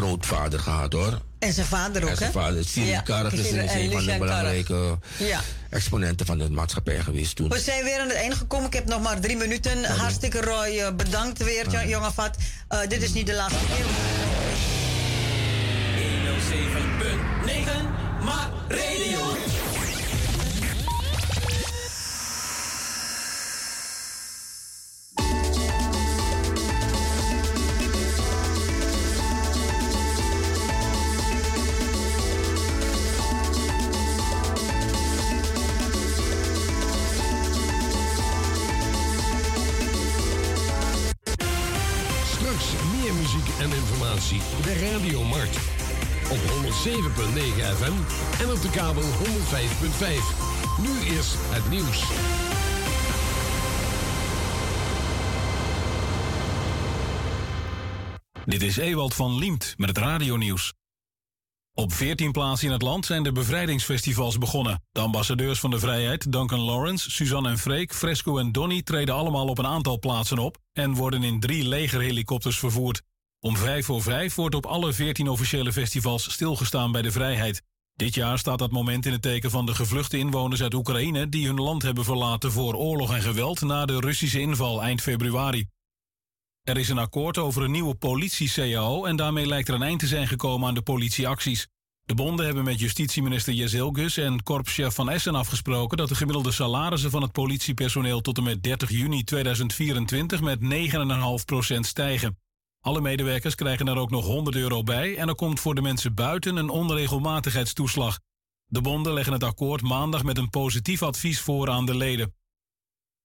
grootvader gehad hoor. En zijn vader ook, En zijn hè? vader, Siri Ja, Karg, is, een van de belangrijke Ja. exponenten van de maatschappij geweest toen. We zijn weer aan het einde gekomen. Ik heb nog maar drie minuten. Hartstikke Roy, eh, bedankt weer, jo- jonge vat. Eh, dit is niet de laatste keer. 107.9 FM en op de kabel 105.5. Nu eerst het nieuws. Dit is Ewald van Liemt met het radionieuws. Op 14 plaatsen in het land zijn de bevrijdingsfestivals begonnen. De ambassadeurs van de vrijheid, Duncan Lawrence, Suzanne en Freek, Fresco en Donny treden allemaal op een aantal plaatsen op en worden in drie legerhelikopters vervoerd. Om vijf voor vijf wordt op alle 14 officiële festivals stilgestaan bij de vrijheid. Dit jaar staat dat moment in het teken van de gevluchte inwoners uit Oekraïne die hun land hebben verlaten voor oorlog en geweld na de Russische inval eind februari. Er is een akkoord over een nieuwe politie-CAO en daarmee lijkt er een eind te zijn gekomen aan de politieacties. De bonden hebben met justitieminister Jezilgus en korpschef Van Essen afgesproken dat de gemiddelde salarissen van het politiepersoneel tot en met 30 juni 2024 met 9,5% stijgen. Alle medewerkers krijgen er ook nog 100 euro bij en er komt voor de mensen buiten een onregelmatigheidstoeslag. De bonden leggen het akkoord maandag met een positief advies voor aan de leden.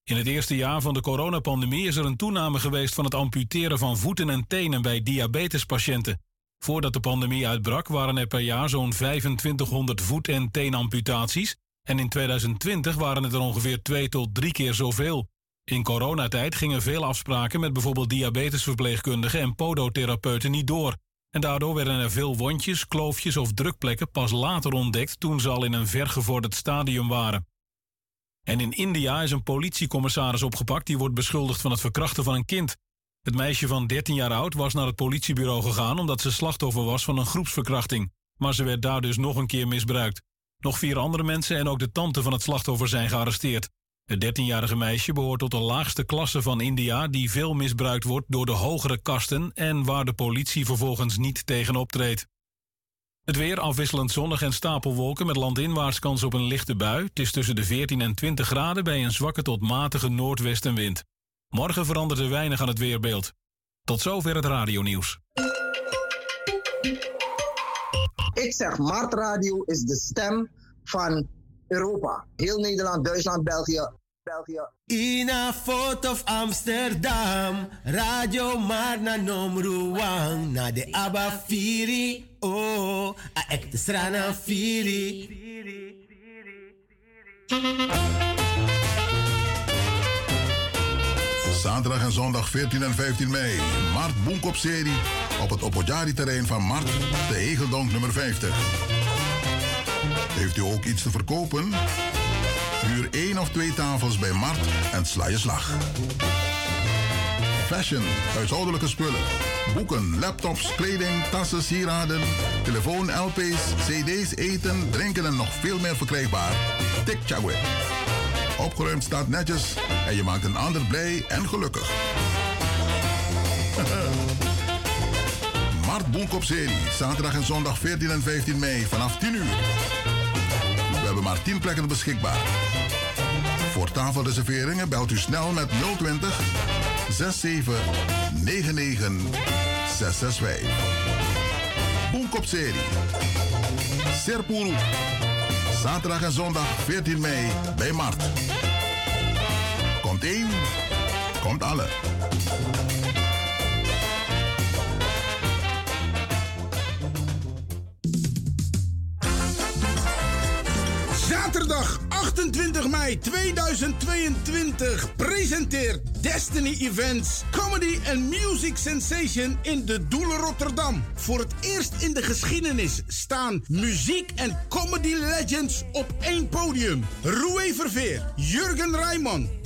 In het eerste jaar van de coronapandemie is er een toename geweest van het amputeren van voeten en tenen bij diabetespatiënten. Voordat de pandemie uitbrak waren er per jaar zo'n 2500 voet- en teenamputaties en in 2020 waren het er ongeveer twee tot drie keer zoveel. In coronatijd gingen veel afspraken met bijvoorbeeld diabetesverpleegkundigen en podotherapeuten niet door. En daardoor werden er veel wondjes, kloofjes of drukplekken pas later ontdekt toen ze al in een vergevorderd stadium waren. En in India is een politiecommissaris opgepakt die wordt beschuldigd van het verkrachten van een kind. Het meisje van 13 jaar oud was naar het politiebureau gegaan omdat ze slachtoffer was van een groepsverkrachting. Maar ze werd daar dus nog een keer misbruikt. Nog vier andere mensen en ook de tante van het slachtoffer zijn gearresteerd. Het 13-jarige meisje behoort tot de laagste klasse van India die veel misbruikt wordt door de hogere kasten en waar de politie vervolgens niet tegen optreedt. Het weer afwisselend zonnig en stapelwolken met landinwaarts kans op een lichte bui. Het is tussen de 14 en 20 graden bij een zwakke tot matige noordwestenwind. Morgen verandert er weinig aan het weerbeeld. Tot zover het radionieuws. Ik zeg, Mart Radio is de stem van Europa. Heel Nederland, Duitsland, België. België. In a foto of Amsterdam, radio maar na Nomruang, na de Abba Firi, oh, a ekte strana Firi. Zaterdag en zondag 14 en 15 mei. Mart Boenkop-serie op het Opojari-terrein van Mart, de Hegeldonk nummer 50. Heeft u ook iets te verkopen? Huur één of twee tafels bij Mart en sla je slag. Fashion, huishoudelijke spullen. Boeken, laptops, kleding, tassen, sieraden, telefoon, LP's, CD's, eten, drinken en nog veel meer verkrijgbaar. Tik Chagwe. Opgeruimd staat netjes en je maakt een ander blij en gelukkig. Mart Boenkop serie, zaterdag en zondag 14 en 15 mei vanaf 10 uur. Maar 10 plekken beschikbaar. Voor tafelreserveringen belt u snel met 020 67 99 665. Boenkop serie. Serpuru. Zaterdag en zondag 14 mei bij Mart. Komt één, komt alle. Zaterdag 28 mei 2022 presenteert Destiny Events Comedy and Music Sensation in de Doelen Rotterdam. Voor het eerst in de geschiedenis staan muziek en comedy legends op één podium. Roué Verveer, Jurgen Rijman,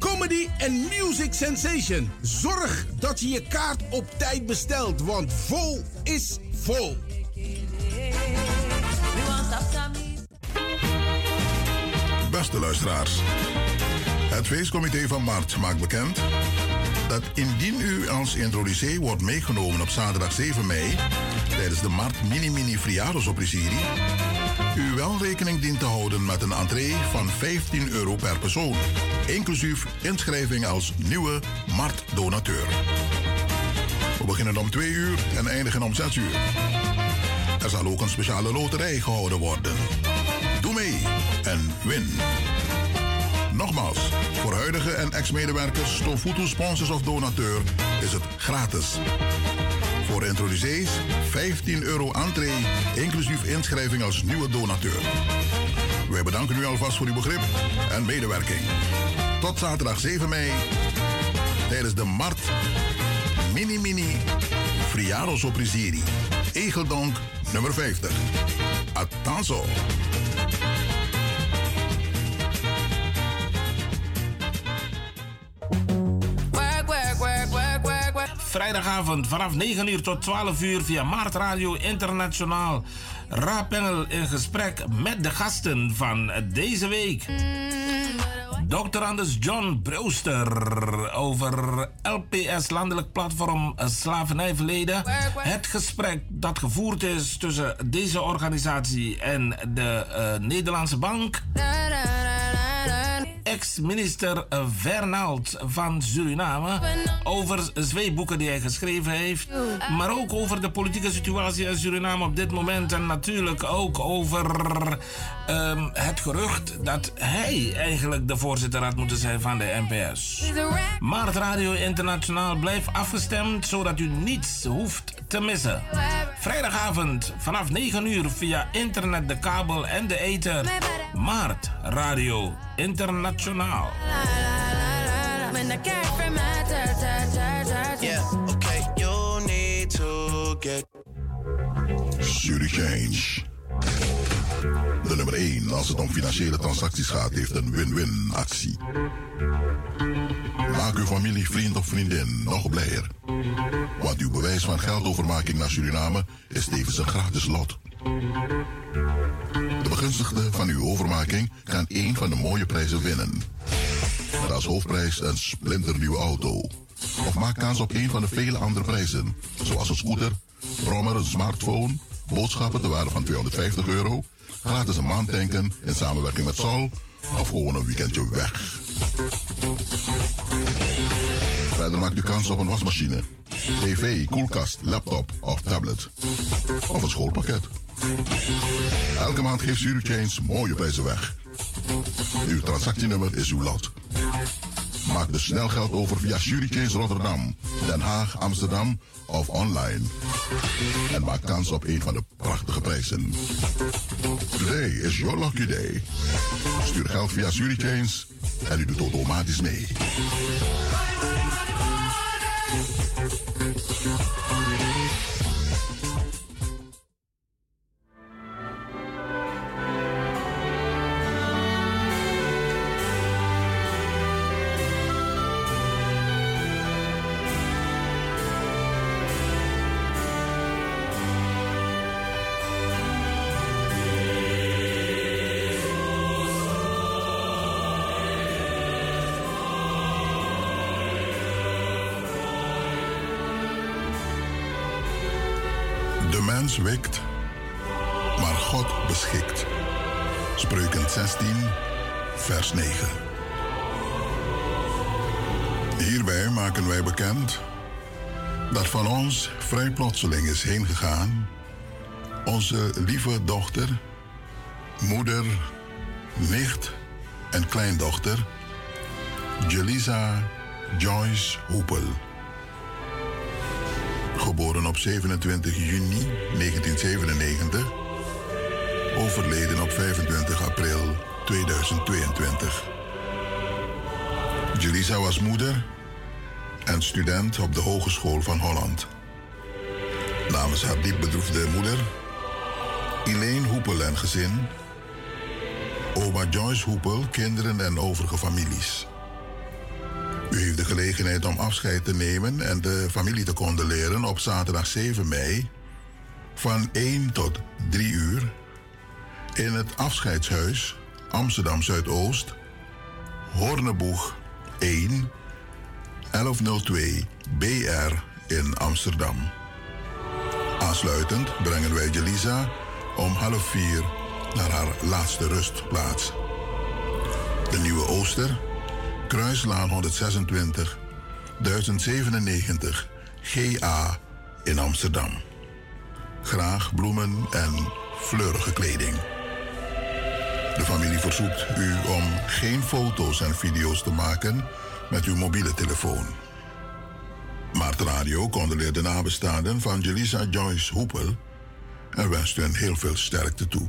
Comedy and Music Sensation. Zorg dat je je kaart op tijd bestelt, want vol is vol. Beste luisteraars, het feestcomité van Maart maakt bekend dat indien u als introducee wordt meegenomen op zaterdag 7 mei tijdens de Mart Mini Mini Friados op u wel rekening dient te houden met een entree van 15 euro per persoon, inclusief inschrijving als nieuwe Mart-donateur. We beginnen om 2 uur en eindigen om 6 uur. Er zal ook een speciale loterij gehouden worden. Doe mee en win. Nogmaals, voor huidige en ex-medewerkers, Stofutu sponsors of donateur is het gratis. Voor introducees 15 euro entree, inclusief inschrijving als nieuwe donateur. Wij bedanken u alvast voor uw begrip en medewerking. Tot zaterdag 7 mei tijdens de Mart Mini Mini Friados op. Egeldonk nummer 50. Attenzo. Vrijdagavond vanaf 9 uur tot 12 uur via Maart Radio Internationaal. Raapengel in gesprek met de gasten van deze week. Dr. Anders John Brewster over LPS, Landelijk Platform Slavernijverleden. Het gesprek dat gevoerd is tussen deze organisatie en de uh, Nederlandse Bank. Ex-minister Vernald van Suriname over twee boeken die hij geschreven heeft. Maar ook over de politieke situatie in Suriname op dit moment. En natuurlijk ook over um, het gerucht dat hij eigenlijk de voorzitter had moeten zijn van de NPS. Maart Radio Internationaal blijft afgestemd zodat u niets hoeft te missen. Vrijdagavond vanaf 9 uur via internet, de kabel en de ether. Maart Radio Internationaal. Yeah, okay, you need to get. Change. De nummer 1 als het om financiële transacties gaat, heeft een win-win actie. Maak uw familie, vriend of vriendin nog blijer. Want uw bewijs van geldovermaking naar Suriname is tevens een gratis lot. De begunstigde van uw overmaking kan één van de mooie prijzen winnen. Met als hoofdprijs een splinternieuwe auto. Of maak kans op een van de vele andere prijzen, zoals een scooter, brommer, een smartphone, boodschappen te waarde van 250 euro, gratis een maand tanken in samenwerking met Sol of gewoon een weekendje weg. Verder maakt u kans op een wasmachine, tv, koelkast, laptop of tablet. Of een schoolpakket. Elke maand geeft Change mooie prijzen weg. Uw transactienummer is uw lot. Maak dus snel geld over via Change Rotterdam, Den Haag, Amsterdam of online. En maak kans op een van de prachtige prijzen. Today is your lucky day. Stuur geld via Change en u doet automatisch mee. Maar God beschikt. Spreuken 16, vers 9. Hierbij maken wij bekend dat van ons vrij plotseling is heen gegaan onze lieve dochter, moeder, nicht en kleindochter, Jelisa Joyce Hoepel. Geboren op 27 juni 1997. Overleden op 25 april 2022. Julisa was moeder en student op de Hogeschool van Holland. Namens haar diep bedroefde moeder, Elaine Hoepel en gezin, oma Joyce Hoepel, kinderen en overige families. U heeft de gelegenheid om afscheid te nemen en de familie te condoleren op zaterdag 7 mei van 1 tot 3 uur in het afscheidshuis Amsterdam Zuidoost, Horneboeg 1, 1102 BR in Amsterdam. Aansluitend brengen wij Jelisa om half vier naar haar laatste rustplaats. De Nieuwe Ooster, Kruislaan 126, 1097 GA in Amsterdam. Graag bloemen en fleurige kleding. De familie verzoekt u om geen foto's en video's te maken met uw mobiele telefoon. Maart Radio condoleert de nabestaanden van Jelisa Joyce Hoepel en wenst hen heel veel sterkte toe.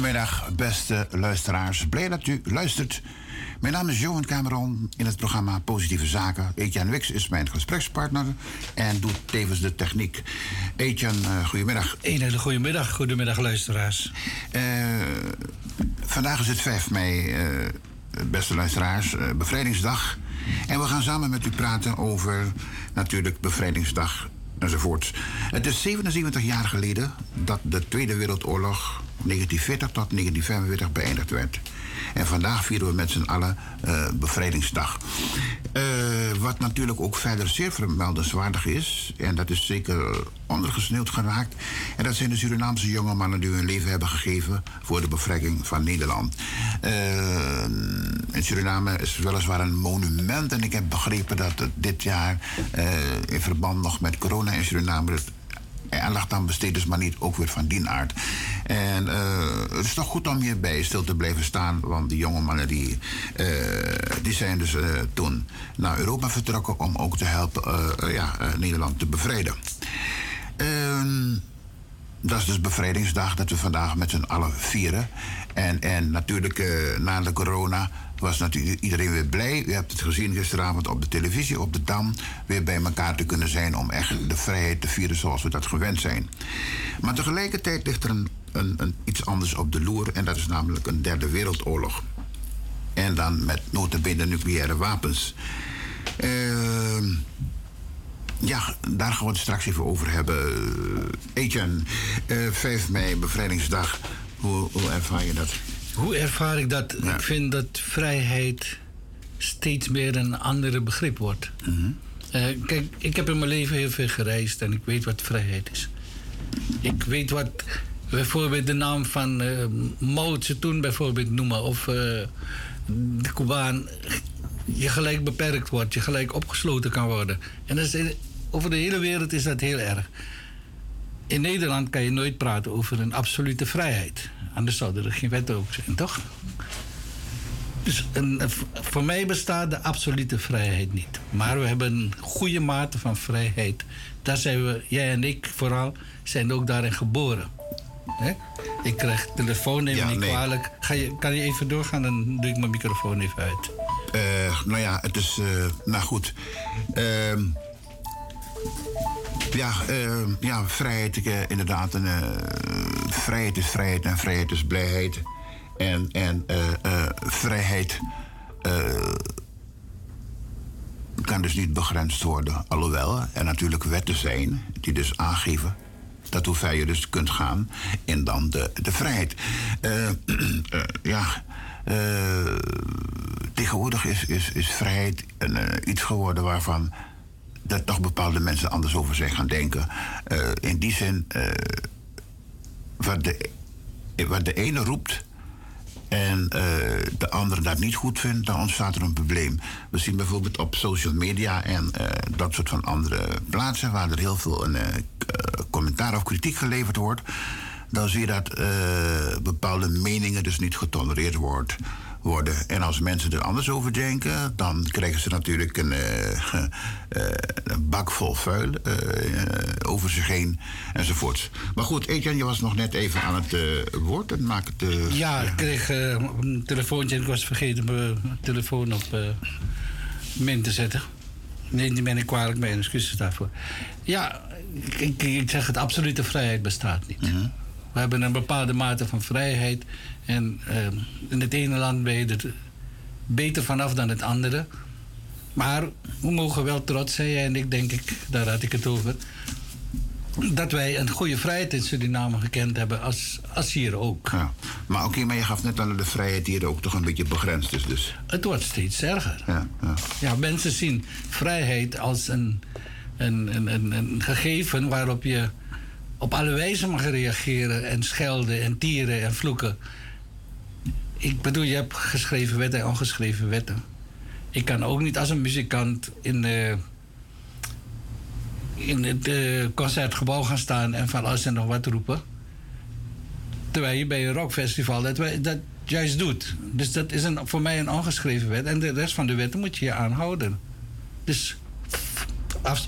Goedemiddag, beste luisteraars. Blij dat u luistert. Mijn naam is Johan Cameron. In het programma Positieve Zaken. Etienne Wix is mijn gesprekspartner en doet tevens de techniek. Etienne, uh, goedemiddag. Een hele goede middag. Goedemiddag, luisteraars. Eh, vandaag is het 5 mei, eh, beste luisteraars, bevrijdingsdag. En we gaan samen met u praten over natuurlijk bevrijdingsdag enzovoort. Het is 77 jaar geleden dat de Tweede Wereldoorlog 1940 tot 1945 beëindigd werd. En vandaag vieren we met z'n allen uh, bevrijdingsdag. Uh, wat natuurlijk ook verder zeer vermeldenswaardig is, en dat is zeker ondergesneeuwd geraakt. En dat zijn de Surinaamse jonge mannen die hun leven hebben gegeven voor de bevrijding van Nederland. Uh, in Suriname is weliswaar een monument. En ik heb begrepen dat het dit jaar in verband nog met corona in Suriname aandacht aan besteed is, maar niet ook weer van die aard. En uh, het is toch goed om hierbij stil te blijven staan, want die jonge mannen die, uh, die zijn dus uh, toen naar Europa vertrokken om ook te helpen ja, Nederland te bevrijden. Dat is dus bevrijdingsdag dat we vandaag met z'n allen vieren. En, en natuurlijk na de corona was natuurlijk iedereen weer blij. U hebt het gezien gisteravond op de televisie, op de Dam. Weer bij elkaar te kunnen zijn om echt de vrijheid te vieren zoals we dat gewend zijn. Maar tegelijkertijd ligt er een, een, een iets anders op de loer. En dat is namelijk een derde wereldoorlog. En dan met notabene nucleaire wapens. Uh, ja, daar gaan we het straks even over hebben. Etienne, uh, 5 mei, bevrijdingsdag. Hoe, hoe ervaar je dat? Hoe ervaar ik dat? Ik vind dat vrijheid steeds meer een andere begrip wordt. Mhm. uh, kijk, ik heb in mijn leven heel veel gereisd en ik weet wat vrijheid is. Ik weet wat bijvoorbeeld de naam van uh, Mao Zedong bijvoorbeeld noemen of uh, de Cubaan. Je gelijk beperkt wordt, je gelijk opgesloten kan worden. En dat is, over de hele wereld is dat heel erg. In Nederland kan je nooit praten over een absolute vrijheid. Anders zouden er geen wetten ook zijn, toch? Dus een, voor mij bestaat de absolute vrijheid niet. Maar we hebben een goede mate van vrijheid. Daar zijn we, jij en ik vooral, zijn ook daarin geboren. He? Ik krijg telefoon, neem ja, niet nee. kwalijk. Ga je, kan je even doorgaan, dan doe ik mijn microfoon even uit. Uh, nou ja, het is. Uh, nou goed. Uh, ja, uh, ja, vrijheid, uh, inderdaad. En, uh, vrijheid is vrijheid en vrijheid is blijheid. En, en vrijheid kan dus niet begrensd worden. Alhoewel er natuurlijk wetten zijn die dus aangeven dat hoe ver je dus kunt gaan in dan de, de vrijheid. ja, tegenwoordig is, is, is vrijheid iets geworden waarvan dat toch bepaalde mensen anders over zijn gaan denken. Uh, in die zin, uh, wat, de, wat de ene roept en uh, de andere dat niet goed vindt, dan ontstaat er een probleem. We zien bijvoorbeeld op social media en dat soort van andere plaatsen waar er heel veel een, commentaar of kritiek geleverd wordt. Dan zie je dat bepaalde meningen dus niet getolereerd wordt worden. En als mensen er anders over denken, dan krijgen ze natuurlijk een, uh, uh, een bak vol vuil uh, over zich heen enzovoort. Maar goed, Etienne, je was nog net even aan het woord en maak het. ja, ik kreeg een telefoontje en ik was vergeten mijn telefoon op min te zetten. Nee, die ben ik kwalijk mee, excuses daarvoor. Ja, ik, ik, zeg het, absolute vrijheid bestaat niet. Mhm. We hebben een bepaalde mate van vrijheid. En uh, in het ene land ben je er beter vanaf dan het andere. Maar we mogen wel trots zijn, en ik denk ik, daar had ik het over. Dat wij een goede vrijheid in Suriname gekend hebben, als, als hier ook. Ja. Maar oké, okay, maar je gaf net aan de vrijheid hier ook toch een beetje begrensd is. Dus. Het wordt steeds erger. Ja, ja. ja mensen zien vrijheid als een, een, een, een, een gegeven waarop je op alle wijze mag reageren en schelden en tieren en vloeken. Ik bedoel, je hebt geschreven wetten en ongeschreven wetten. Ik kan ook niet als een muzikant in, de, in het uh, concertgebouw gaan staan en van alles en nog wat roepen. Terwijl je bij een rockfestival dat, dat juist doet. Dus dat is een, voor mij een ongeschreven wet. En de rest van de wetten moet je je aanhouden. Dus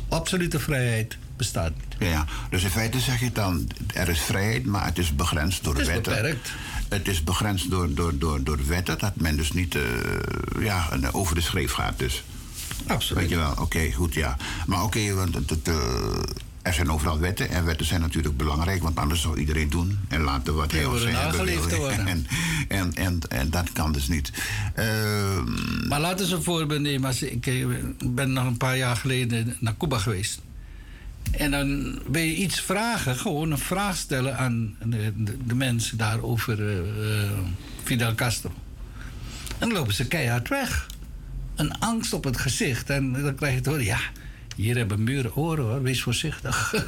absolute vrijheid. bestaat niet. Ja, dus in feite zeg je dan, er is vrijheid, maar het is begrensd door Het is wetten. beperkt. Het is begrensd door, door, door, door wetten, dat men dus niet eh, ja, over de schreef gaat. Dus. Absoluut. Weet je wel, oké, goed, ja. Maar oké, want het, het, eh, er zijn overal wetten. En wetten zijn natuurlijk belangrijk, want anders zou iedereen doen en laten wat hij of zij hebben. En, en, en, en dat kan dus niet. Ehm, Maar laten we een voorbeeld nemen. Als ik eh, ben nog een paar jaar geleden naar Cuba geweest. En dan wil je iets vragen, gewoon een vraag stellen aan de, de, de mensen daar over eh, eh, Fidel Castro. En dan lopen ze keihard weg. Een angst op het gezicht. En dan krijg je te horen, ja, hier hebben muren oren hoor, wees voorzichtig.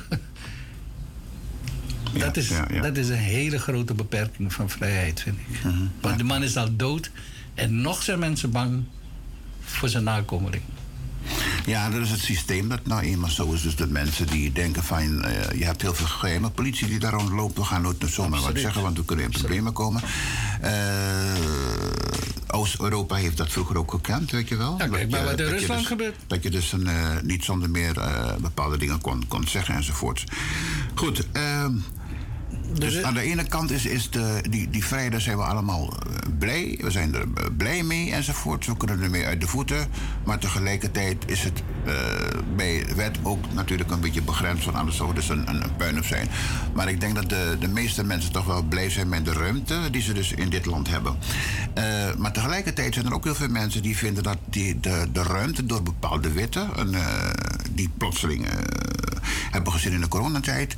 dat, is, dat is een hele grote beperking van vrijheid, vind ik. Want de man is al dood en nog zijn mensen bang voor zijn nakomeling. Ja, dat is het systeem dat nou eenmaal zo is. Dus de mensen die denken van... eh, je hebt heel veel geheime politie die daar rondloopt. We gaan nooit zomaar wat zeggen, want we kunnen in problemen komen. Eh, Oost-Europa heeft dat vroeger ook gekend, weet je wel. Ja, kijk maar wat in dat je Rusland dus- gebeurt. Dat je dus een, eh, niet zonder meer bepaalde dingen kon, kon zeggen enzovoort. Goed, ehm, dus aan de ene kant is, is de, die, die zijn we allemaal eh, blij. We zijn er eh, blij mee enzovoort. We kunnen ermee uit de voeten. Maar tegelijkertijd is het eh, bij wet ook natuurlijk een beetje begrensd. Want anders zou het dus een, een, een puinhoop zijn. Maar ik denk dat de, de meeste mensen toch wel blij zijn met de ruimte die ze dus in dit land hebben. Maar tegelijkertijd zijn er ook heel veel mensen die vinden dat die, de, de ruimte door bepaalde wetten, een, die plotseling hebben gezien in de coronatijd,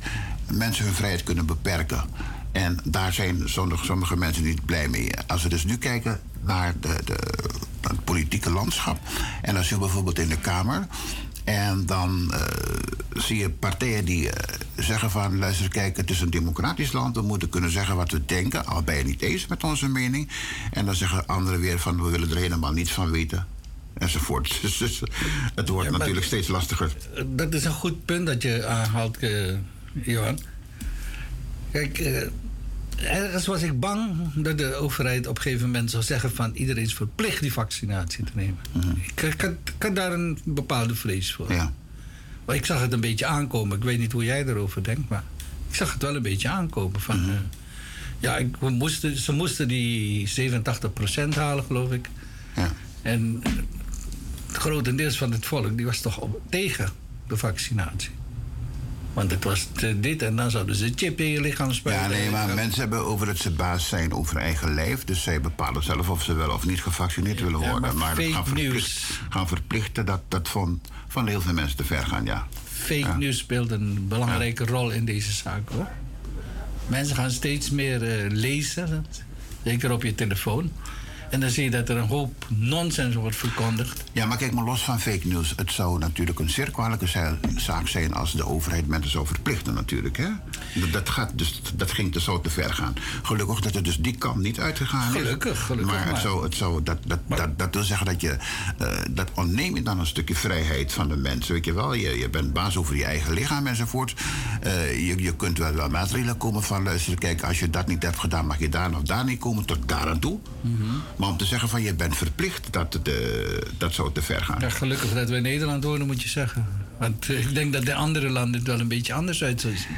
mensen hun vrijheid kunnen beperken. En daar zijn sommige, sommige mensen niet blij mee. Als we dus nu kijken naar, de, de, het politieke landschap. En dan zien we bijvoorbeeld in de Kamer. En dan eh, zie je partijen die eh, zeggen van... luister, kijk, het is een democratisch land. We moeten kunnen zeggen wat we denken. Al ben je niet eens met onze mening. En dan zeggen anderen weer van... we willen er helemaal niets van weten. Enzovoort. Dus, het wordt natuurlijk steeds lastiger. Dat is een goed punt dat je aanhaalt, eh, Johan. Kijk, eh, ergens was ik bang dat de overheid op een gegeven moment zou zeggen van iedereen is verplicht die vaccinatie te nemen. ik, ik, had, ik had daar een bepaalde vrees voor. Ja. Maar ik zag het een beetje aankomen. Ik weet niet hoe jij erover denkt, maar ik zag het wel een beetje aankomen. Van, eh, ja, ik, we moesten, ze moesten die 87% halen, geloof ik. Ja. En eh, het grotendeels van het volk die was toch op, tegen de vaccinatie. Want het was dit en dan zouden ze chip in je lichaam spuiten. Ja, nee, maar mensen hebben over dat ze baas zijn over eigen lijf. Dus zij bepalen zelf of ze wel of niet gevaccineerd willen Ja, worden. maar fake gaan, verplicht- news. gaan verplichten, dat, dat vond van heel veel mensen te ver gaan, ja. Fake news speelt een belangrijke rol in deze zaak hoor. Mensen gaan steeds meer eh, lezen, zeker op je telefoon. En dan zie je dat er een hoop nonsens wordt verkondigd. Ja, maar kijk maar los van fake news. Het zou natuurlijk een zeer kwalijke za- zaak zijn als de overheid mensen zou verplichten natuurlijk. Hè? Dat, dat, gaat dus, dat ging te zo te ver gaan. Gelukkig dat het dus die kant niet uitgegaan is. Gelukkig, gelukkig Maar het zou, het zou, dat, dat, dat, dat wil zeggen dat je... eh, dat ontneem je dan een stukje vrijheid van de mensen. Weet je wel, je, je bent baas over je eigen lichaam enzovoort. Eh, je, je kunt wel, wel maatregelen komen van... luister, kijk, als je dat niet hebt gedaan... mag je daar of daar niet komen, tot daar aan toe. Maar om te zeggen van je bent verplicht, dat, de, dat zou te ver gaan. Ja, gelukkig dat we in Nederland wonen, moet je zeggen. Want eh, ik denk dat de andere landen het wel een beetje anders uit zullen zien.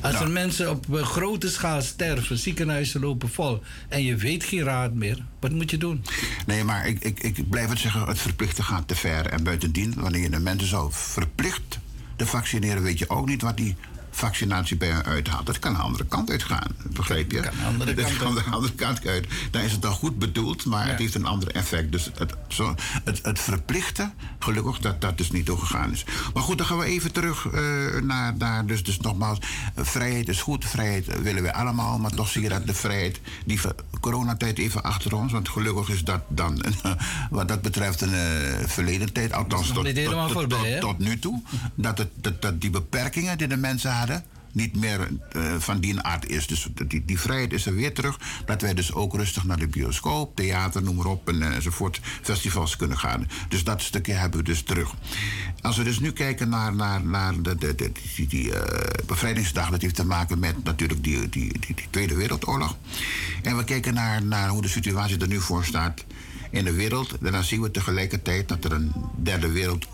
Als er mensen op eh, grote schaal sterven, ziekenhuizen lopen vol en je weet geen raad meer, wat moet je doen? Nee, maar ik, ik, ik blijf het zeggen, het verplichten gaat te ver. En buitendien, wanneer je de mensen zou verplicht te vaccineren, weet je ook niet wat die vaccinatie bij hen uithaalt. Dat kan de andere kant uitgaan, begrijp je? Kan de andere Dat kant kan de andere kant uit. Dan is het dan goed bedoeld, maar het heeft een ander effect. Dus het, zo, het, het verplichten, gelukkig dat dat dus niet doorgegaan is. Maar goed, dan gaan we even terug eh, naar, naar dus, dus nogmaals, vrijheid is goed, vrijheid willen we allemaal, maar toch zie je dat de vrijheid, die coronatijd even achter ons, want gelukkig is dat dan wat dat betreft een eh, verleden tijd, althans tot, tot, nu toe, dat, het, dat, dat die beperkingen die de mensen hadden, niet meer eh, van die aard is. Dus die, die vrijheid is er weer terug. Dat wij dus ook rustig naar de bioscoop, theater, noem maar op, en, eh, enzovoort, festivals kunnen gaan. Dus dat stukje hebben we dus terug. Als we dus nu kijken naar, naar, naar de, de, die, die eh, bevrijdingsdag, dat heeft te maken met natuurlijk die, die, die, die Tweede Wereldoorlog. En we kijken naar, naar hoe de situatie er nu voor staat in de wereld. En dan zien we tegelijkertijd dat er een derde wereld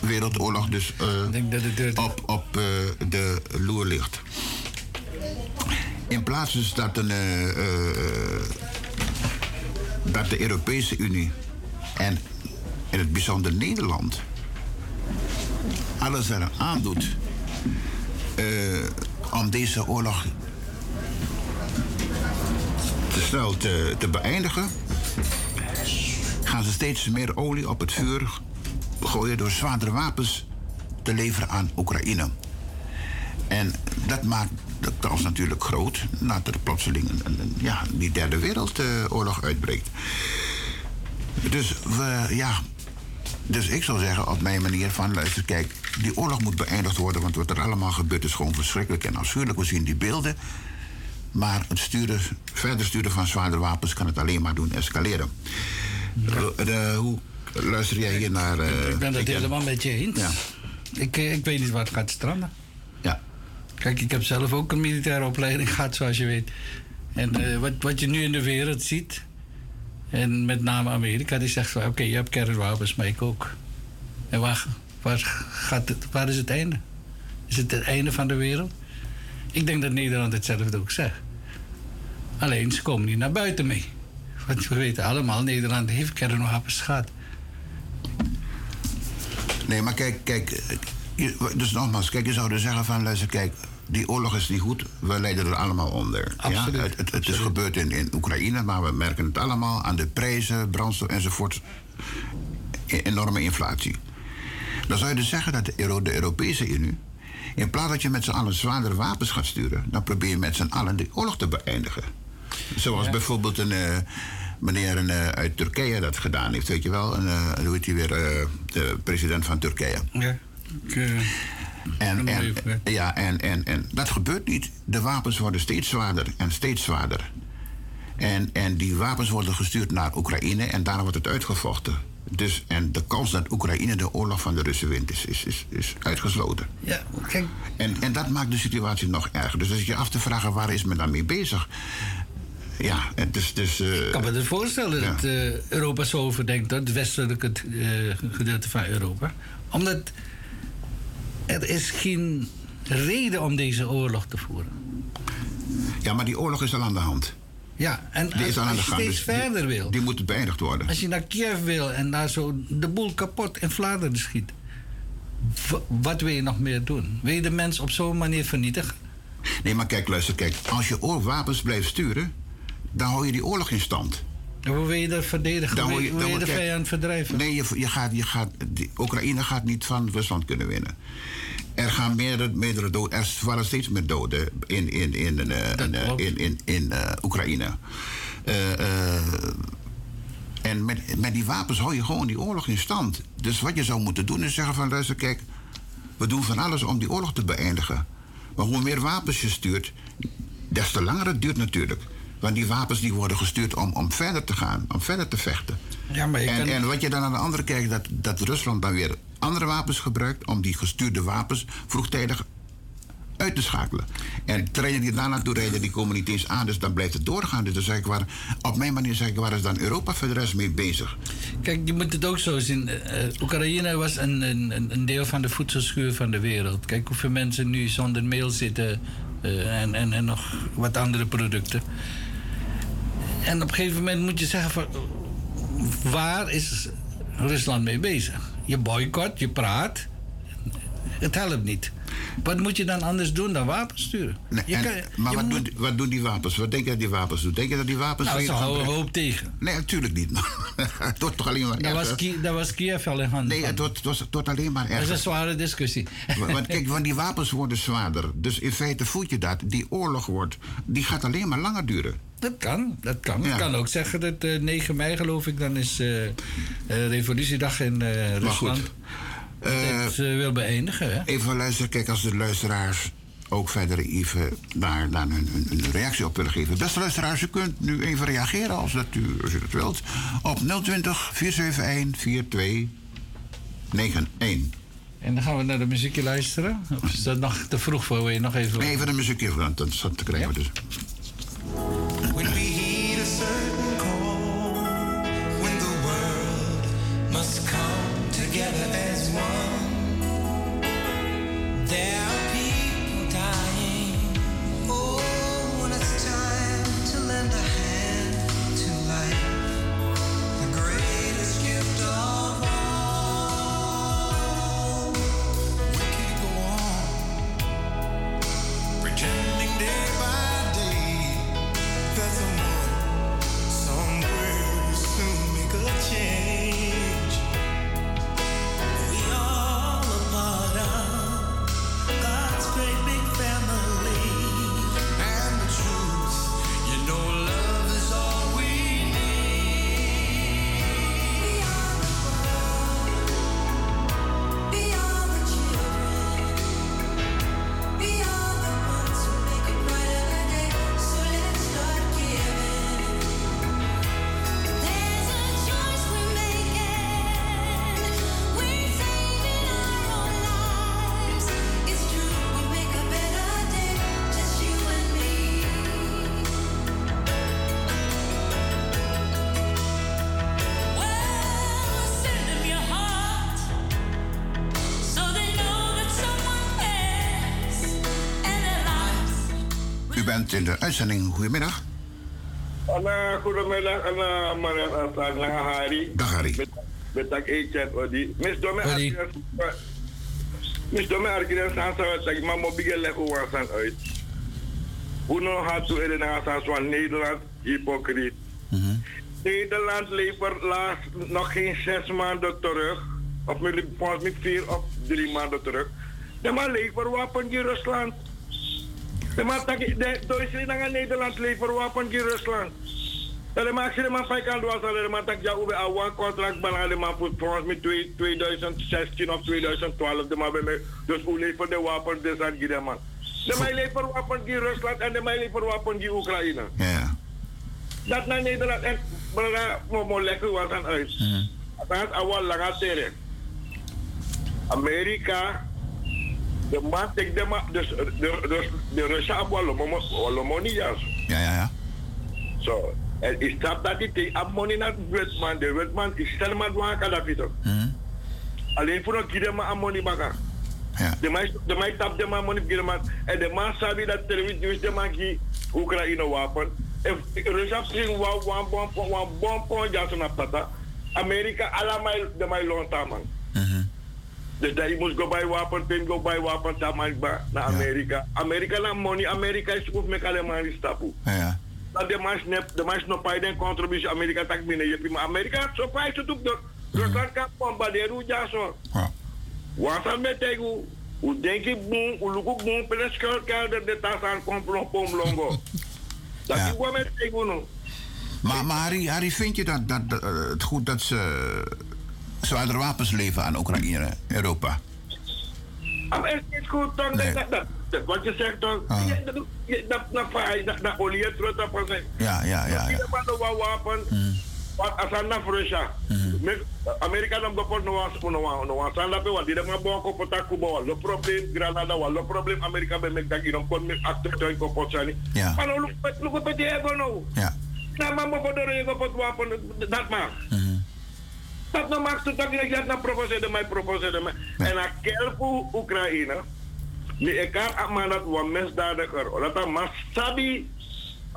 Wereldoorlog dus eh, op, op eh, de loer ligt. In plaats dus dat, een, eh, dat de Europese Unie en in het bijzonder Nederland alles eraan aandoet om deze oorlog te snel te, te beëindigen, gaan ze steeds meer olie op het vuur gooien door zwaardere wapens te leveren aan Oekraïne. En dat maakt de kans natuurlijk groot dat er plotseling een, ja, die derde wereldoorlog uitbreekt. Dus we, ja. Dus ik zou zeggen, op mijn manier van luister, kijk, die oorlog moet beëindigd worden, want wat er allemaal gebeurt is gewoon verschrikkelijk en afschuwelijk. We zien die beelden. Maar het sturen, verder sturen van zwaardere wapens kan het alleen maar doen escaleren. Eh, de- hoe luister jij hier naar. eh, ik ben het helemaal met je eens. Ja. Ik, eh, ik weet niet waar het gaat stranden. Ja. Kijk, ik heb zelf ook een militaire opleiding gehad, zoals je weet. En eh, wat, wat je nu in de wereld ziet, en met name Amerika, die zegt van oké, je hebt kernwapens, maar ik ook. En waar, waar, gaat het, waar is het einde? Is het het einde van de wereld? Ik denk dat Nederland hetzelfde ook zegt. Alleen ze komen niet naar buiten mee. Want we weten allemaal, Nederland heeft kernwapens gehad. Nee, maar kijk, kijk. Dus nogmaals, kijk, je zou dus zeggen van, luister, kijk, die oorlog is niet goed. We lijden er allemaal onder. Absoluut, Ja? Het, het, het is gebeurd in, in Oekraïne, maar we merken het allemaal aan de prijzen, brandstof enzovoort. E- enorme inflatie. Dan zou je dus zeggen dat de, Euro, de Europese Unie, in plaats dat je met z'n allen zwaardere wapens gaat sturen, dan probeer je met z'n allen die oorlog te beëindigen. Zoals bijvoorbeeld een eh, meneer een, eh, uit Turkije dat gedaan heeft, weet je wel? Een, eh, hoe heet hij weer? eh, de president van Turkije. Ja. Ik, En, en, ja, en, en, en dat gebeurt niet. De wapens worden steeds zwaarder en steeds zwaarder. En, en die wapens worden gestuurd naar Oekraïne en daar wordt het uitgevochten. Dus, en de kans dat Oekraïne de oorlog van de Russen wint is, is, is, is uitgesloten. Ja, kijk. En, en dat maakt de situatie nog erger. Dus als je je af te vragen waar is men dan mee bezig? Ja, het is dus... eh, Ik kan me het voorstellen ja. dat eh, Europa zo overdenkt, hoor, het westelijke eh, gedeelte van Europa. Omdat er is geen reden om deze oorlog te voeren. Ja, maar die oorlog is al aan de hand. Ja, en Die is als, je gang. steeds dus die- verder wil, Die moet beëindigd worden. als je naar Kiev wil en daar zo de boel kapot in Vlaanderen schiet, wa- wat wil je nog meer doen? Wil je de mens op zo'n manier vernietigen? Nee, maar kijk, luister, kijk. Als je oor- wapens blijft sturen, dan hou je die oorlog in stand. En Hoe wil je dat verdedigen? Dan Hoe wil je, je de vijand verdrijven? Nee, je, je gaat, je gaat, Oekraïne gaat niet van Rusland kunnen winnen. Er gaan meerdere, meerdere doden, er vallen steeds meer doden in, in, in, eh, in, eh, in, in, in Oekraïne. Eh, eh, en met, met die wapens hou je gewoon die oorlog in stand. Dus wat je zou moeten doen is zeggen van luister, kijk, we doen van alles om die oorlog te beëindigen. Maar hoe meer wapens je stuurt, des te langer het duurt natuurlijk. Want die wapens die worden gestuurd om, om verder te gaan, om verder te vechten. Ja, maar je En, kan- en wat je dan aan de andere kijkt, dat, dat Rusland dan weer andere wapens gebruikt om die gestuurde wapens vroegtijdig uit te schakelen. En treinen die daar naartoe rijden, die komen niet eens aan, dus dan blijft het doorgaan. Dus dan zeg ik, waar, op mijn manier zeg ik, waar is dan Europa voor de rest mee bezig? Kijk, je moet het ook zo zien. Eh, Oekraïne was een, een, een- deel van de voedselschuur van de wereld. Kijk hoeveel mensen nu zonder meel zitten eh, en, en, en nog wat andere producten. En op een gegeven moment moet je zeggen van... Waar is Rusland mee bezig? Je boycott, je praat. Het helpt niet. Wat moet je dan anders doen dan wapens sturen? Nee, Je en- kan- maar je wat, moet- doen, wat doen die wapens? Wat denk je dat die wapens doen? Denk je dat die wapens... Nou, ze houden hoop tegen. Nee, natuurlijk niet. het wordt toch alleen maar Dat was, erger? Dat was Kiev al in handen Nee, het wordt, het wordt- het wordt alleen maar Dat is erger. een zware discussie. Wa- Want kijk, want die wapens worden zwaarder. Dus in feite voelt je dat. Die oorlog wordt, die gaat alleen maar langer duren. Dat kan, dat kan. Ja. Ik kan ook zeggen dat eh 9 mei, geloof ik, dan is eh, eh, revolutiedag in Rusland. Eh, dat eh, wil beëindigen, hè? Even luisteren, kijk, als de luisteraars ook verder even hun, hun, hun reactie op willen geven. Beste luisteraars, u kunt nu even reageren als, dat u, als u dat wilt. Op 020 471 4291. En dan gaan we naar de muziekje luisteren. Of is dat nog te vroeg voor? Wil je nog even... Nee, even een muziekje, want dat dat krijgen we dus. In de uitzending. Goedemiddag. Anna, goedemiddag, Anna, Maria Asad, Nanga Hari. Dag Hari. Betak Echat, Odi. Miss Dome Arkiden, Miss Dome Arkiden, Sansa, Betak, maar mobiele leggen we aan uit. Hoe nou gaat u in de van Nederland, hypocriet. Nederland levert laatst nog geen zes maanden terug. Of volgens mij vier of drie maanden terug. De man levert wapen in Rusland. De man Duitsland naar Nederland levert wapen in Rusland. De man als je de man vijf kan doen, de man tak ja ube a one contract banan de man voor volgens mij 2016 of 2012 de man bij mij. Dus hoe levert de wapen dus aan die man. De man levert wapen in Rusland en de man levert wapen in Oekraïne. Ja. Dat naar Nederland en brada mo lekker wat aan uit. Dat awal langer tere. Amerika de man tek de man dus de de de money ja. Ja ja. Zo. En is dat dat die ab money naar Witman de Witman is stel maar doen kan dat toch. Alleen voor een keer maar money maken. Ja. De man de man tap de man maar en de man sabi dat televisie de man die Oekraïne wapen. En Rusland ging wa wa bom wa bom pon ja zo na pata. Amerika allemaal de mij lonta man. Dus dat je moest go bij wapen, pin go bij wapen, dat maakt naar Amerika. Amerika na money, Amerika is goed met allemaal stappen. Ja. Dat de man snap, de man snap bij de contributie Amerika tak binnen je prima. Amerika zo bij het ook door. Rusland kan bombarderen hoe ja zo. Wat aan met tegen hoe denk ik boom, hoe look ik boom, per schuilkelder de tas aan komt pom longo. Dat is wat met tegen no. Maar, maar Harry, Harry, vind je dat, dat, dat, uh, het goed dat ze zwaardere wapens leveren aan Oekraïne, Europa? Maar is niet goed? Nee. Dat, dat, dat, wat je zegt toch? Ah. Ja, dat, dat, dat, dat, dat olie terug dat pas. Ja, ja, ja. ja. Dat is wapen. Mm. Want als aan naar Russia, Amerika dan gepot no was no was no was aan dat wat die maar boko pota kuba wa lo probleem Granada probleem Amerika be mek dat inom kon met acteur. Ja. Maar lo lo ko pete ego no. Ja. Na mama po dore ego pot wapen dat maar. Dat nou maakt het dat je dat na proposé de mij proposé de mij. En a kelpu Oekraïne. Ni ekar amanat wa mesdadiger. Dat a masabi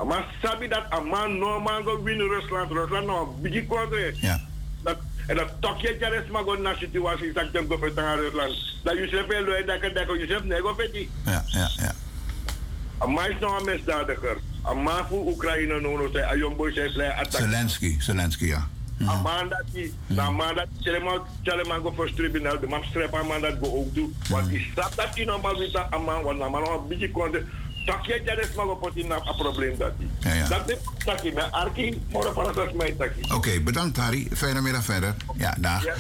maar sabi dat een man normaal go win Rusland, Rusland nou een beetje kontre. Ja. Dat en dat tokje jares maar go na situatie dat dem go vetan Rusland. Dat je zegt wel dat dat dat je zegt nee go veti. Ja, ja, ja. Een man is nou een misdadiger. Een man voor Oekraïne no no zei een jong boy attack. Zelensky, Zelensky ja. Man dat die, een man dat helemaal helemaal go voor tribunal, de strep man dat go ook. Want die staat dat die normaal dat man, want man een beetje kontre. Tak je semua poti na a probleem dat die. Ja, ja. Dat is taki na arki mora para dat mij. Oké, okay, bedankt Harry. Fijne middag verder. Ja, dag. Ja,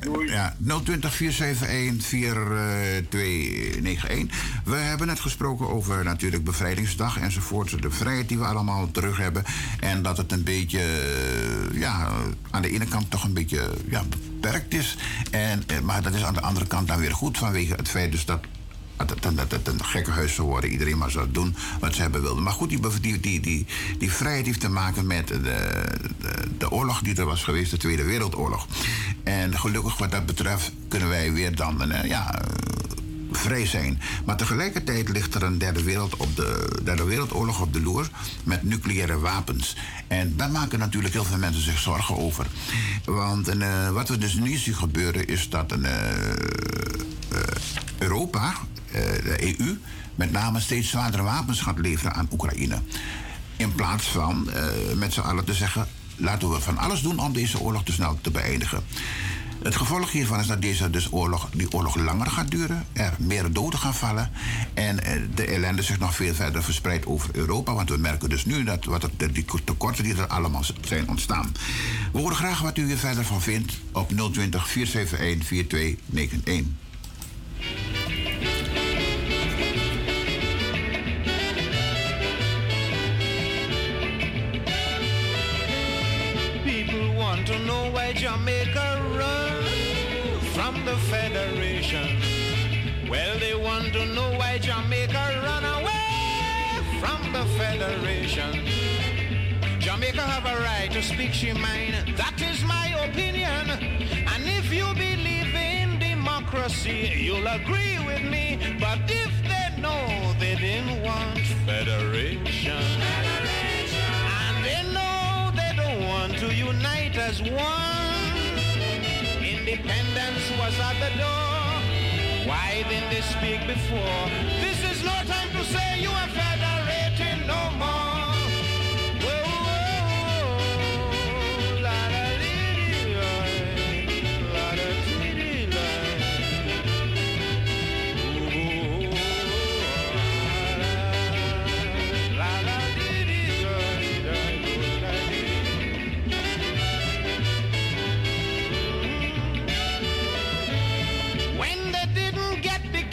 doei. Ja, 020 471 4291. We hebben net gesproken over natuurlijk bevrijdingsdag enzovoort. De vrijheid die we allemaal terug hebben. En dat het een beetje, ja, aan de ene kant toch een beetje ja, beperkt is. En, maar dat is aan de andere kant dan weer goed vanwege het feit dus dat dat het, een gekke huis zou worden. Iedereen maar zou doen wat ze hebben wilden. Maar goed, die, die, die, die, vrijheid heeft te maken met de, de, de, oorlog die er was geweest, de Tweede Wereldoorlog. En gelukkig wat dat betreft kunnen wij weer dan uh, ja, vrij zijn. Maar tegelijkertijd ligt er een derde, wereld op de, derde wereldoorlog op de loer met nucleaire wapens. En daar maken natuurlijk heel veel mensen zich zorgen over. Want uh, wat we dus nu zien gebeuren is dat een, uh, Europa de EU met name steeds zwaardere wapens gaat leveren aan Oekraïne. In plaats van uh, met z'n allen te zeggen: laten we van alles doen om deze oorlog te snel te beëindigen. Het gevolg hiervan is dat deze dus oorlog, die oorlog langer gaat duren, er meer doden gaan vallen en de ellende zich nog veel verder verspreidt over Europa. Want we merken dus nu dat wat er, die tekorten die er allemaal zijn ontstaan. We horen graag wat u er verder van vindt op 020 471 4291. To know why Jamaica run from the Federation. Well, they want to know why Jamaica run away from the Federation. Jamaica have a right to speak she mind. That is my opinion. And if you in democracy, you'll agree with me. But if they know they didn't want federation. And they know they don't want to unite as one. Independence was at the door. Why didn't they speak before? This is no time to say you are federating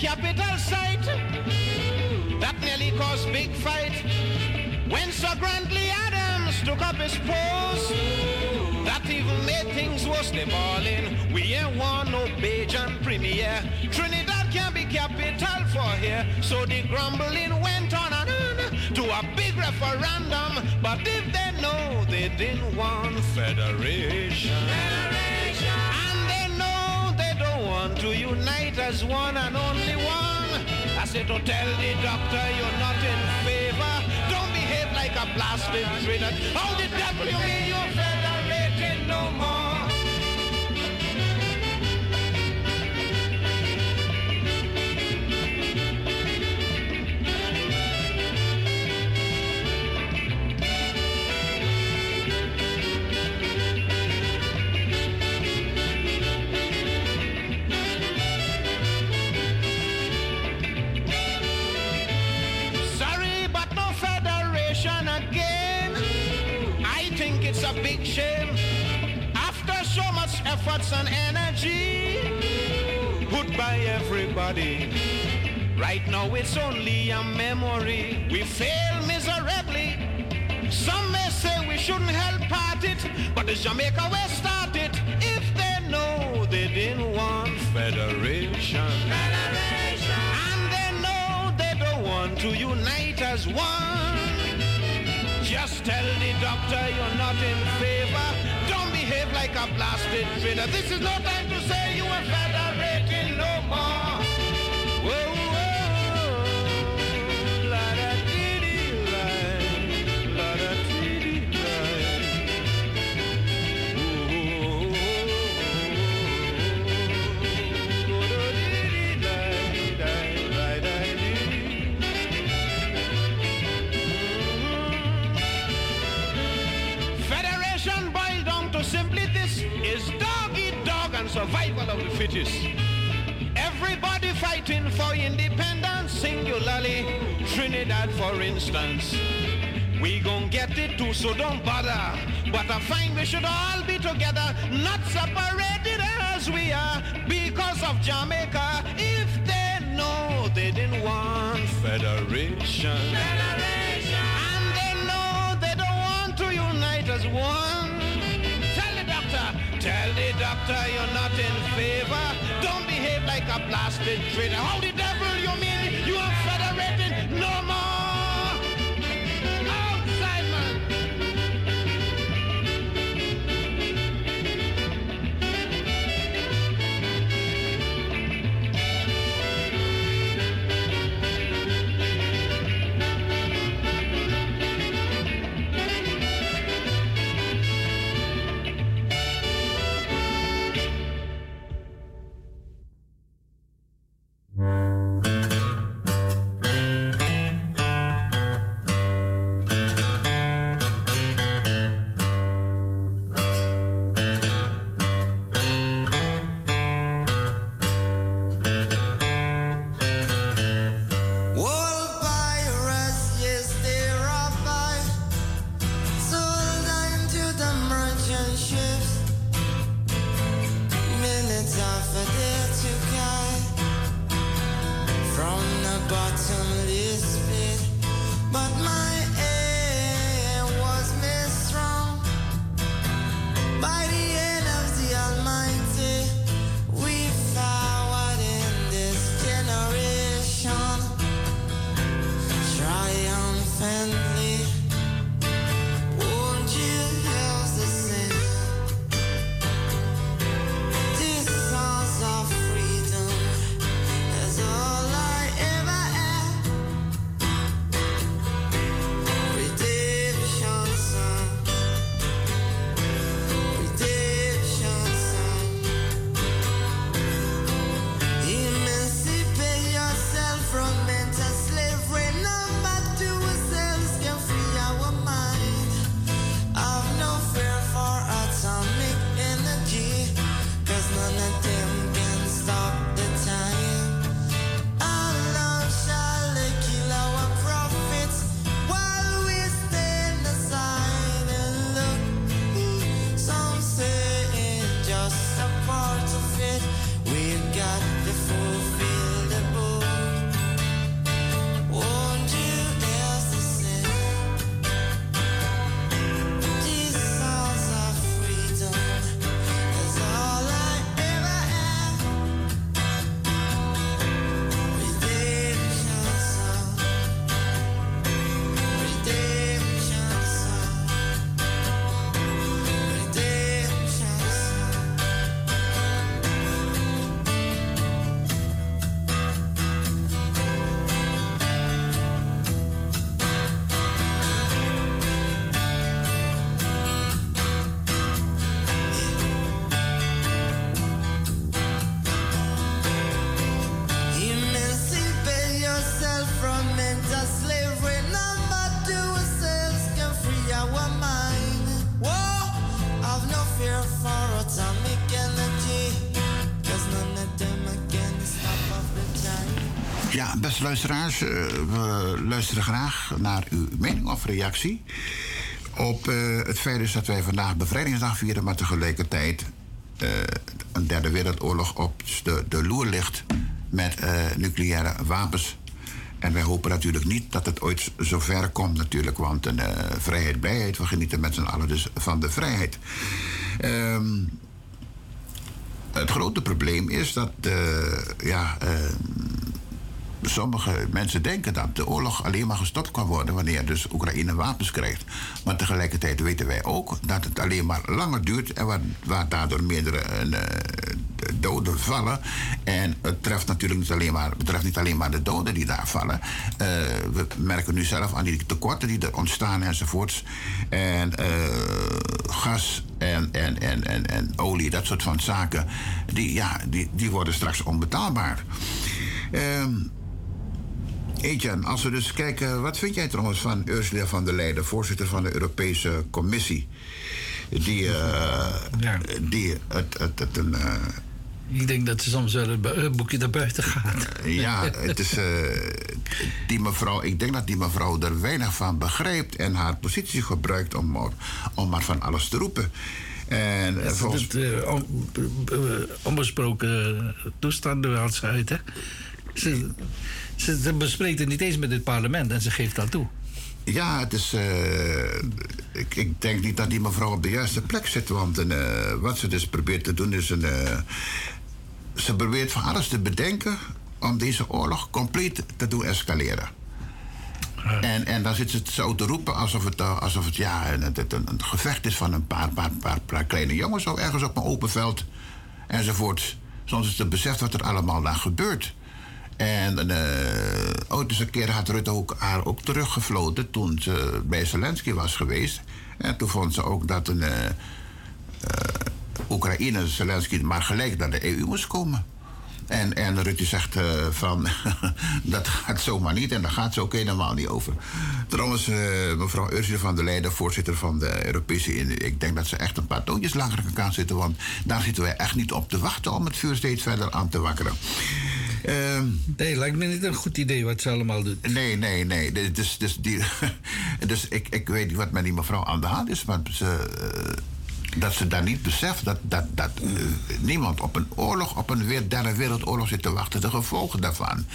capital site, that nearly caused big fight. When Sir Grantley Adams took up his post, that even made things worse. They ballin'. We ain't want no Bajan premier. Trinidad can't be capital for here. So the grumbling went on and on to a big referendum. But if they know they didn't want federation, know they to unite as one and only one. I said to tell the doctor you're not in favor. Don't behave like a blasted traitor. How the devil you mean you're efforts and energy put by everybody, right now it's only a memory. We fail miserably. Some may say we shouldn't help part it, but the Jamaica will start it if they know they didn't want federation. And they know they don't want to unite as one. Just tell the doctor you're not in favor. Don't like a blasted traitor. This is no time to say you are federating survival of the fittest. Everybody fighting for independence, singularly Trinidad for instance. We gon' get it too, so don't bother. But I find we should all be together, not separated as we are because of Jamaica. If they know they didn't want federation. And they know they don't want to unite as one. a blasted traitor. Hold it down. Luisteraars, eh, we luisteren graag naar uw mening of reactie. Op eh, het feit dat wij vandaag bevrijdingsdag vieren, maar tegelijkertijd eh, een derde wereldoorlog op de, de loer ligt met nucleaire wapens. En wij hopen natuurlijk niet dat het ooit zover komt, natuurlijk, want een eh, vrijheid, blijheid, we genieten met z'n allen dus van de vrijheid. Ehm, het grote probleem is dat eh, ja, sommige mensen denken dat de oorlog alleen maar gestopt kan worden wanneer dus Oekraïne wapens krijgt. Maar tegelijkertijd weten wij ook dat het alleen maar langer duurt en waar, waar daardoor meerdere eh, doden vallen. En het treft natuurlijk niet alleen maar, betreft niet alleen maar de doden die daar vallen. Eh, we merken nu zelf aan die tekorten die er ontstaan enzovoorts. En eh, gas en, en, en, en, en olie, dat soort van zaken, die, ja, die, die worden straks onbetaalbaar. Ehm Etienne, als we dus kijken, wat vind jij trouwens van Ursula van der Leyen, voorzitter van de Europese Commissie? Die, eh, die het, het, het een. eh, Ik denk dat ze soms wel een boekje naar buiten gaat. ja, het is. eh, die mevrouw, ik denk dat die mevrouw er weinig van begrijpt en haar positie gebruikt om, maar- om maar van alles te roepen. En eh, volgens. het, eh, on- eh, onbesproken toestanden haalt ze uit, hè? Ze, ze, ze bespreekt het niet eens met het parlement en ze geeft dat toe. Ja, het is. eh, ik, ik denk niet dat die mevrouw op de juiste plek zit. Want eh, wat ze dus probeert te doen is een. eh, ze probeert van alles te bedenken om deze oorlog compleet te doen escaleren. En, en dan zit ze het zo te roepen alsof het, alsof het ja, een, een, een, een gevecht is van een paar, paar, paar, paar kleine jongens zo ergens op een open veld enzovoort. Soms is het beseft wat er allemaal daar gebeurt. En uh, ooit eens een keer had Rutte ook, haar ook teruggefloten toen ze bij Zelensky was geweest. En toen vond ze ook dat een, eh, eh, Oekraïne, Zelensky, maar gelijk naar de EU moest komen. En, en Rutte zegt van, dat gaat zomaar niet en daar gaat ze ook helemaal niet over. Trouwens, eh, mevrouw Ursula van der Leyen, voorzitter van de Europese Unie... ik denk dat ze echt een paar toontjes lager kan zitten... want daar zitten wij echt niet op te wachten om het vuur steeds verder aan te wakkeren. Ehm, nee, lijkt me niet een goed idee wat ze allemaal doet. Nee, nee, nee. Dus, dus, die, dus ik, ik weet niet wat met die mevrouw aan de hand is... maar ze, eh, dat ze daar niet beseft dat, dat, dat eh, niemand op een oorlog, op een weer, derde wereldoorlog zit te wachten, de gevolgen daarvan.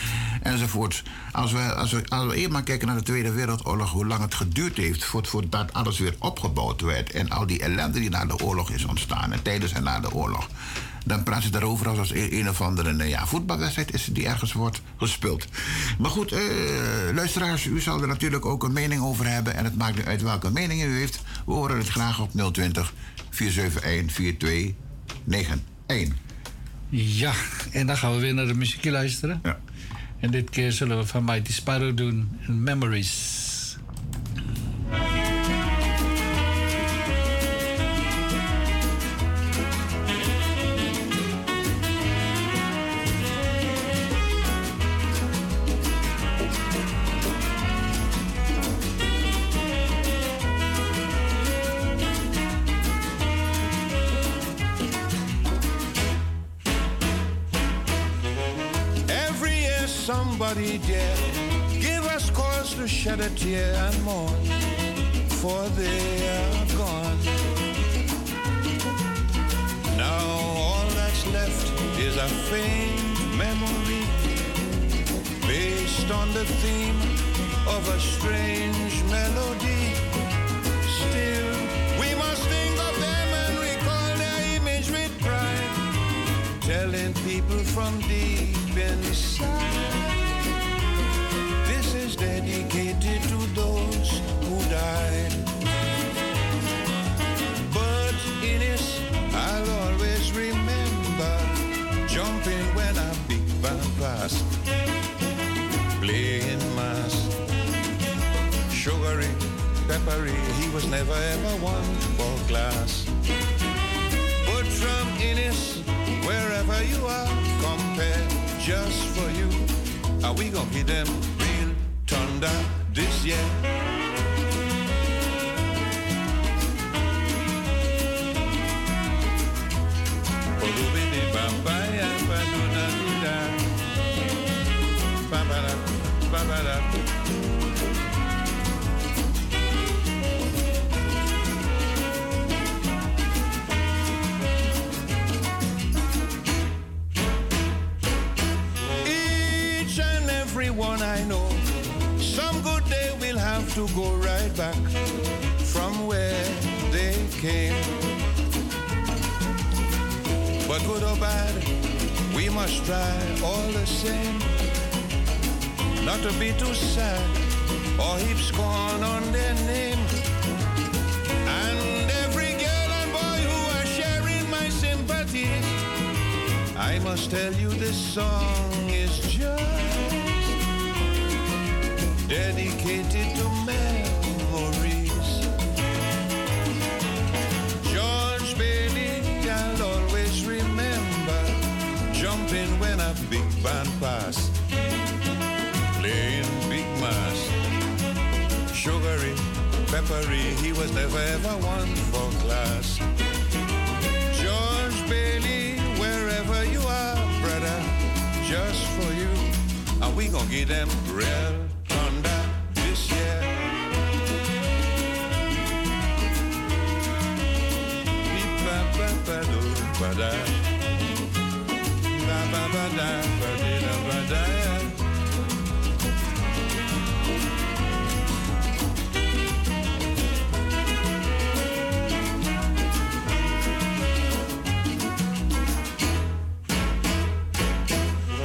Enzovoort. Als we, als, we, als we eerst maar kijken naar de Tweede Wereldoorlog, hoe lang het geduurd heeft voordat voor dat alles weer opgebouwd werd. En al die ellende die na de oorlog is ontstaan, en tijdens en na de oorlog. Dan praat ze daarover alsof het een of andere ja, voetbalwedstrijd is die ergens wordt gespeeld. Maar goed, eh, luisteraars, u zal er natuurlijk ook een mening over hebben. En het maakt niet uit welke mening u heeft. We horen het graag op 020 471 4291. Ja, en dan gaan we weer naar de muziekje luisteren. Ja. En dit keer zullen we van Mighty Sparrow doen, Memories. Shed a tear and mourn, for they are gone. Now all that's left is a faint memory based on the theme of a strange melody. Still, we must think of them and recall their image with pride telling people from deep inside. Dedicated to those who died. But in it, I'll always remember jumping when a big band passed, playing mass. Sugary, peppery, he was never ever one for glass. But from Innis, wherever you are, compare just for you. Are we gonna give them onda dus je. Olubini bambaya paduna vida. Babara, babara, babara. To go right back from where they came. But good or bad, we must try all the same. Not to be too sad or heap scorn on their name. And every girl and boy who are sharing my sympathies, I must tell you this song is just dedicated to memories. George Bailey, I'll always remember jumping when a big band passed, playing big mass. Sugary, peppery, he was never ever one for class. George Bailey, wherever you are, brother, just for you, and we gonna give them real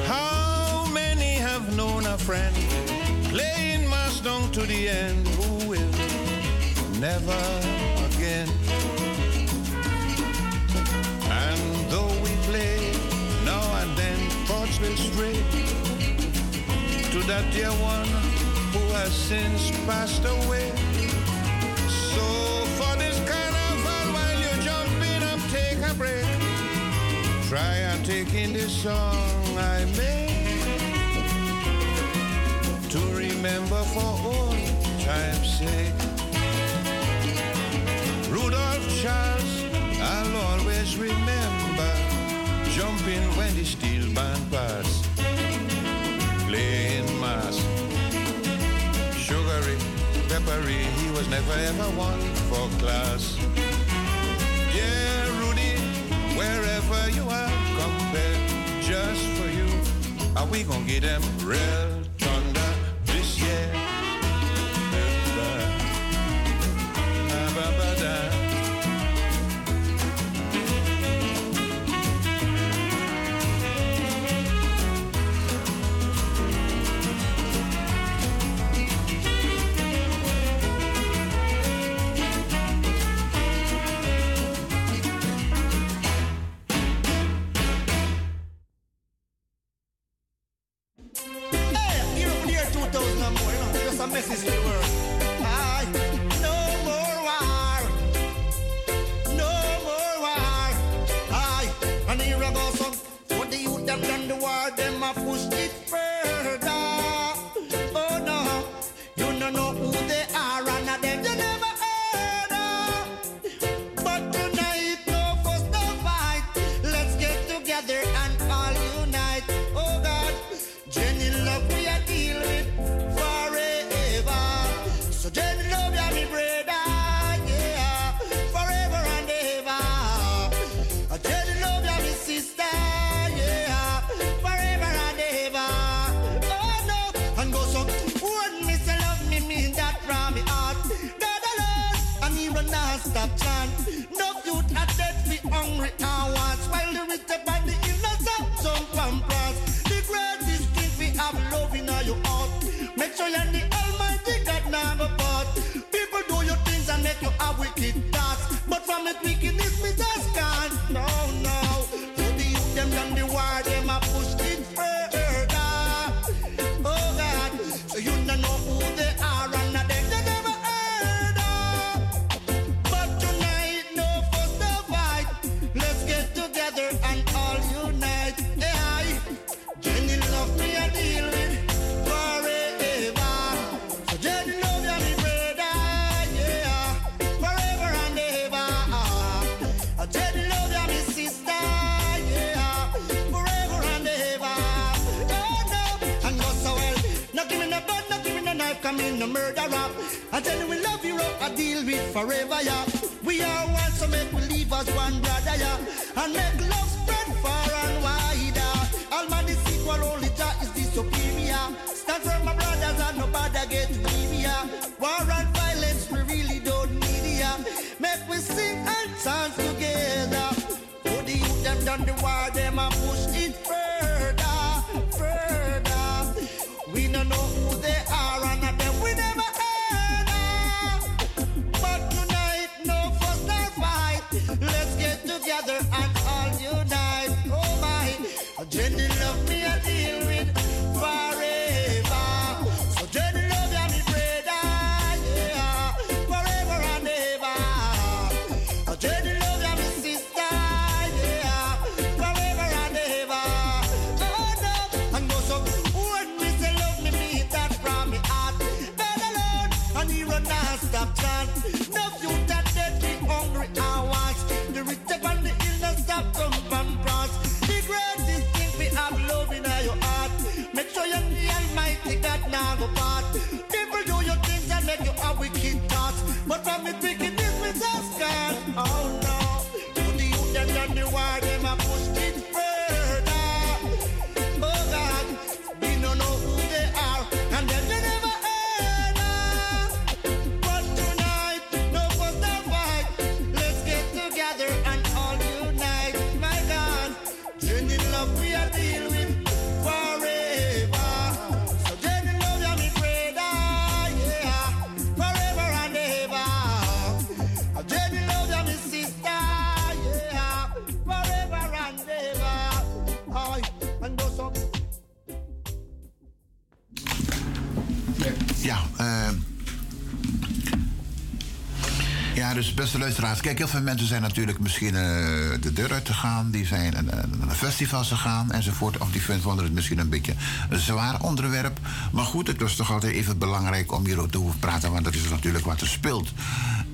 How many have known a friend playing Mustang to the end who will never will stray to that dear one who has since passed away. So for this carnival, while you're jumping up, take a break. Try and take in this song I made to remember for old time's sake. Rudolph Charles, I'll always remember jumping when the steel band passed, was never ever one for class. Yeah, Rudy, wherever you are, compare just for you. Are we gonna get them real dus beste luisteraars. Kijk, heel veel mensen zijn natuurlijk misschien eh, de deur uit te gaan. Die zijn een, naar festivals gegaan enzovoort. Of die vonden het misschien een beetje een zwaar onderwerp. Maar goed, het was toch altijd even belangrijk om hierover te praten. Want dat is natuurlijk wat er speelt.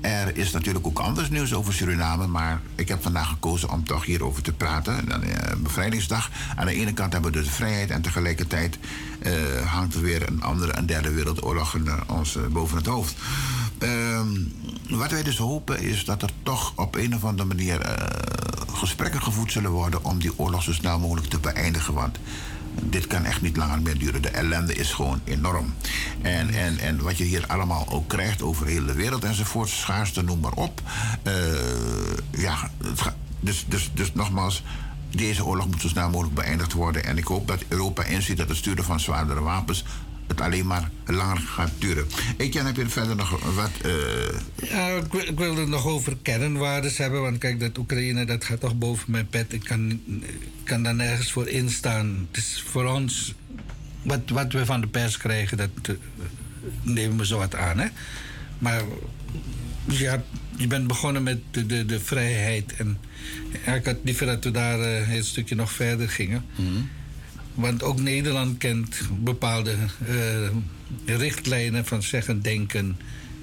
Er is natuurlijk ook anders nieuws over Suriname. Maar ik heb vandaag gekozen om toch hierover te praten. Eh, bevrijdingsdag. Aan de ene kant hebben we dus de vrijheid. En tegelijkertijd eh, hangt er weer een andere, een derde wereldoorlog ons boven het hoofd. Wat wij dus hopen is dat er toch op een of andere manier eh, gesprekken gevoerd zullen worden om die oorlog zo snel mogelijk te beëindigen. Want dit kan echt niet langer meer duren. De ellende is gewoon enorm. En, en, en wat je hier allemaal ook krijgt over de hele wereld enzovoort, schaarste, noem maar op. Eh, ja, dus, dus, dus nogmaals. Deze oorlog moet zo snel mogelijk beëindigd worden. En ik hoop dat Europa inziet dat het sturen van zwaardere wapens het alleen maar langer gaat duren. Etienne, heb je verder nog wat... eh, Ja, ik, wil- ik het nog over kernwaardes hebben. Want kijk, dat Oekraïne, dat gaat toch boven mijn pet. Ik kan, ik kan daar nergens voor instaan. Het is voor ons... Wat, wat we van de pers krijgen, dat eh, nemen we zo wat aan, hè. Maar ja, je bent begonnen met de, de, de vrijheid. En ja, ik had liever dat we daar eh, een stukje nog verder gingen. Want ook Nederland kent bepaalde richtlijnen van zeggen, denken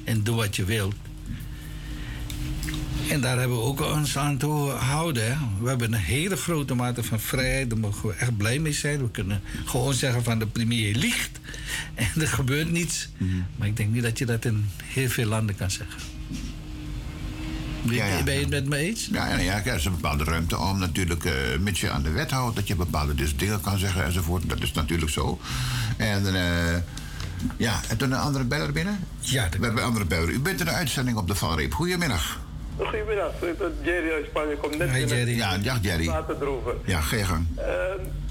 en doe wat je wilt. En daar hebben we ook ons aan te houden. We hebben een hele grote mate van vrijheid. Daar mogen we echt blij mee zijn. We kunnen gewoon zeggen van de premier liegt. En er gebeurt niets. Maar ik denk niet dat je dat in heel veel landen kan zeggen. Ja, ja. Ben je het met me eens? Ja, ja, ja, er is een bepaalde ruimte om natuurlijk, eh mits je aan de wet houdt, dat je bepaalde dus dingen kan zeggen enzovoort. Dat is natuurlijk zo. En eh, ja, en toen een andere beller binnen? Ja. We hebben een andere beller. U bent in de uitzending op de Valreep. Goedemiddag. Goedemiddag, ik ben Jerry uit Spanje. Kom net binnen. Ja, dag Jerry. Ja, ga je gang. Eh,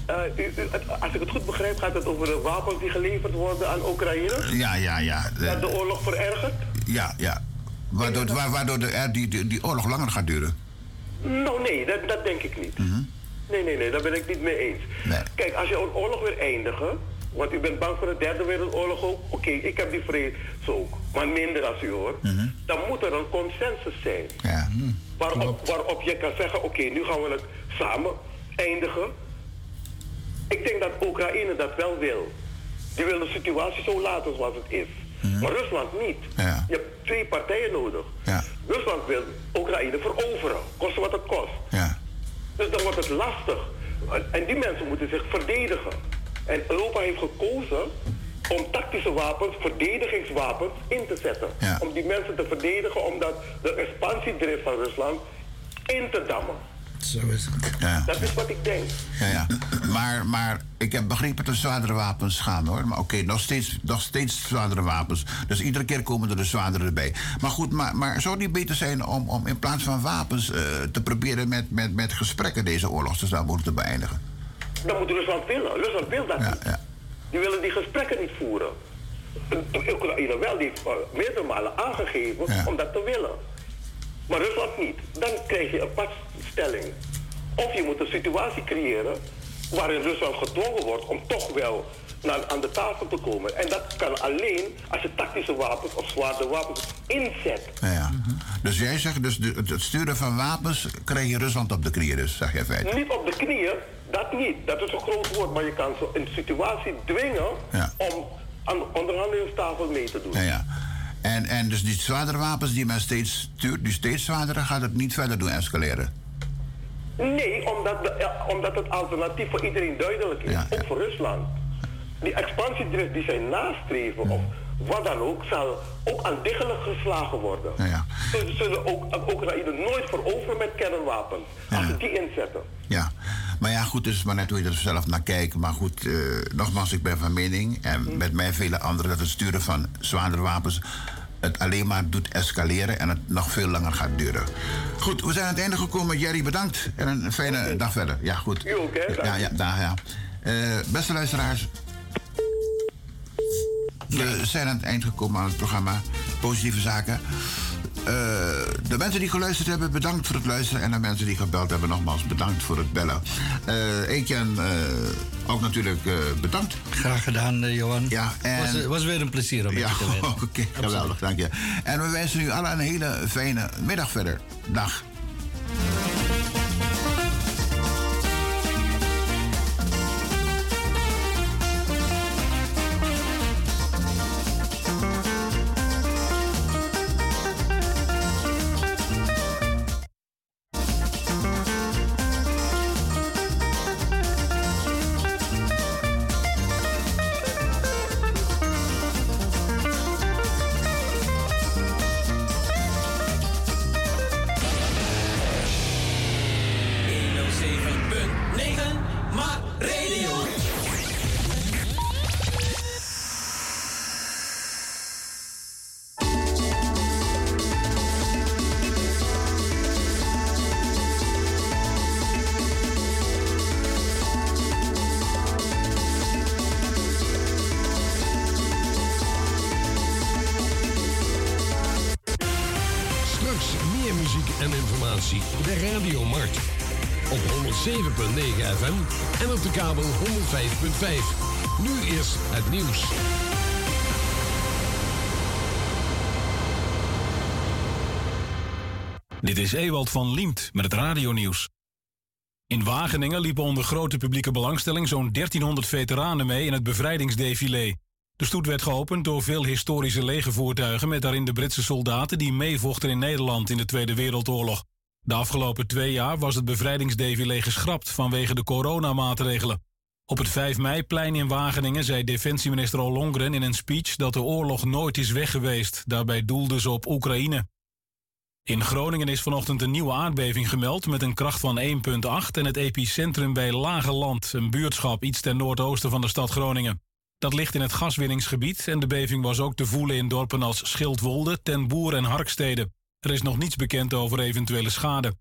eh, u- u- het- als ik het goed begrijp, gaat het over de wapens die geleverd worden aan Oekraïne. Ja, ja, ja. Eh, Dat de oorlog verergert. Ja, ja. Waardoor, wa- waardoor de, er die, die, die oorlog langer gaat duren. Nou, nee, dat, dat denk ik niet. Mhm. Nee, nee, nee, daar ben ik niet mee eens. Kijk, als je een oorlog wil eindigen, want u bent bang voor de derde wereldoorlog ook, oké, ik heb die vrees ook, maar minder als u hoor, dan moet er een consensus zijn. Ja. Waarop, waarop je kan zeggen, oké, nu gaan we het samen eindigen. Ik denk dat Oekraïne dat wel wil. Die wil de situatie zo laten zoals het is. Maar Rusland niet. Je hebt twee partijen nodig. Rusland wil Oekraïne veroveren, koste wat het kost. Dus dan wordt het lastig. En die mensen moeten zich verdedigen. En Europa heeft gekozen om tactische wapens, verdedigingswapens in te zetten. Om die mensen te verdedigen, omdat de expansiedrift van Rusland in te dammen. Zo is het. Ja. Dat is wat ik denk. Ja, ja. Maar, maar ik heb begrepen dat er zwaardere wapens gaan hoor. Maar oké, nog, steeds, nog steeds zwaardere wapens. Dus iedere keer komen er de zwaardere erbij. Maar goed, maar, maar zou het niet beter zijn om, om in plaats van wapens eh, te proberen met, met, met gesprekken deze oorlogsverstanden te beëindigen? Dat moet Rusland willen. Rusland wil dat niet. Die willen die gesprekken niet voeren. Oekraïne wel, die heeft eh, meerdere malen aangegeven om dat te willen. Maar Rusland niet. Dan krijg je een padstelling. Of je moet een situatie creëren waarin Rusland gedwongen wordt om toch wel naar, aan de tafel te komen. En dat kan alleen als je tactische wapens of zware wapens inzet. Ja, ja. Dus jij zegt, dus de- het sturen van wapens krijg je Rusland op de knieën, dus, zeg jij feit. Niet op de knieën, dat niet. Dat is een groot woord, maar je kan ze in een situatie dwingen om aan de onderhandelingstafel mee te doen. Ja, ja. En, en dus die zwaardere wapens die men steeds stuurt, die steeds zwaardere, gaat het niet verder doen escaleren. Nee, omdat, de, ja, omdat het alternatief voor iedereen duidelijk is, ook voor Rusland. Die expansiedrift die zij nastreven, of wat dan ook, zal ook aan diggelen geslagen worden. Ze zullen ook Oekraïne nooit veroveren met kernwapens, als ze die inzetten. Ja, maar ja, goed, dus maar net hoe je er zelf naar kijkt. Maar goed, eh, nogmaals, ik ben van mening, en met mij vele anderen, dat het sturen van zwaardere wapens het alleen maar doet escaleren en het nog veel langer gaat duren. Goed, we zijn aan het einde gekomen. Jerry, bedankt en een fijne dag verder. Ja, goed. U ook, hè? Ja, ja, daar, ja. Eh, beste luisteraars. We zijn aan het eind gekomen aan het programma Positieve Zaken. Eh, de mensen die geluisterd hebben, bedankt voor het luisteren. En de mensen die gebeld hebben, nogmaals bedankt voor het bellen. Uh, Etienne, ook natuurlijk bedankt. Graag gedaan, Johan. Ja, en... was, was weer een plezier om met Ja, te werken. oké, geweldig, dank je. En we wensen u allen een hele fijne middag verder. Dag. Nu eerst het nieuws. Dit is Ewald van Liemt met het radionieuws. In Wageningen liepen onder grote publieke belangstelling zo'n 1300 veteranen mee in het bevrijdingsdefilé. De stoet werd geopend door veel historische legervoertuigen met daarin de Britse soldaten die meevochten in Nederland in de Tweede Wereldoorlog. De afgelopen twee jaar was het bevrijdingsdefilé geschrapt vanwege de coronamaatregelen. Op het 5 meiplein in Wageningen zei defensieminister Ollongren in een speech dat de oorlog nooit is weg geweest. Daarbij doelde ze op Oekraïne. In Groningen is vanochtend een nieuwe aardbeving gemeld met een kracht van 1,8 en het epicentrum bij Lageland, een buurtschap iets ten noordoosten van de stad Groningen. Dat ligt in het gaswinningsgebied en de beving was ook te voelen in dorpen als Schildwolde, Ten Boer en Harkstede. Er is nog niets bekend over eventuele schade.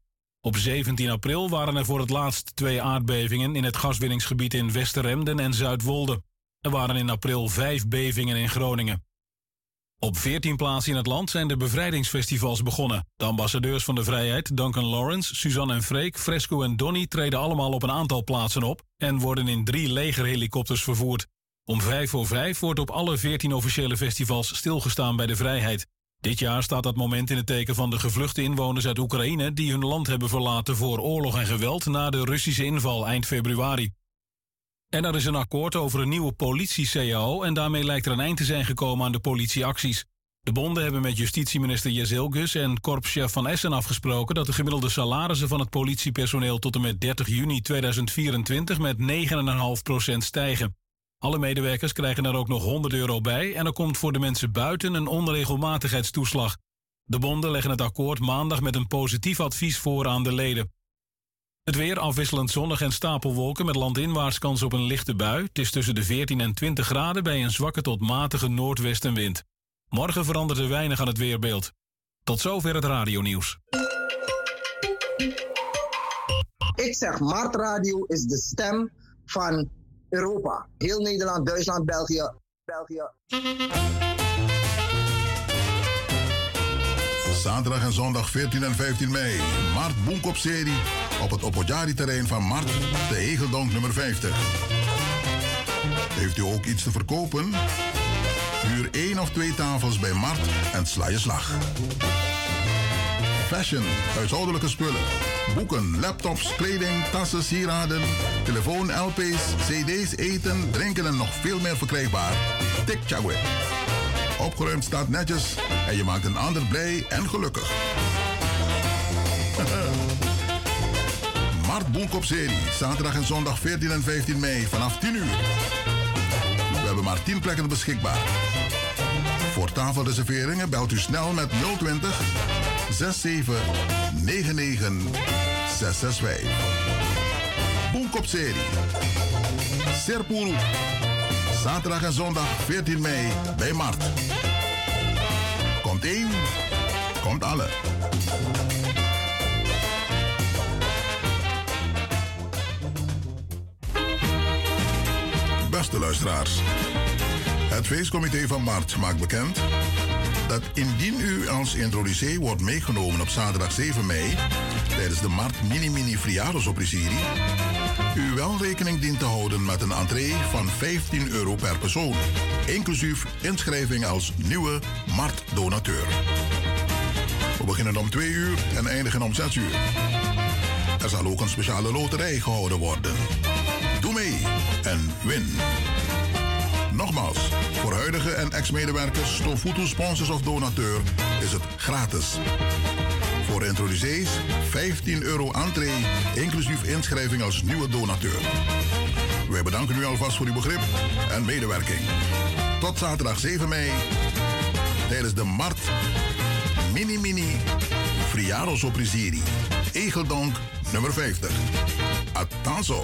Op 17 april waren er voor het laatst twee aardbevingen in het gaswinningsgebied in Westeremden en Zuidwolde. Er waren in april vijf bevingen in Groningen. Op 14 plaatsen in het land zijn de bevrijdingsfestivals begonnen. De ambassadeurs van de vrijheid, Duncan Lawrence, Suzanne en Freek, Fresco en Donny treden allemaal op een aantal plaatsen op en worden in drie legerhelikopters vervoerd. Om vijf voor vijf wordt op alle 14 officiële festivals stilgestaan bij de vrijheid. Dit jaar staat dat moment in het teken van de gevluchte inwoners uit Oekraïne die hun land hebben verlaten voor oorlog en geweld na de Russische inval eind februari. En er is een akkoord over een nieuwe politie-CAO en daarmee lijkt er een eind te zijn gekomen aan de politieacties. De bonden hebben met justitieminister Jezilgus en korpschef Van Essen afgesproken dat de gemiddelde salarissen van het politiepersoneel tot en met 30 juni 2024 met 9,5% stijgen. Alle medewerkers krijgen er ook nog 100 euro bij en er komt voor de mensen buiten een onregelmatigheidstoeslag. De bonden leggen het akkoord maandag met een positief advies voor aan de leden. Het weer afwisselend zonnig en stapelwolken met landinwaarts kans op een lichte bui. Het is tussen de 14 en 20 graden bij een zwakke tot matige noordwestenwind. Morgen verandert er weinig aan het weerbeeld. Tot zover het radionieuws. Ik zeg, Mart Radio is de stem van Europa. Heel Nederland, Duitsland, België. België. Zaterdag en zondag 14 en 15 mei. Mart Boenkop-serie op het Opojari-terrein van Mart, de Egeldonk nummer 50. Heeft u ook iets te verkopen? Huur één of twee tafels bij Mart en sla je slag. Fashion, huishoudelijke spullen. Boeken, laptops, kleding, tassen, sieraden, telefoon, LP's, CD's, eten, drinken en nog veel meer verkrijgbaar. Tik Chagwe. Opgeruimd staat netjes en je maakt een ander blij en gelukkig. Mart Boenkop serie, zaterdag en zondag 14 en 15 mei vanaf 10 uur. We hebben maar 10 plekken beschikbaar. Voor tafelreserveringen belt u snel met 020 67 99 665. Boenkop serie. Serpuru. Zaterdag en zondag 14 mei bij Mart. Komt één, komt alle. Beste luisteraars. Het feestcomité van Mart maakt bekend dat indien u als introducee wordt meegenomen op zaterdag 7 mei tijdens de Mart Mini Mini Friados Opprisieri, u wel rekening dient te houden met een entree van 15 euro per persoon, inclusief inschrijving als nieuwe Mart-donateur. We beginnen om 2 uur en eindigen om 6 uur. Er zal ook een speciale loterij gehouden worden. Doe mee en win. Nogmaals, voor huidige en ex-medewerkers, Stofutu sponsors of donateur is het gratis. Voor introducees 15 euro entree, inclusief inschrijving als nieuwe donateur. Wij bedanken u alvast voor uw begrip en medewerking. Tot zaterdag 7 mei tijdens de Mart Mini Mini Friaros Oprisiri. Egeldonk nummer 50. Attenzo!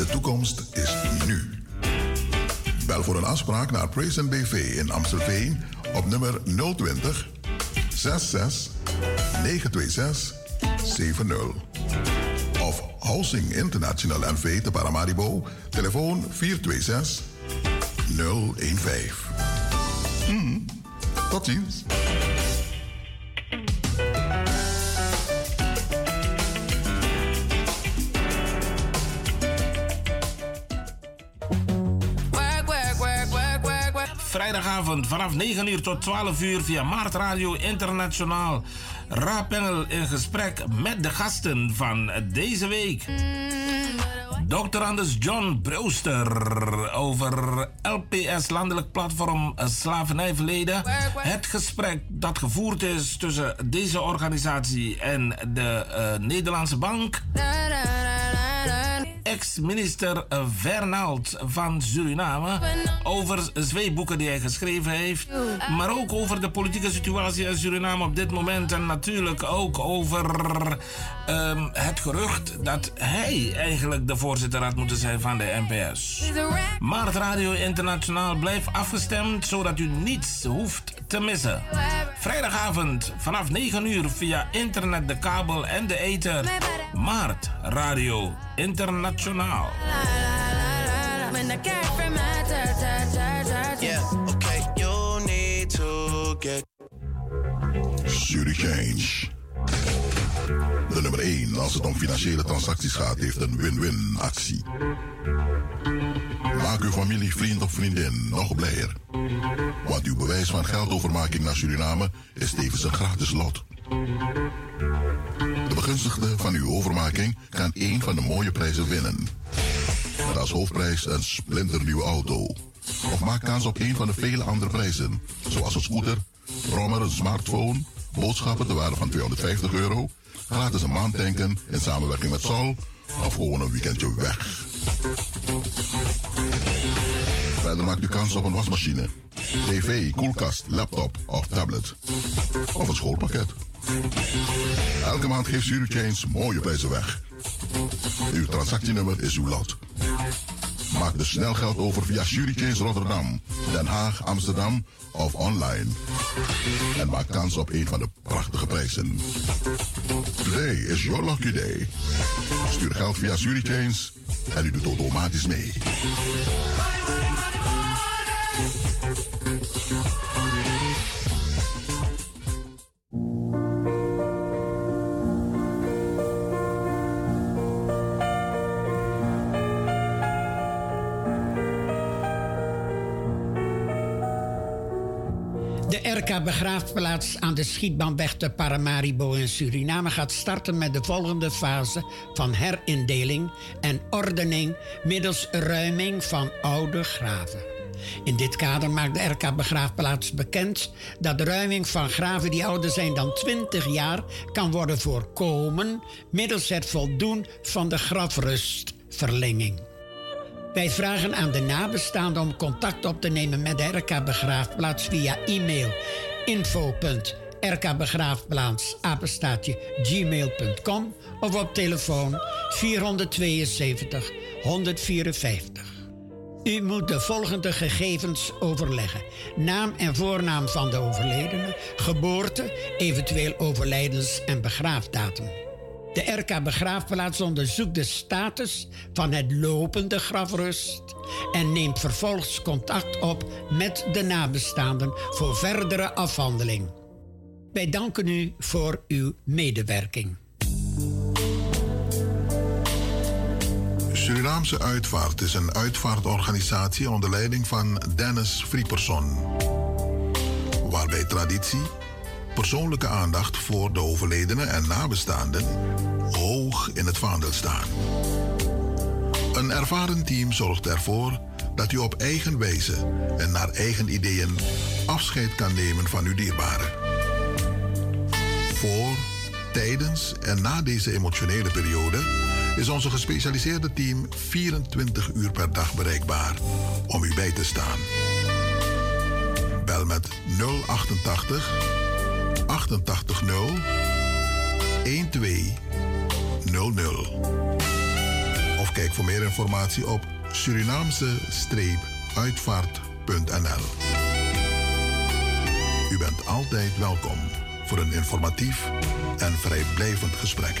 De toekomst is nu. Bel voor een afspraak naar Praise BV in Amstelveen op nummer 020 66 926 70. Of Housing International NV te Paramaribo, telefoon 426 015. Mm, tot ziens. Vanaf 9 uur tot 12 uur via Maart Radio Internationaal. Raapengel in gesprek met de gasten van deze week. Dr. Anders John Brewster over LPS, Landelijk Platform Slavernijverleden. Het gesprek dat gevoerd is tussen deze organisatie en de uh, Nederlandse Bank. Ex-minister Vernald van Suriname over twee boeken die hij geschreven heeft. Maar ook over de politieke situatie in Suriname op dit moment. En natuurlijk ook over um, het gerucht dat hij eigenlijk de voorzitter had moeten zijn van de NPS. Maar Radio Internationaal blijft afgestemd zodat u niets hoeft te missen. Vrijdagavond vanaf 9 uur via internet, de kabel en de ether. Maart Radio Internationaal. Yeah, okay, you need to get. Change. De nummer 1 als het om financiële transacties gaat, heeft een win-win actie. Maak uw familie, vriend of vriendin nog blijer. Want uw bewijs van geldovermaking naar Suriname is tevens een gratis lot. De begunstigde van uw overmaking kan één van de mooie prijzen winnen. Met als hoofdprijs een splinternieuwe auto. Of maak kans op een van de vele andere prijzen. Zoals een scooter, brommer, een smartphone, boodschappen te waarde van 250 euro, gratis een maand tanken in samenwerking met Sol of gewoon een weekendje weg. Verder maakt u kans op een wasmachine, tv, koelkast, laptop of tablet. Of een schoolpakket. Elke maand geeft Change mooie prijzen weg. Uw transactienummer is uw lot. Maak dus snel geld over via Change Rotterdam, Den Haag, Amsterdam of online. En maak kans op een van de prachtige prijzen. Today is your lucky day. Stuur geld via Change en u doet automatisch mee. Begraafplaats aan de Schietbaanweg te Paramaribo in Suriname gaat starten met de volgende fase van herindeling en ordening middels ruiming van oude graven. In dit kader maakt de RK Begraafplaats bekend dat de ruiming van graven die ouder zijn dan 20 jaar kan worden voorkomen middels het voldoen van de grafrustverlenging. Wij vragen aan de nabestaanden om contact op te nemen met de RK Begraafplaats via e-mail info.rkbegraafplaats of op telefoon 472 154. U moet de volgende gegevens overleggen: naam en voornaam van de overledene, geboorte, eventueel overlijdens- en begraafdatum. De RK Begraafplaats onderzoekt de status van het lopende grafrust en neemt vervolgens contact op met de nabestaanden voor verdere afhandeling. Wij danken u voor uw medewerking. Surinaamse Uitvaart is een uitvaartorganisatie onder leiding van Dennis Frieperson. Waarbij traditie, persoonlijke aandacht voor de overledenen en nabestaanden hoog in het vaandel staan. Een ervaren team zorgt ervoor dat u op eigen wijze en naar eigen ideeën afscheid kan nemen van uw dierbaren. Voor, tijdens en na deze emotionele periode is onze gespecialiseerde team 24 uur per dag bereikbaar om u bij te staan. Bel met 088 880 1200. Of kijk voor meer informatie op Surinaamse-uitvaart.nl. U bent altijd welkom voor een informatief en vrijblijvend gesprek.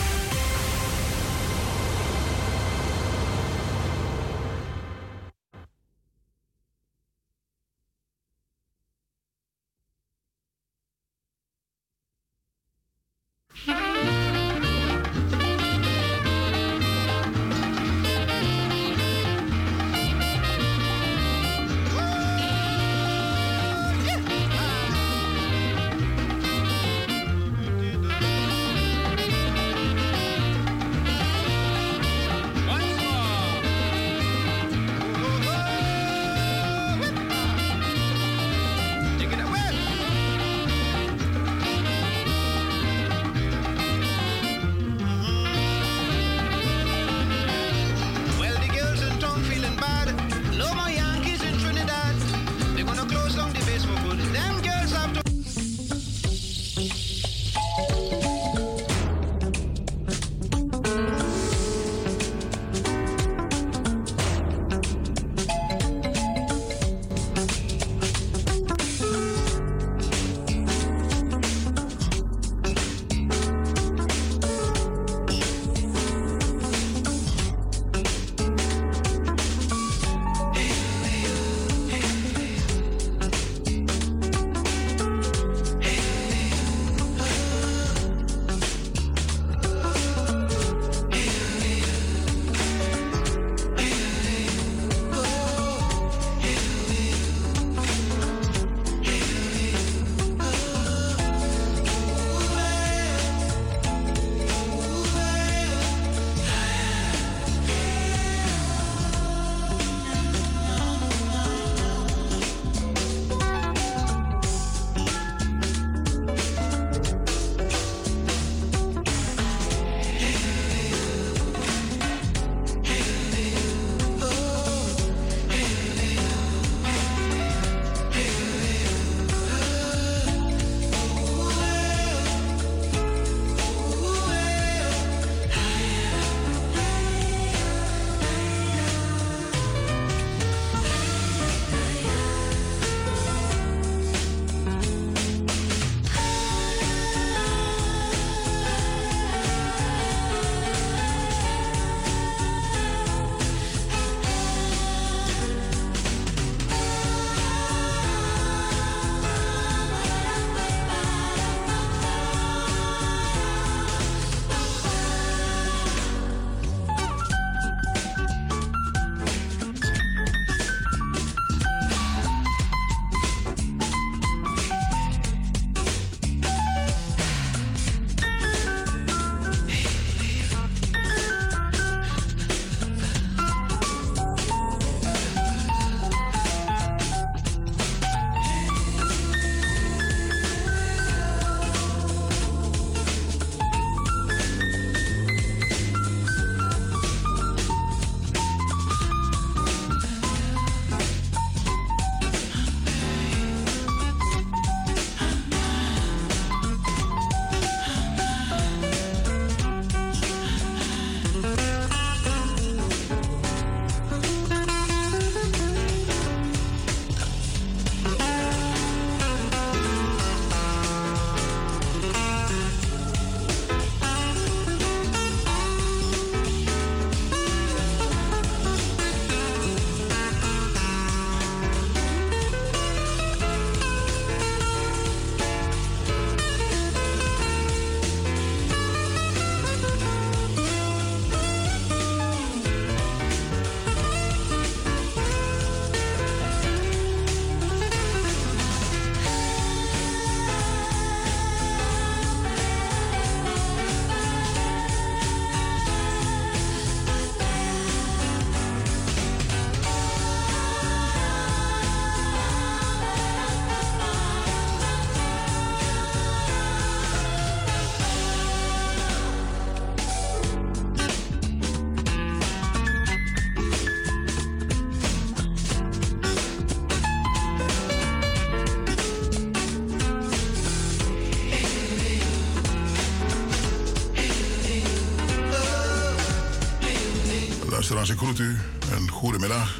Luisteraars, ik groet u en goedemiddag.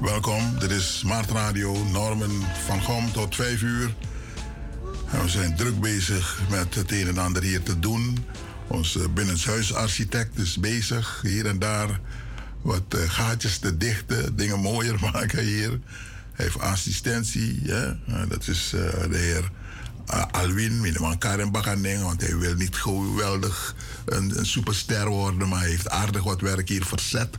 Welkom, dit is Maart Radio, Normen van Gom tot 5 uur. We zijn druk bezig met het een en ander hier te doen. Onze binnenshuisarchitect is bezig, hier en daar wat eh, gaatjes te dichten, dingen mooier maken hier. Hij heeft assistentie, ja? Eh, dat is eh, de heer Alwin, minimaal Karen Bakaneng, want hij wil niet geweldig een, een superster worden, maar hij heeft aardig wat werk hier verzet.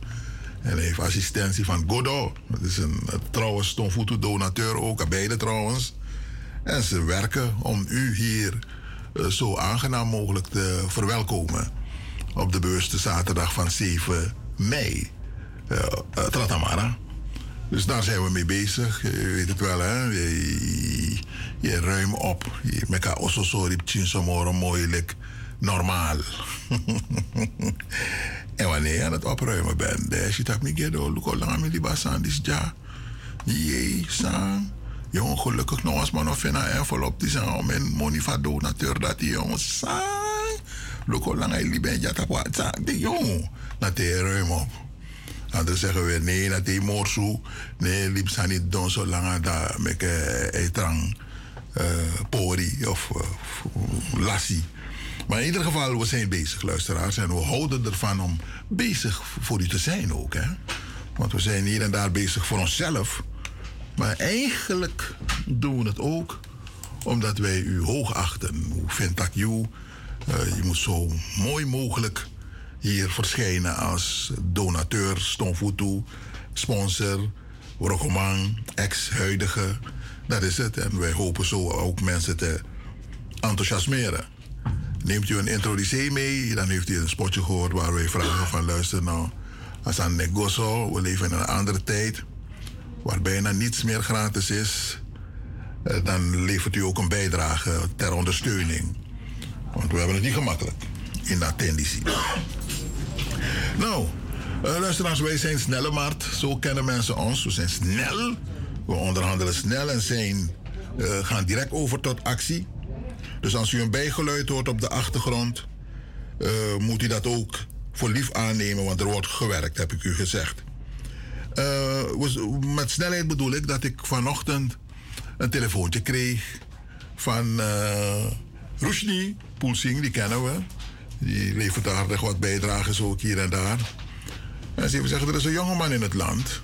Assistentie van Godo. Dat is een, trouwens Tonfutu donateur ook, beide trouwens. En ze werken om u hier uh, zo aangenaam mogelijk te verwelkomen. Op de beurs de zaterdag van 7 mei. Uh, Tratamara. Dus daar zijn we mee bezig. Je weet het wel, hè? Je, je ruim op. Je meka osso sorry chinsomoro moeilijk. Normaal. wanneer aan het opruimen bent, je dat niet gedo. Al lang met die basan dis ja. Jee, sang. Jongen, gelukkig nog eens maar nog een envelop die zijn om een donateur dat die jongen lang hij liep ja dat wat sang. Die jongen, dat ruim op. Anderen zeggen weer nee, dat hij morsu. Nee, liep zijn niet doen zo lang dat met een trang uh, pori of uh, lassie. Maar in ieder geval, we zijn bezig, luisteraars. En we houden ervan om bezig voor u te zijn ook. Hè? Want we zijn hier en daar bezig voor onszelf. Maar eigenlijk doen we het ook omdat wij u hoog achten. Hoe vindt dat je? Uh, je moet zo mooi mogelijk hier verschijnen als donateur, Stonfutu, sponsor, Rokoman, ex-huidige. Dat is het. En wij hopen zo ook mensen te enthousiasmeren. Neemt u een introducee mee, dan heeft u een spotje gehoord waar wij vragen van luister nou. Als aan negozo, we leven in een andere tijd waar bijna niets meer gratis is. Dan levert u ook een bijdrage ter ondersteuning. Want we hebben het niet gemakkelijk in dat tendentie. Nou, uh, luisteraars, wij zijn snelle markt. Zo kennen mensen ons. We zijn snel. We onderhandelen snel en zijn, uh, gaan direct over tot actie. Dus als u een bijgeluid hoort op de achtergrond, uh, moet u dat ook voor lief aannemen, want er wordt gewerkt, heb ik u gezegd. met snelheid bedoel ik dat ik vanochtend een telefoontje kreeg van uh, Rushni Poelsing, die kennen we. Die levert aardig wat bijdrages ook hier en daar. En ze zeggen, er is een jongeman in het land.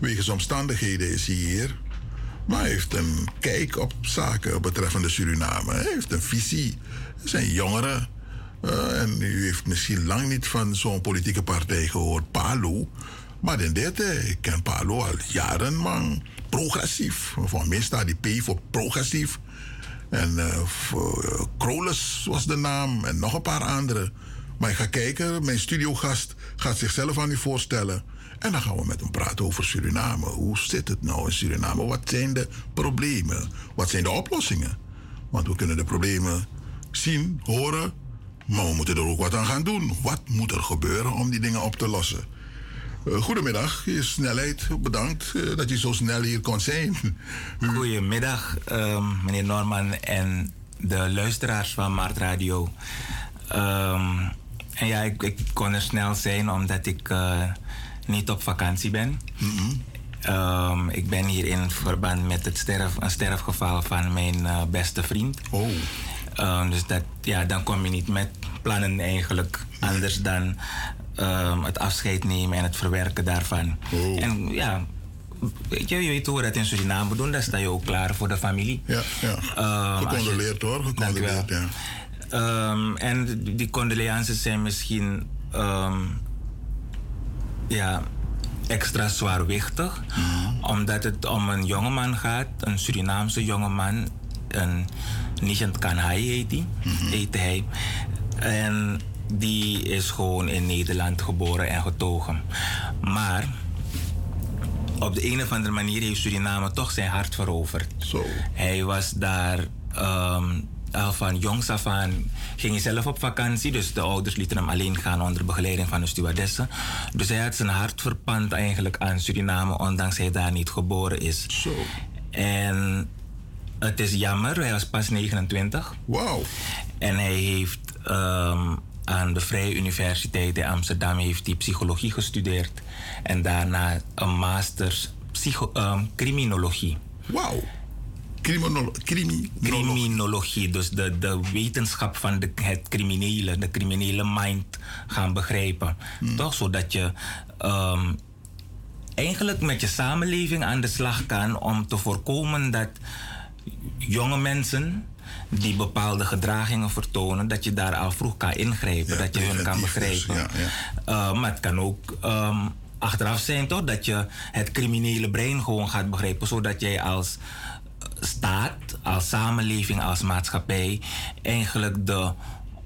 Wegens omstandigheden is hij hier. Maar hij heeft een kijk op zaken betreffende Suriname. Hij heeft een visie. Er zijn jongeren. Uh, en u heeft misschien lang niet van zo'n politieke partij gehoord, PALO. Maar in dit, ik ken PALO al jaren, man. Progressief. Mij staat die P voor progressief. En uh, Krolus was de naam en nog een paar andere. Maar ik ga kijken, mijn studiogast gaat zichzelf aan u voorstellen. En dan gaan we met hem praten over Suriname. Hoe zit het nou in Suriname? Wat zijn de problemen? Wat zijn de oplossingen? Want we kunnen de problemen zien, horen, maar we moeten er ook wat aan gaan doen. Wat moet er gebeuren om die dingen op te lossen? Uh, goedemiddag, je snelheid. Bedankt uh, dat je zo snel hier kon zijn. Goedemiddag, um, meneer Norman en de luisteraars van Maart Radio. Um, en ja, ik, kon er snel zijn omdat ik uh, niet op vakantie ben. Mm -hmm. um, ik ben hier in verband met het sterf, een sterfgeval van mijn beste vriend. Oh. dus dat, ja, dan kom je niet met plannen eigenlijk anders dan um, het afscheid nemen en het verwerken daarvan. Oh. En ja, weet je, je weet hoe we dat in Suriname doen, dan sta je ook klaar voor de familie. Ja, ja. Gecondoleerd hoor, gecondoleerd, ja. En die condoleances zijn misschien ja, extra zwaarwichtig, mm. omdat het om een jongeman gaat, een Surinaamse jongeman, een Nishant Kanhai heet, die, mm -hmm. heet hij. En die is gewoon in Nederland geboren en getogen. Maar op de een of andere manier heeft Suriname toch zijn hart veroverd. Zo. Hij was daar um, al van jongs af aan. Ging hij zelf op vakantie, dus de ouders lieten hem alleen gaan onder begeleiding van de stewardessen. Dus hij had zijn hart verpand eigenlijk aan Suriname, ondanks hij daar niet geboren is. Zo. En het is jammer, hij was pas 29. Wauw. En hij heeft um, aan de Vrije Universiteit in Amsterdam heeft hij psychologie gestudeerd. En daarna een master psycho, ehm, criminologie. Wauw. Criminolo crimi criminologie, dus de, de wetenschap van de, het criminele, de criminele mind gaan begrijpen. Toch? Zodat je ehm, eigenlijk met je samenleving aan de slag kan om te voorkomen dat jonge mensen die bepaalde gedragingen vertonen, dat je daar al vroeg kan ingrijpen, dat je hun kan begrijpen. Uh, maar het kan ook ehm, achteraf zijn toch dat je het criminele brein gewoon gaat begrijpen, zodat jij als staat, als samenleving, als maatschappij eigenlijk de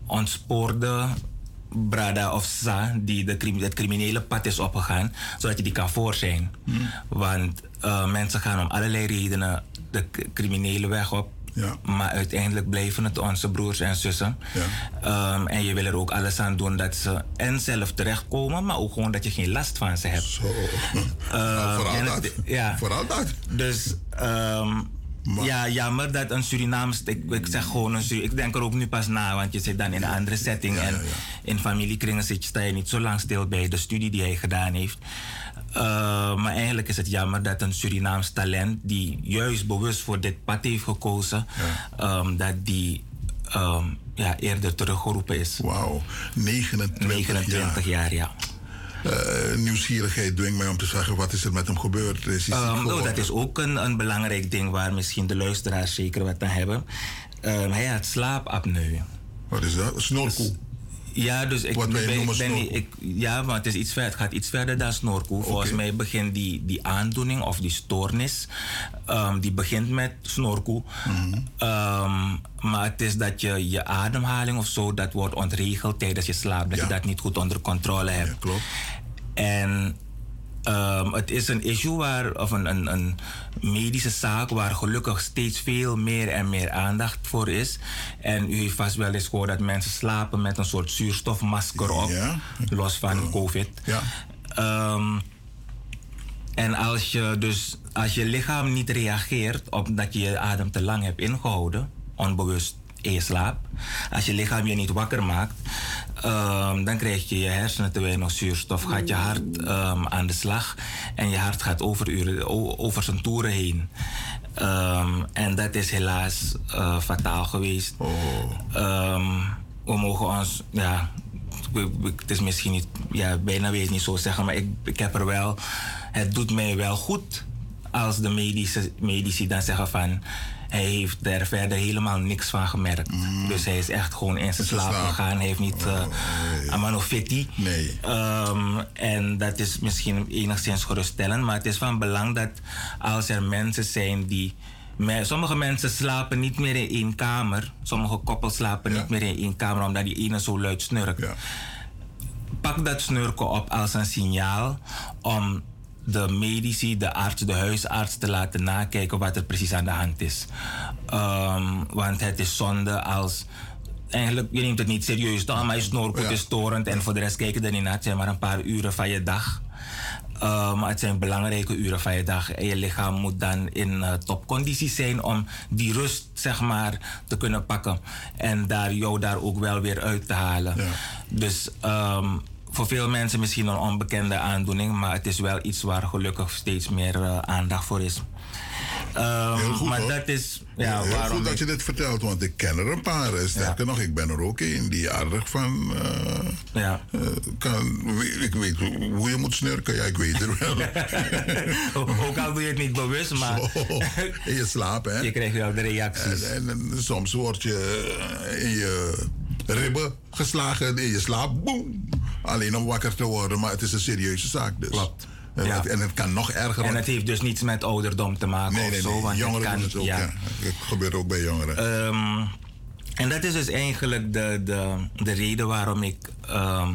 ontspoorde brada of sa die de, het criminele pad is opgegaan, zodat je die kan voorzien. Want eh, mensen gaan om allerlei redenen de criminele weg op. Maar uiteindelijk blijven het onze broers en zussen. Ehm, en je wil er ook alles aan doen dat ze en zelf terechtkomen, maar ook gewoon dat je geen last van ze hebt. Zo. vooral dat. Ja. Vooral dat. Dus ehm, ja, jammer dat een Surinaams, ik, ik zeg gewoon een Sur- ik denk er ook nu pas na, want je zit dan in een andere setting en in familiekringen zit je, sta je niet zo lang stil bij de studie die hij gedaan heeft. Uh, maar eigenlijk is het jammer dat een Surinaams talent die juist bewust voor dit pad heeft gekozen, um, dat die um, ja, eerder teruggeroepen is. Wauw, 29, 29 jaar, ja. Eh, nieuwsgierigheid dwingt mij om te zeggen, wat is er met hem gebeurd? Is Um, oh, geworden? dat is ook een, een belangrijk ding waar misschien de luisteraars zeker wat aan hebben. Um, hij had slaapapneu. Wat is dat? Snorkel? Ja, dus ik, Wat ben, ik ben niet, ik, ja, maar het is iets verder. Het gaat iets verder dan snorkel. Volgens mij begint die, die aandoening of die stoornis, um, die begint met snorkel. Mhm. Um, maar het is dat je je ademhaling of zo, dat wordt ontregeld tijdens je slaap. Dat je dat niet goed onder controle hebt. klopt. En um, het is een issue waar, of een, een, een medische zaak waar gelukkig steeds veel meer en meer aandacht voor is. En u heeft vast wel eens gehoord dat mensen slapen met een soort zuurstofmasker op, los van COVID. Ehm, en als je dus als je lichaam niet reageert op dat je je adem te lang hebt ingehouden, onbewust in je slaap, als je lichaam je niet wakker maakt, ehm, dan krijg je je hersenen te weinig zuurstof, gaat je hart ehm, aan de slag en je hart gaat over, uren, over zijn toeren heen. Ehm, en dat is helaas eh, fataal geweest. Ehm, we mogen ons, ja, het is misschien niet, ja, bijna weet niet zo zeggen, maar ik, ik heb er wel, het doet mij wel goed als de medische, medici dan zeggen van, hij heeft er verder helemaal niks van gemerkt. Dus hij is echt gewoon in zijn slaap gegaan. Hij heeft niet uh, amanofitti. Nee. Ehm, en dat is misschien enigszins geruststellend, maar het is van belang dat als er mensen zijn die. Sommige mensen slapen niet meer in één kamer. Sommige koppels slapen niet meer in één kamer omdat die ene zo luid snurkt. Pak dat snurken op als een signaal om de medici, de arts, de huisarts te laten nakijken wat er precies aan de hand is. Ehm, want het is zonde als. Eigenlijk, je neemt het niet serieus. toch? maar je snorkelt is storend en voor de rest kijken er niet naar. Het zijn maar een paar uren van je dag. Uh, maar het zijn belangrijke uren van je dag. En je lichaam moet dan in uh, topconditie zijn om die rust, zeg maar, te kunnen pakken. En daar jou daar ook wel weer uit te halen. Dus um, voor veel mensen misschien een onbekende aandoening, maar het is wel iets waar gelukkig steeds meer uh, aandacht voor is. Um, Heel goed, maar hoor. dat is ja, Heel waarom goed dat ik- je dit vertelt, want ik ken er een paar. eh, Sterker nog, ik ben er ook een die aardig van. eh, ja. eh, kan, ik weet hoe je moet snurken, ja, ik weet het wel. ook al doe je het niet bewust, maar. in je slaap, hè? Je krijgt wel de reacties. En, en, en soms word je eh, in je ribben geslagen, in je slaap, boem. Alleen om wakker te worden, maar het is een serieuze zaak dus. Klopt. En, Ja. het, en het kan nog erger En het heeft dus niets met ouderdom te maken Nee, of nee, zo. nee. Want Jongeren het kan, het ook, ja. Het gebeurt ook bij jongeren. Ehm, en dat is dus eigenlijk de, de, de reden waarom ik ehm,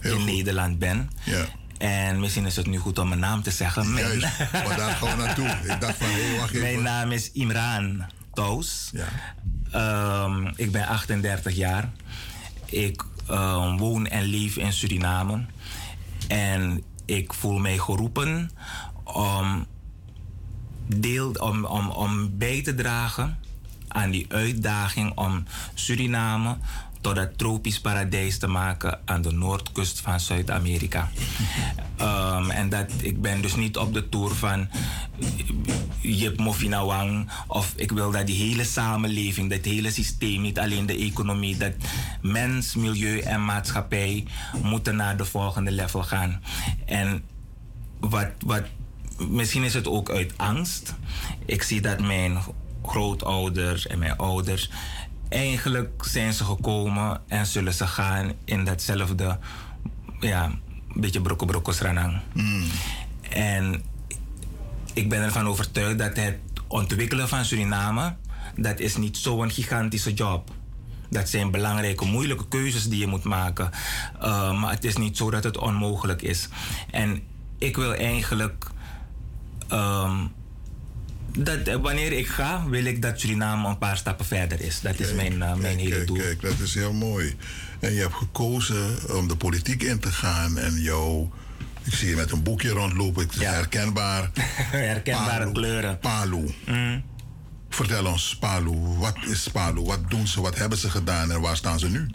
in Nederland ben. Ja. En misschien is het nu goed om mijn naam te zeggen. Mijn, Juist, maar daar gaan we naartoe. Ik dacht van, wacht even. mijn naam is Imran Tous. Ehm, ik ben 38 jaar. Ik ehm, woon en leef in Suriname. En ik voel mij geroepen om, deel, om, om, om bij te dragen aan die uitdaging om Suriname tot dat tropisch paradijs te maken aan de noordkust van Zuid-Amerika. Ehm, en dat ik ben dus niet op de tour van Jip Mofinawang of ik wil dat die hele samenleving, dat hele systeem, niet alleen de economie, dat mens, milieu en maatschappij moeten naar de volgende level gaan. En wat, wat misschien is het ook uit angst. Ik zie dat mijn grootouders en mijn ouders eigenlijk zijn ze gekomen en zullen ze gaan in datzelfde, ja, beetje brokko brokko sranang. En ik ben ervan overtuigd dat het ontwikkelen van Suriname, dat is niet zo'n gigantische job. Dat zijn belangrijke, moeilijke keuzes die je moet maken. Uh, maar het is niet zo dat het onmogelijk is. En ik wil eigenlijk um, dat, eh, wanneer ik ga, wil ik dat Suriname een paar stappen verder is. Dat is mijn, uh, mijn hele kijk, doel. Kijk, dat is heel mooi. En je hebt gekozen om de politiek in te gaan en jouw. Ik zie je met een boekje rondlopen, het is herkenbaar. Herkenbare Palu. kleuren. Palu. Vertel ons, Palu. Wat is Palu? Wat doen ze? Wat hebben ze gedaan en waar staan ze nu?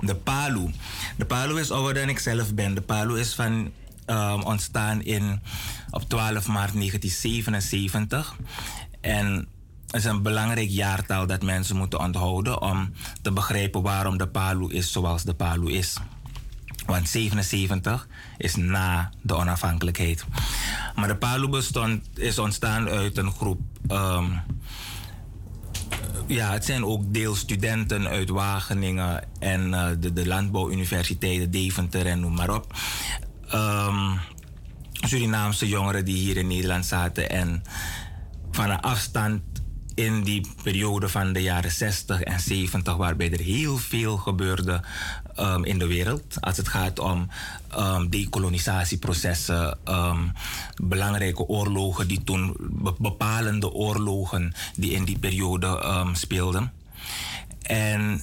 De Palu. De Palu is ouder dan ik zelf ben. De Palu is van, um, ontstaan in, op 12 maart 1977. En het is een belangrijk jaartal dat mensen moeten onthouden om te begrijpen waarom de Palu is zoals de Palu is. Want 77 is na de onafhankelijkheid. Maar de Palu bestond, is ontstaan uit een groep. ehm, ja, het zijn ook deels studenten uit Wageningen en eh, de, de landbouwuniversiteiten Deventer en noem maar op. Ehm, Surinaamse jongeren die hier in Nederland zaten en van een afstand in die periode van de jaren 60 en 70, waarbij er heel veel gebeurde ehm, in de wereld. Als het gaat om ehm, decolonisatieprocessen, ehm, belangrijke oorlogen die toen, be- bepalende oorlogen die in die periode speelden. En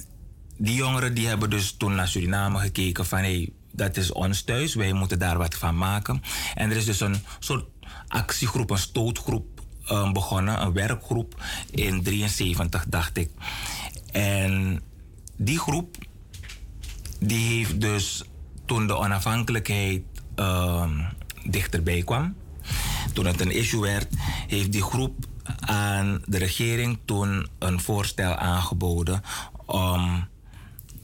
die jongeren die hebben dus toen naar Suriname gekeken van hey, dat is ons thuis, wij moeten daar wat van maken. En er is dus een soort actiegroep, een stootgroep eh, begonnen, een werkgroep in 73 dacht ik. En die groep die heeft dus toen de onafhankelijkheid ehm, dichterbij kwam, toen het een issue werd, heeft die groep aan de regering toen een voorstel aangeboden om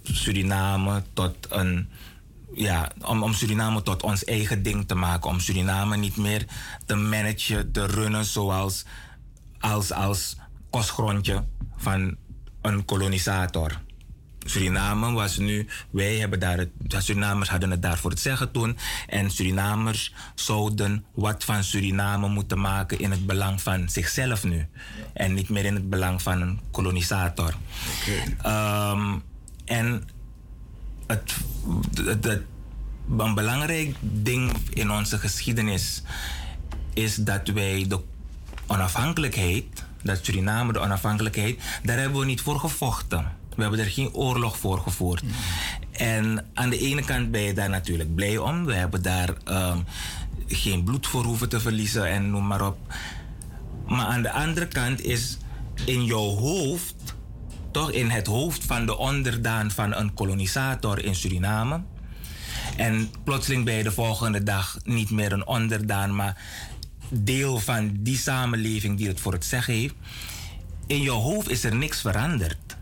Suriname tot een ja, om, om Suriname tot ons eigen ding te maken. Om Suriname niet meer te managen, te runnen zoals als, als kostgrondje van een kolonisator. Suriname was nu, wij hebben daar het, Surinamers hadden het daar voor het zeggen toen. En Surinamers zouden wat van Suriname moeten maken in het belang van zichzelf nu. En niet meer in het belang van een kolonisator. Ehm, en het, het, het- een belangrijk ding in onze geschiedenis is dat wij de onafhankelijkheid, dat Suriname de onafhankelijkheid, daar hebben we niet voor gevochten. We hebben er geen oorlog voor gevoerd. En aan de ene kant ben je daar natuurlijk blij om. We hebben daar ehm, geen bloed voor hoeven te verliezen en noem maar op. Maar aan de andere kant is in jouw hoofd, toch in het hoofd van de onderdaan van een kolonisator in Suriname. En plotseling ben je de volgende dag niet meer een onderdaan, maar deel van die samenleving die het voor het zeggen heeft. In jouw hoofd is er niks veranderd.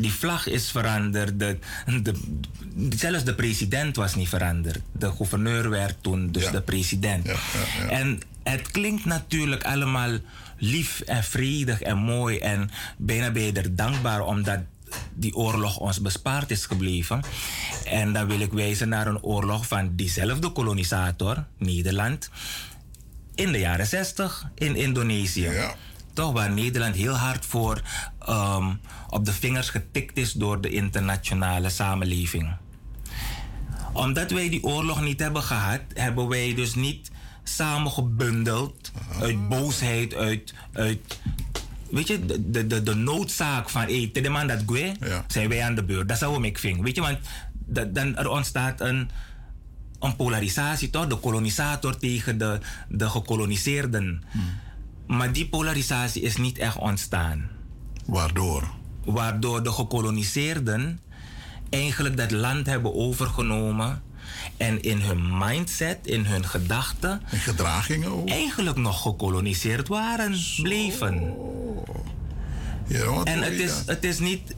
Die vlag is veranderd. De, de, zelfs de president was niet veranderd. De gouverneur werd toen dus de president. En het klinkt natuurlijk allemaal lief en vredig en mooi. En bijna ben je er dankbaar omdat die oorlog ons bespaard is gebleven. En dan wil ik wijzen naar een oorlog van diezelfde kolonisator, Nederland, in de jaren 60 in Indonesië. Toch waar Nederland heel hard voor ehm, op de vingers getikt is door de internationale samenleving. Omdat wij die oorlog niet hebben gehad, hebben wij dus niet samengebundeld uit boosheid, uit, uit weet je, de, de, de, noodzaak van, hé, hey, de man dat gue, zijn wij aan de beurt. Dat zou ik vinden. Weet je, want dat, dan er ontstaat een, een polarisatie, toch? De kolonisator tegen de, de gekoloniseerden. Maar die polarisatie is niet echt ontstaan. Waardoor? Waardoor de gekoloniseerden eigenlijk dat land hebben overgenomen en in hun mindset, in hun gedachten. En gedragingen ook. Eigenlijk nog gekoloniseerd waren, bleven. en het is, het is niet.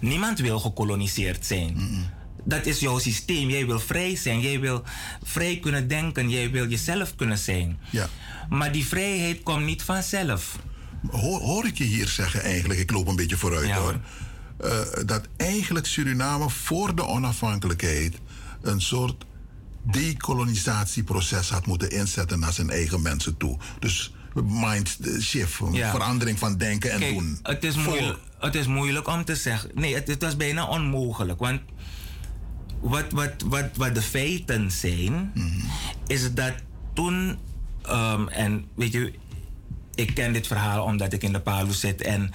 Niemand wil gekoloniseerd zijn. Dat is jouw systeem. Jij wil vrij zijn. Jij wil vrij kunnen denken. Jij wil jezelf kunnen zijn. Ja. Maar die vrijheid komt niet vanzelf. Hoor, hoor ik je hier zeggen eigenlijk, ik loop een beetje vooruit hoor. Uh, dat eigenlijk Suriname voor de onafhankelijkheid een soort decolonisatieproces had moeten inzetten naar zijn eigen mensen toe. Dus mind shift, Ja. verandering van denken en Kijk, doen. Het is, moeilijk, het is moeilijk om te zeggen. Nee, het, het was bijna onmogelijk. Want wat, wat, wat, wat de feiten zijn, is dat toen. ehm, en weet je, ik ken dit verhaal omdat ik in de Palu zit. En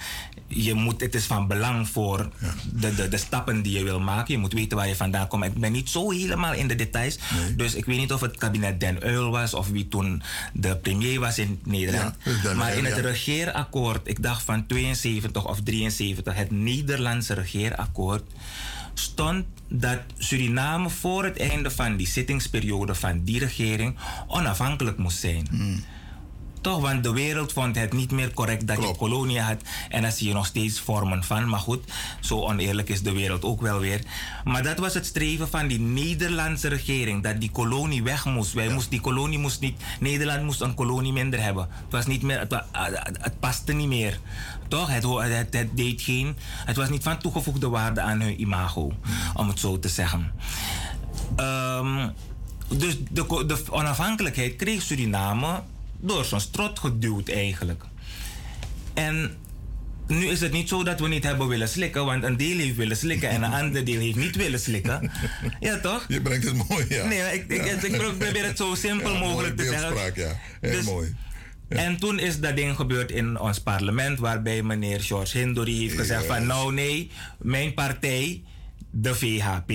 je moet, het is van belang voor de, de, de stappen die je wil maken. Je moet weten waar je vandaan komt. Ik ben niet zo helemaal in de details. Dus ik weet niet of het kabinet Den Uyl was of wie toen de premier was in Nederland. Ja, Den maar in het ja. regeerakkoord, ik dacht van 72 of 73, het Nederlandse regeerakkoord, stond dat Suriname voor het einde van die zittingsperiode van die regering onafhankelijk moest zijn. Toch, want de wereld vond het niet meer correct dat je koloniën had. En daar zie je nog steeds vormen van. Maar goed, zo oneerlijk is de wereld ook wel weer. Maar dat was het streven van die Nederlandse regering. Dat die kolonie weg moest. Wij moest, die kolonie moest niet... Nederland moest een kolonie minder hebben. Het was niet meer... Het, paste niet meer. Toch? Het, ho- het, het deed geen... Het was niet van toegevoegde waarde aan hun imago. Om het zo te zeggen. Ehm, dus de, de onafhankelijkheid kreeg Suriname door zo'n strot geduwd eigenlijk. En nu is het niet zo dat we niet hebben willen slikken, want een deel heeft willen slikken en een ander deel heeft niet willen slikken. Ja, toch? Je brengt het mooi, ja. Nee, ik, ik, ik probeer het zo simpel Ja, mogelijk te zeggen. ja. Heel Dus- mooi. En toen is dat ding gebeurd in ons parlement, waarbij meneer George Hindori heeft gezegd van nou nee, mijn partij, de VHP,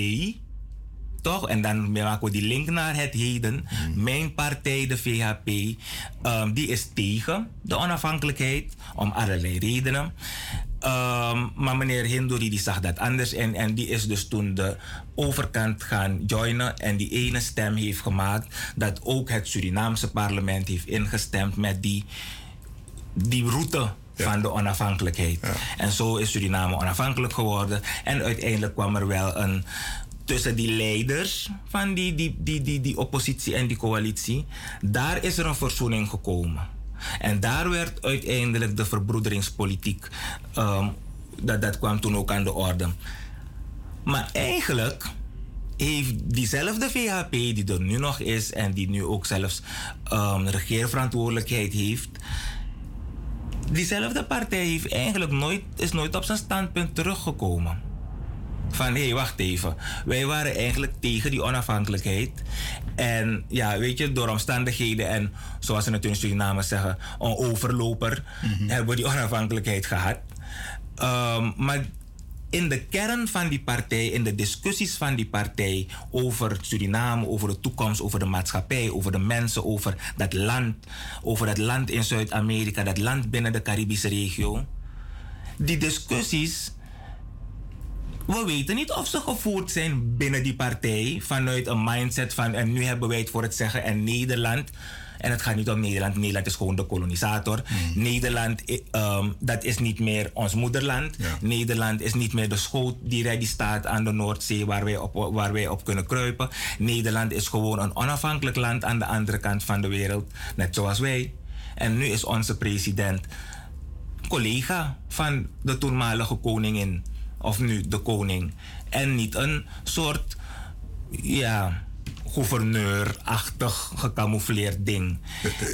toch? En dan maken we die link naar het heden. Mijn partij, de VHP, ehm, die is tegen de onafhankelijkheid om allerlei redenen. Ehm, maar meneer Hindori die zag dat anders en, en die is dus toen de overkant gaan joinen en die ene stem heeft gemaakt dat ook het Surinaamse parlement heeft ingestemd met die, die route van de onafhankelijkheid. En zo is Suriname onafhankelijk geworden en uiteindelijk kwam er wel een tussen die leiders van die, die, die, die, die oppositie en die coalitie, daar is er een verzoening gekomen. En daar werd uiteindelijk de verbroederingspolitiek, ehm, dat, dat kwam toen ook aan de orde. Maar eigenlijk heeft diezelfde VHP die er nu nog is en die nu ook zelfs ehm, regeerverantwoordelijkheid heeft, diezelfde partij heeft eigenlijk nooit, is nooit op zijn standpunt teruggekomen. Van hé, hey, wacht even. Wij waren eigenlijk tegen die onafhankelijkheid. En ja, weet je, door omstandigheden en zoals ze natuurlijk in Suriname zeggen, een overloper, hebben we die onafhankelijkheid gehad. Ehm, maar in de kern van die partij, in de discussies van die partij over Suriname, over de toekomst, over de maatschappij, over de mensen, over dat land, over dat land in Zuid-Amerika, dat land binnen de Caribische regio. Die discussies, we weten niet of ze gevoerd zijn binnen die partij vanuit een mindset van en nu hebben wij het voor het zeggen en Nederland. En het gaat niet om Nederland. Nederland is gewoon de kolonisator. Nederland, eh, ehm, dat is niet meer ons moederland. Nederland is niet meer de schoot die ready staat aan de Noordzee waar wij, op, waar wij op kunnen kruipen. Nederland is gewoon een onafhankelijk land aan de andere kant van de wereld. Net zoals wij. En nu is onze president collega van de toenmalige koningin. Of nu de koning. En niet een soort, ja, gouverneur-achtig gecamoufleerd ding.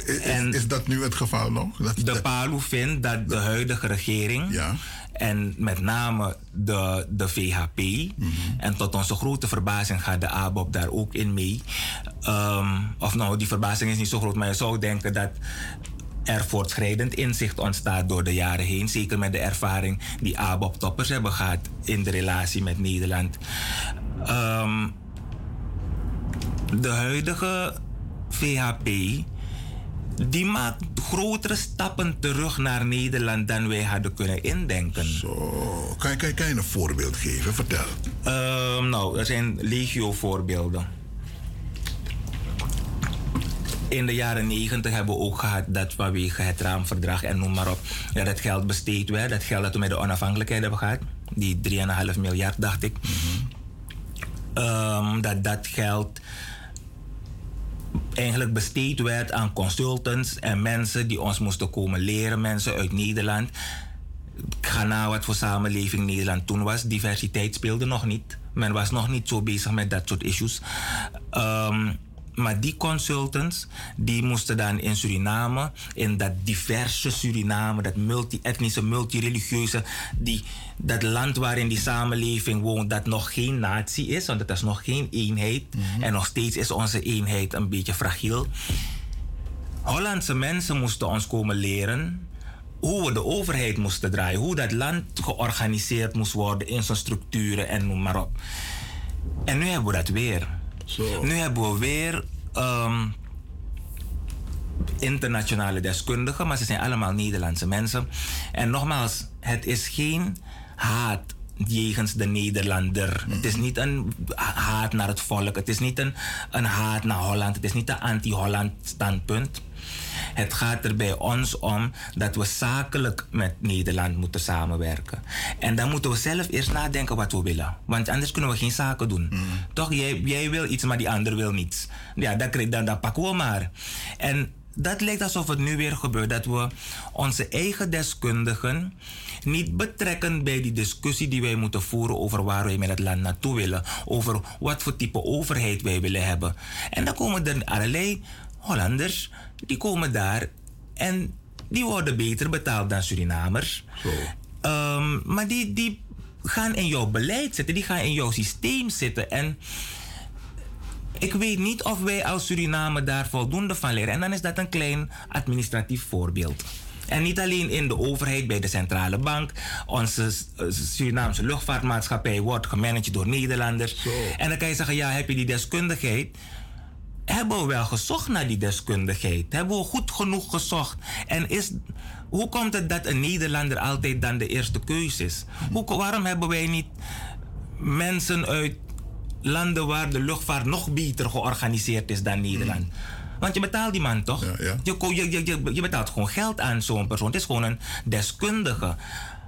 Is, is dat nu het geval nog? Dat, De Palu vindt dat de huidige regering en met name de, de VHP, Mhm. en tot onze grote verbazing gaat de ABOP daar ook in mee. Ehm, of nou, die verbazing is niet zo groot, maar je zou denken dat er voortschrijdend inzicht ontstaat door de jaren heen. Zeker met de ervaring die ABOP-toppers hebben gehad in de relatie met Nederland. Ehm, de huidige VHP die maakt grotere stappen terug naar Nederland dan wij hadden kunnen indenken. Zo, kan je, kan je, kan je een voorbeeld geven? Vertel. Ehm, nou, er zijn legio voorbeelden. In de jaren negentig hebben we ook gehad dat vanwege het raamverdrag en noem maar op, dat geld besteed werd. Dat geld dat we met de onafhankelijkheid hebben gehad, die 3,5 miljard dacht ik. Ehm, dat dat geld eigenlijk besteed werd aan consultants en mensen die ons moesten komen leren, mensen uit Nederland. Ga na wat voor samenleving Nederland toen was. Diversiteit speelde nog niet. Men was nog niet zo bezig met dat soort issues. Ehm, maar die consultants, die moesten dan in Suriname, in dat diverse Suriname, dat multi-etnische, multireligieuze, die, dat land waarin die samenleving woont, dat nog geen natie is, want dat is nog geen eenheid. En nog steeds is onze eenheid een beetje fragiel. Hollandse mensen moesten ons komen leren hoe we de overheid moesten draaien, hoe dat land georganiseerd moest worden in zijn structuren en noem maar op. En nu hebben we dat weer. Nu hebben we weer ehm, internationale deskundigen, maar ze zijn allemaal Nederlandse mensen. En nogmaals, het is geen haat jegens de Nederlander. Het is niet een haat naar het volk. Het is niet een, een haat naar Holland. Het is niet een anti-Holland standpunt. Het gaat er bij ons om dat we zakelijk met Nederland moeten samenwerken. En dan moeten we zelf eerst nadenken wat we willen. Want anders kunnen we geen zaken doen. Toch, jij, jij wil iets, maar die ander wil niets. Ja, dan, dan, dan pakken we maar. En dat lijkt alsof het nu weer gebeurt. Dat we onze eigen deskundigen niet betrekken bij die discussie die wij moeten voeren over waar wij met het land naartoe willen. Over wat voor type overheid wij willen hebben. En dan komen er allerlei Hollanders, die komen daar en die worden beter betaald dan Surinamers. Um, maar die, die gaan in jouw beleid zitten, die gaan in jouw systeem zitten. En ik weet niet of wij als Suriname daar voldoende van leren. En dan is dat een klein administratief voorbeeld. En niet alleen in de overheid, bij de centrale bank. Onze Surinaamse luchtvaartmaatschappij wordt gemanaged door Nederlanders. En dan kan je zeggen, ja, heb je die deskundigheid? Hebben we wel gezocht naar die deskundigheid? Hebben we goed genoeg gezocht? En is, hoe komt het dat een Nederlander altijd dan de eerste keuze is? Hoe, waarom hebben wij niet mensen uit landen waar de luchtvaart nog beter georganiseerd is dan Nederland? Want je betaalt die man toch? Je, je, je, je betaalt gewoon geld aan zo'n persoon. Het is gewoon een deskundige.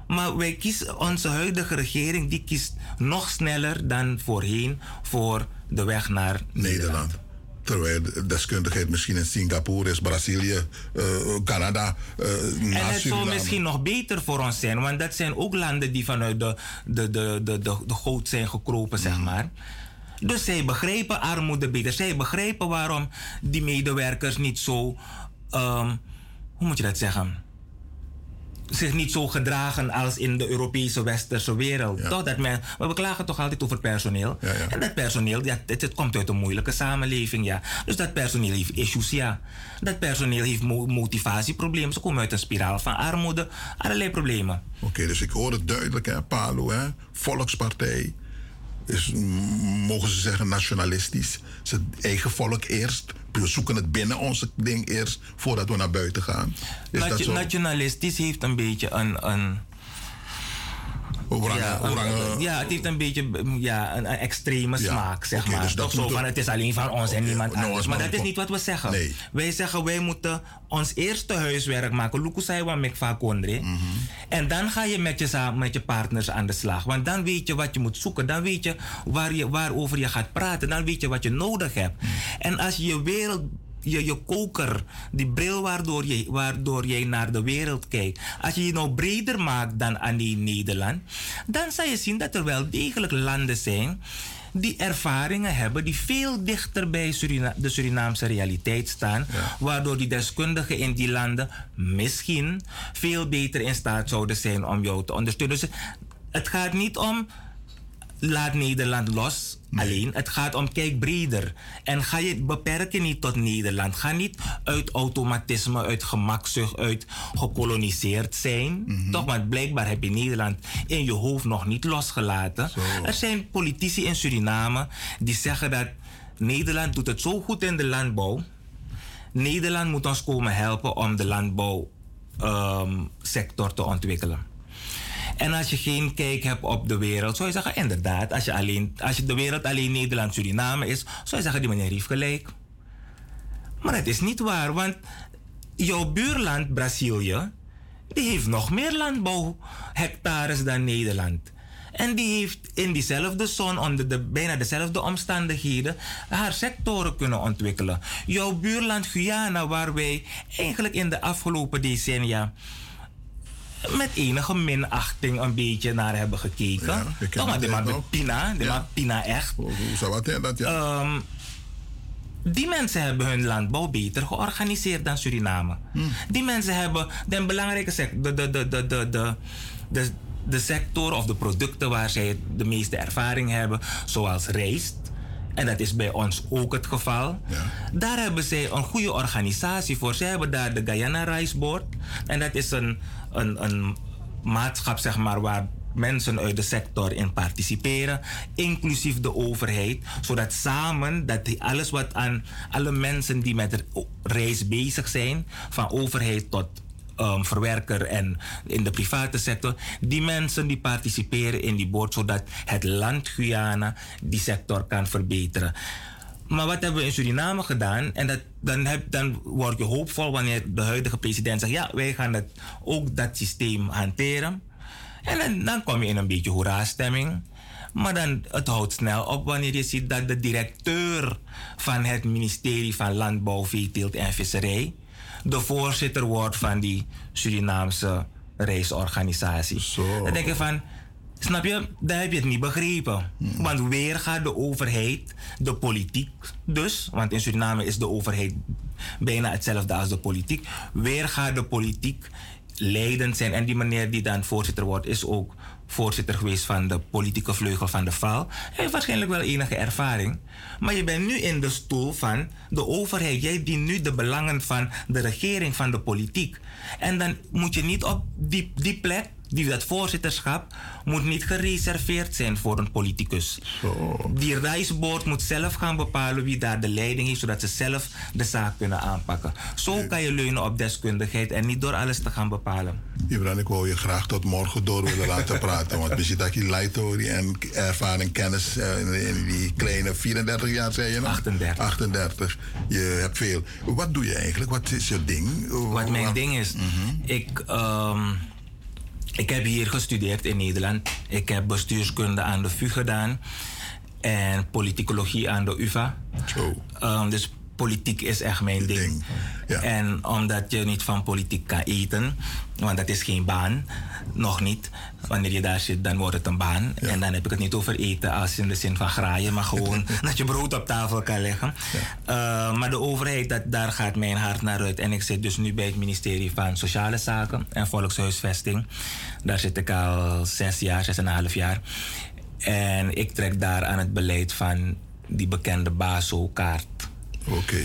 Maar wij kiezen, onze huidige regering, die kiest nog sneller dan voorheen voor de weg naar Nederland. Terwijl de deskundigheid misschien in Singapore is, Brazilië, uh, Canada. Uh, en het zou misschien nog beter voor ons zijn, want dat zijn ook landen die vanuit de, de, de, de, de, de goot zijn gekropen, zeg maar. Dus zij begrijpen armoede beter. Zij begrijpen waarom die medewerkers niet zo. Um, hoe moet je dat zeggen? Zich niet zo gedragen als in de Europese westerse wereld. Toch? Dat men, maar we klagen toch altijd over personeel. En dat personeel, ja, het, het, komt uit een moeilijke samenleving. Ja. Dus dat personeel heeft issues, ja. Dat personeel heeft motivatieproblemen. Ze komen uit een spiraal van armoede, allerlei problemen. Oké, dus ik hoor het duidelijk, hè, Palo, hè? Volkspartij. Is, mogen ze zeggen, nationalistisch. Zijn eigen volk eerst we zoeken het binnen onze ding eerst voordat we naar buiten gaan. Is dat zo? Nationalistisch heeft een beetje een. een ja, een, ja, het heeft een beetje ja, een, extreme smaak, zeg maar. Dus dat zo van, het is alleen van ons en niemand anders. Maar dat is niet wat we zeggen. Nee. Wij zeggen, wij moeten ons eerste huiswerk maken. Luku zei wat met Kondre. Mm En dan ga je met je, met je partners aan de slag. Want dan weet je wat je moet zoeken. Dan weet je, waar je waarover je gaat praten. Dan weet je wat je nodig hebt. Mhm. En als je je wereld je, je koker, die bril waardoor, je, waardoor jij naar de wereld kijkt, als je je nou breder maakt dan alleen Nederland, dan zal je zien dat er wel degelijk landen zijn die ervaringen hebben die veel dichter bij de Surinaamse realiteit staan, waardoor die deskundigen in die landen misschien veel beter in staat zouden zijn om jou te ondersteunen. Dus het gaat niet om laat Nederland los. Alleen, het gaat om kijk breder. En ga je beperken niet tot Nederland. Ga niet uit automatisme, uit gemakzucht, uit gekoloniseerd zijn. Mhm. Toch, want blijkbaar heb je Nederland in je hoofd nog niet losgelaten. Er zijn politici in Suriname die zeggen dat Nederland doet het zo goed in de landbouw Nederland moet ons komen helpen om de landbouwsector te ontwikkelen. En als je geen kijk hebt op de wereld, zou je zeggen, inderdaad, als je, alleen, als je de wereld alleen Nederland, Suriname is, zou je zeggen, die meneer heeft gelijk. Maar het is niet waar, want jouw buurland, Brazilië, die heeft nog meer landbouwhectares dan Nederland. En die heeft in diezelfde zon, onder de, bijna dezelfde omstandigheden, haar sectoren kunnen ontwikkelen. Jouw buurland Guyana, waar wij eigenlijk in de afgelopen decennia met enige minachting een beetje naar hebben gekeken. Ja, maar, de Pina, de man Pina echt. Hoe zou wat dat, ja? Ehm, die mensen hebben hun landbouw beter georganiseerd dan Suriname. Die mensen hebben de belangrijke sector, de, de, de, de, de, de, de, de sector of de producten waar zij de meeste ervaring hebben, zoals rijst. En dat is bij ons ook het geval. Daar hebben zij een goede organisatie voor. Ze hebben daar de Guyana Rice Board. En dat is een, een, een maatschap zeg maar, waar mensen uit de sector in participeren, inclusief de overheid, zodat samen dat die alles wat aan alle mensen die met reis bezig zijn, van overheid tot um, verwerker en in de private sector, die mensen die participeren in die board, zodat het land Guyana die sector kan verbeteren. Maar wat hebben we in Suriname gedaan? En dat, dan, heb, dan word je hoopvol wanneer de huidige president zegt: ja, wij gaan het, ook dat systeem hanteren. En dan, dan kom je in een beetje hoera-stemming. Maar dan, het houdt snel op wanneer je ziet dat de directeur van het ministerie van Landbouw, Veeteelt en Visserij de voorzitter wordt van die Surinaamse reisorganisatie. Dan denk je van, snap je, daar heb je het niet begrepen. Want weer gaat de overheid, de politiek dus, want in Suriname is de overheid bijna hetzelfde als de politiek. Weer gaat de politiek leidend zijn. En die meneer die dan voorzitter wordt, is ook voorzitter geweest van de politieke vleugel van de VAL. Hij heeft waarschijnlijk wel enige ervaring. Maar je bent nu in de stoel van de overheid. Jij dient nu de belangen van de regering, van de politiek. En dan moet je niet op die, die plek die dat voorzitterschap moet niet gereserveerd zijn voor een politicus. Die reisboord moet zelf gaan bepalen wie daar de leiding heeft, zodat ze zelf de zaak kunnen aanpakken. Zo kan je leunen op deskundigheid en niet door alles te gaan bepalen. Ibran, ik wou je graag tot morgen door willen laten praten. Want misschien dat je leitori en ervaring, kennis eh, in, die kleine 34 jaar, zei je nog? 38. 38. Je hebt veel. Wat doe je eigenlijk? Wat is je ding? Wat mijn ding is, ik, ehm, ik heb hier gestudeerd in Nederland. Ik heb bestuurskunde aan de VU gedaan en politicologie aan de UvA. Ehm, dus politiek is echt mijn ding. En omdat je niet van politiek kan eten, want dat is geen baan, nog niet. Wanneer je daar zit, dan wordt het een baan. En dan heb ik het niet over eten als in de zin van graaien, maar gewoon dat je brood op tafel kan leggen. Uh, maar de overheid, dat, daar gaat mijn hart naar uit. En ik zit dus nu bij het ministerie van Sociale Zaken en Volkshuisvesting. Daar zit ik al zes jaar, zes en een half jaar. En ik trek daar aan het beleid van die bekende BASO-kaart. Oké.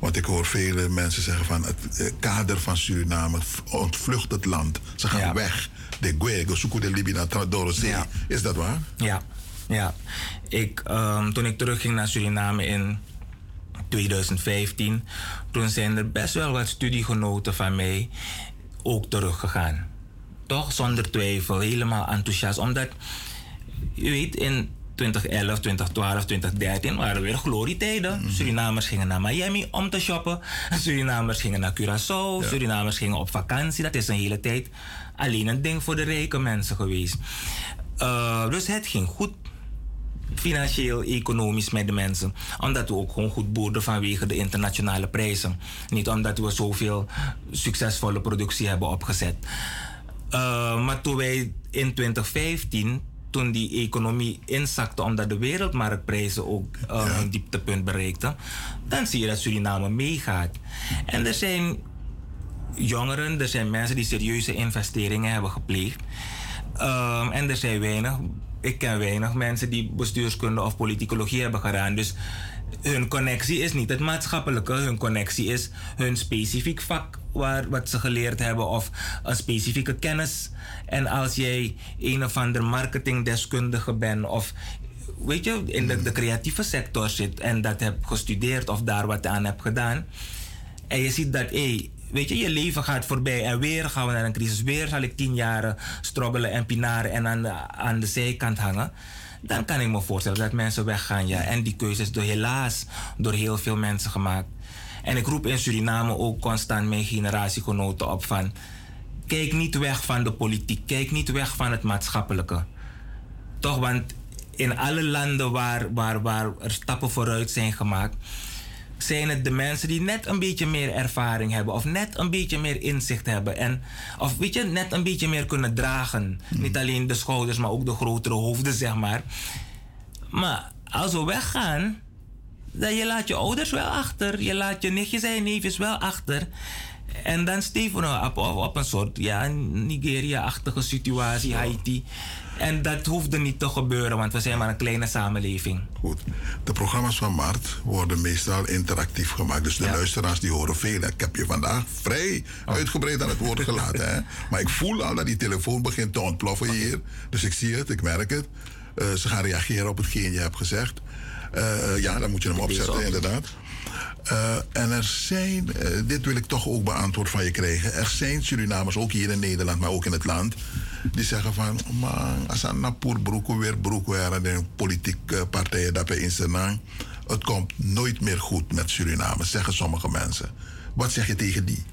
Want ik hoor vele mensen zeggen van het kader van Suriname ontvlucht het land. Ze gaan weg. De Guego, zoeken de Libië naar Dorosee. Ja. Is dat waar? Ja, ja. Ik, ehm, toen ik terugging naar Suriname in 2015, toen zijn er best wel wat studiegenoten van mij ook teruggegaan. Toch zonder twijfel, helemaal enthousiast. Omdat, je weet, in 2011, 2012, 2013 waren weer glorietijden. Surinamers gingen naar Miami om te shoppen. Surinamers gingen naar Curaçao. Surinamers gingen op vakantie. Dat is een hele tijd alleen een ding voor de rijke mensen geweest. Uh, dus het ging goed financieel, economisch met de mensen. Omdat we ook gewoon goed boerden vanwege de internationale prijzen. Niet omdat we zoveel succesvolle productie hebben opgezet. Uh, maar toen wij in 2015 toen die economie inzakte omdat de wereldmarktprijzen ook uh, een dieptepunt bereikten, dan zie je dat Suriname meegaat. En er zijn jongeren, er zijn mensen die serieuze investeringen hebben gepleegd. Um, en er zijn weinig, ik ken weinig mensen die bestuurskunde of politicologie hebben gedaan. Dus hun connectie is niet het maatschappelijke, hun connectie is hun specifiek vak waar, wat ze geleerd hebben of een specifieke kennis. En als jij een of ander marketingdeskundige bent of weet je, in de, creatieve sector zit en dat hebt gestudeerd of daar wat aan hebt gedaan, En je ziet dat, hé, weet je, je leven gaat voorbij en weer gaan we naar een crisis. Weer zal ik tien jaar struggelen en pinaren en aan aan de zijkant hangen. Dan kan ik me voorstellen dat mensen weggaan, ja. En die keuze is door, helaas door heel veel mensen gemaakt. En ik roep in Suriname ook constant mijn generatiegenoten op van... Kijk niet weg van de politiek, kijk niet weg van het maatschappelijke. Toch, want in alle landen waar, waar, waar er stappen vooruit zijn gemaakt, zijn het de mensen die net een beetje meer ervaring hebben of net een beetje meer inzicht hebben en of weet je, net een beetje meer kunnen dragen. Niet alleen de schouders, maar ook de grotere hoofden, zeg maar. Maar als we weggaan, dan je laat je ouders wel achter, je laat je nichtjes en neefjes wel achter. En dan steven we op, op, op een soort ja, Nigeria-achtige situatie, Haiti. En dat hoefde niet te gebeuren, want we zijn maar een kleine samenleving. Goed. De programma's van Mart worden meestal interactief gemaakt. Dus de luisteraars die horen veel. Ik heb je vandaag vrij uitgebreid aan het woord gelaten. Hè? Maar ik voel al dat die telefoon begint te ontploffen hier. Dus ik zie het, ik merk het. Eh, ze gaan reageren op hetgeen je hebt gezegd. Eh, ja, dan moet je hem opzetten, inderdaad. Uh, en er zijn, uh, dit wil ik toch ook beantwoord van je krijgen. Er zijn Surinamers, ook hier in Nederland, maar ook in het land, die zeggen van, man, als een napur broek weer broek waren de politieke partijen dat in zijn het komt nooit meer goed met Suriname, zeggen sommige mensen. Wat zeg je tegen die?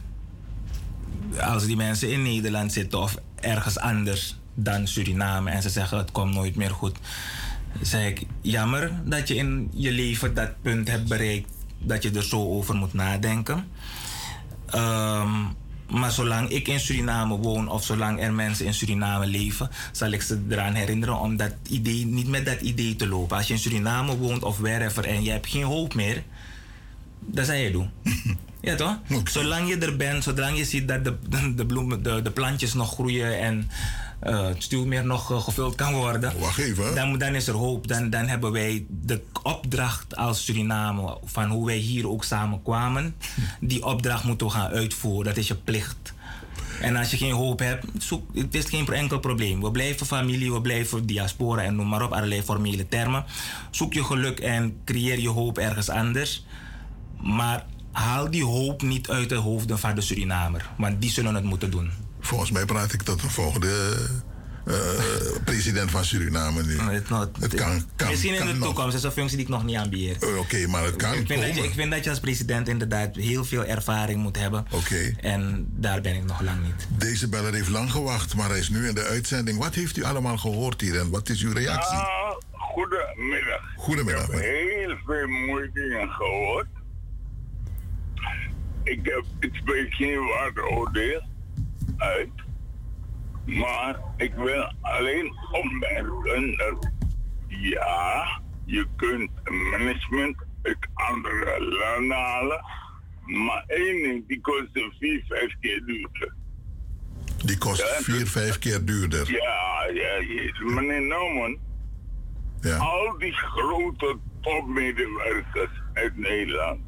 Als die mensen in Nederland zitten of ergens anders dan Suriname en ze zeggen het komt nooit meer goed, zeg ik jammer dat je in je leven dat punt hebt bereikt dat je er zo over moet nadenken. Um, maar zolang ik in Suriname woon of zolang er mensen in Suriname leven, zal ik ze eraan herinneren om dat idee, niet met dat idee te lopen. Als je in Suriname woont of wherever en je hebt geen hoop meer, dat zou je doen. ja toch? Zolang je er bent, zolang je ziet dat de, de, bloemen, de, de plantjes nog groeien en uh, het stuwmeer nog uh, gevuld kan worden. Wacht even. Dan, dan is er hoop. Dan, dan hebben wij de opdracht als Suriname, van hoe wij hier ook samen kwamen. Die opdracht moeten we gaan uitvoeren. Dat is je plicht. En als je geen hoop hebt, zoek, het is geen enkel probleem. We blijven familie, we blijven diaspora en noem maar op, allerlei formele termen. Zoek je geluk en creëer je hoop ergens anders. Maar haal die hoop niet uit de hoofden van de Surinamer, want die zullen het moeten doen. Volgens mij praat ik tot de volgende uh, president van Suriname nu. Het, not, het kan, kan, Misschien in kan de nog. toekomst, dat is een functie die ik nog niet aanbeheer. Uh, Oké, okay, maar het kan ik vind, dat je, ik vind dat je als president inderdaad heel veel ervaring moet hebben. Oké. Okay. En daar ben ik nog lang niet. Deze beller heeft lang gewacht, maar hij is nu in de uitzending. Wat heeft u allemaal gehoord hier en wat is uw reactie? Uh, goedemiddag. Goedemiddag. Ik heb heel veel mooie dingen gehoord. Ik, heb, ik spreek geen waardeoordeel uit. Maar ik wil alleen opmerken dat ja, je kunt management uit andere landen halen. Maar één ding, die kost vier, vijf keer duurder. Die kost ja, vier, vijf keer duurder. Ja, ja, ja. meneer Norman. Ja. Al die grote topmedewerkers uit Nederland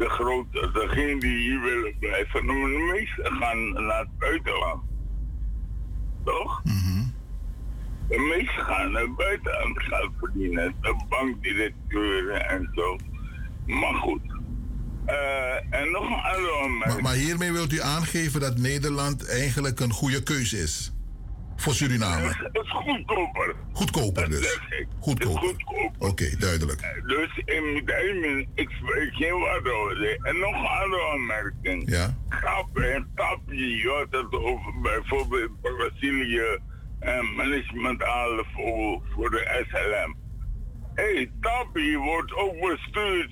de grote, degene die hier willen blijven, de meeste gaan naar het buitenland. Toch? Mm -hmm. De meeste gaan naar het buitenland geld verdienen. De bankdirecteuren en zo. Maar goed. Uh, en nog een andere maar, maar hiermee wilt u aangeven dat Nederland eigenlijk een goede keuze is? Voor Suriname? Het is goedkoper. Goedkoper dus? Goedkoper. goedkoper. Oké, okay, duidelijk. Dus in mijn ik spreek geen waarde En nog een andere aanmerking. Ja? Kap en Tapje, je had het over bijvoorbeeld Brazilië en management halen voor, voor de SLM. Hé, hey, Tapje wordt ook bestuurd,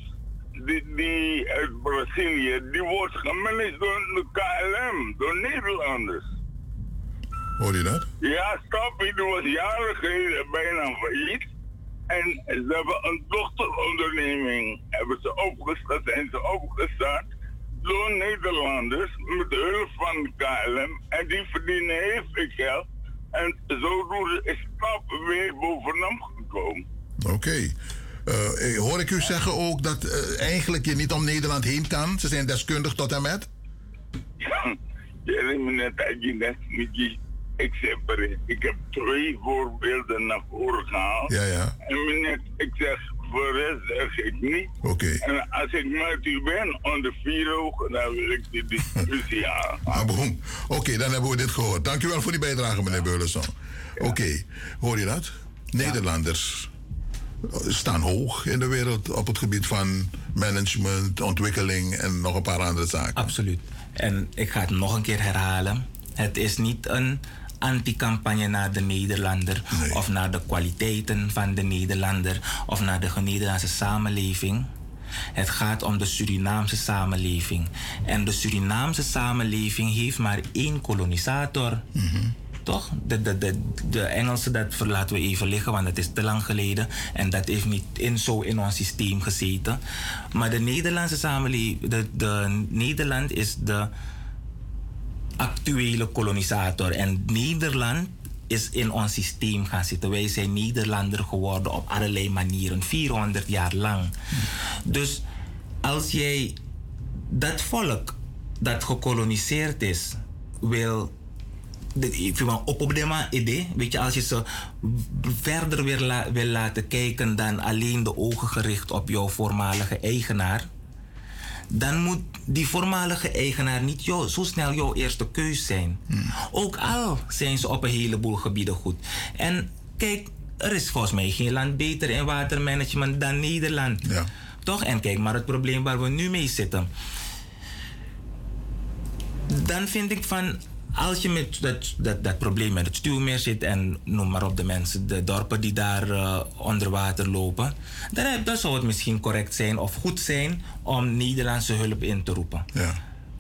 die, die uit Brazilië, die wordt gemanaged door de KLM, door Nederlanders. Hoor je dat? Ja, Stappie was jaren geleden bijna failliet. En ze hebben een dochteronderneming hebben ze opgestart, zijn ze opgestart door Nederlanders met hulp van de KLM. En die verdienen heel veel geld. En zodoende is Stap weer bovenop gekomen. Oké. Okay. Uh, hoor ik u zeggen ook dat uh, eigenlijk je niet om Nederland heen kan? Ze zijn deskundig tot en met? Ja, je net net niet ik, zeg, ik heb twee voorbeelden naar voren gehaald. Ja, ja. En meneer, ik zeg, voor de rest zeg ik niet. Oké. En als ik met u ben onder vier ogen, dan wil ik die discussie aan. Ah, boem. Oké, dan hebben we dit gehoord. Dankjewel voor die bijdrage, meneer Beurleson. Oké, hoor je dat? Nederlanders staan hoog in de wereld op het gebied van management, ontwikkeling en nog een paar andere zaken. Absoluut. En ik ga het nog een keer herhalen. Het is niet een anti-campagne naar de Nederlander of naar de kwaliteiten van de Nederlander of naar de Nederlandse samenleving. Het gaat om de Surinaamse samenleving. En de Surinaamse samenleving heeft maar één kolonisator. Toch? De, de, de, de Engelsen, dat laten we even liggen, want dat is te lang geleden. En dat heeft niet in, zo in ons systeem gezeten. Maar de Nederlandse samenleving, de, de Nederland is de actuele kolonisator. En Nederland is in ons systeem gaan zitten. Wij zijn Nederlander geworden op allerlei manieren, 400 jaar lang. Dus als jij dat volk dat gekoloniseerd is, wil ik op op idee. Weet je, als je ze verder wil, wil laten kijken dan alleen de ogen gericht op jouw voormalige eigenaar, dan moet die voormalige eigenaar niet jou, zo snel jouw eerste keus zijn. Ook al zijn ze op een heleboel gebieden goed. En kijk, er is volgens mij geen land beter in watermanagement dan Nederland. Toch? En kijk maar het probleem waar we nu mee zitten. Dan vind ik van, als je met dat, dat, dat probleem met het stuwmeer zit en noem maar op de mensen, de dorpen die daar eh, onder water lopen, dan, dan zou het misschien correct zijn of goed zijn om Nederlandse hulp in te roepen.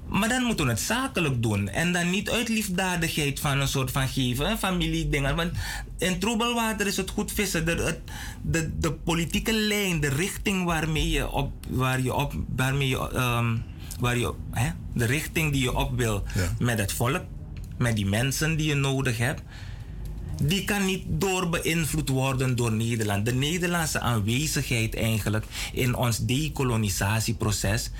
Maar dan moeten we het zakelijk doen. En dan niet uit liefdadigheid van een soort van geven, familiedingen. Want in troebelwater is het goed vissen. De, het- de, de politieke lijn, de richting waarmee je op, waar je op, waarmee je, ehm, waar je, hè, de richting die je op wil met het volk, met die mensen die je nodig hebt, die kan niet door beïnvloed worden door Nederland. De Nederlandse aanwezigheid eigenlijk in ons decolonisatieproces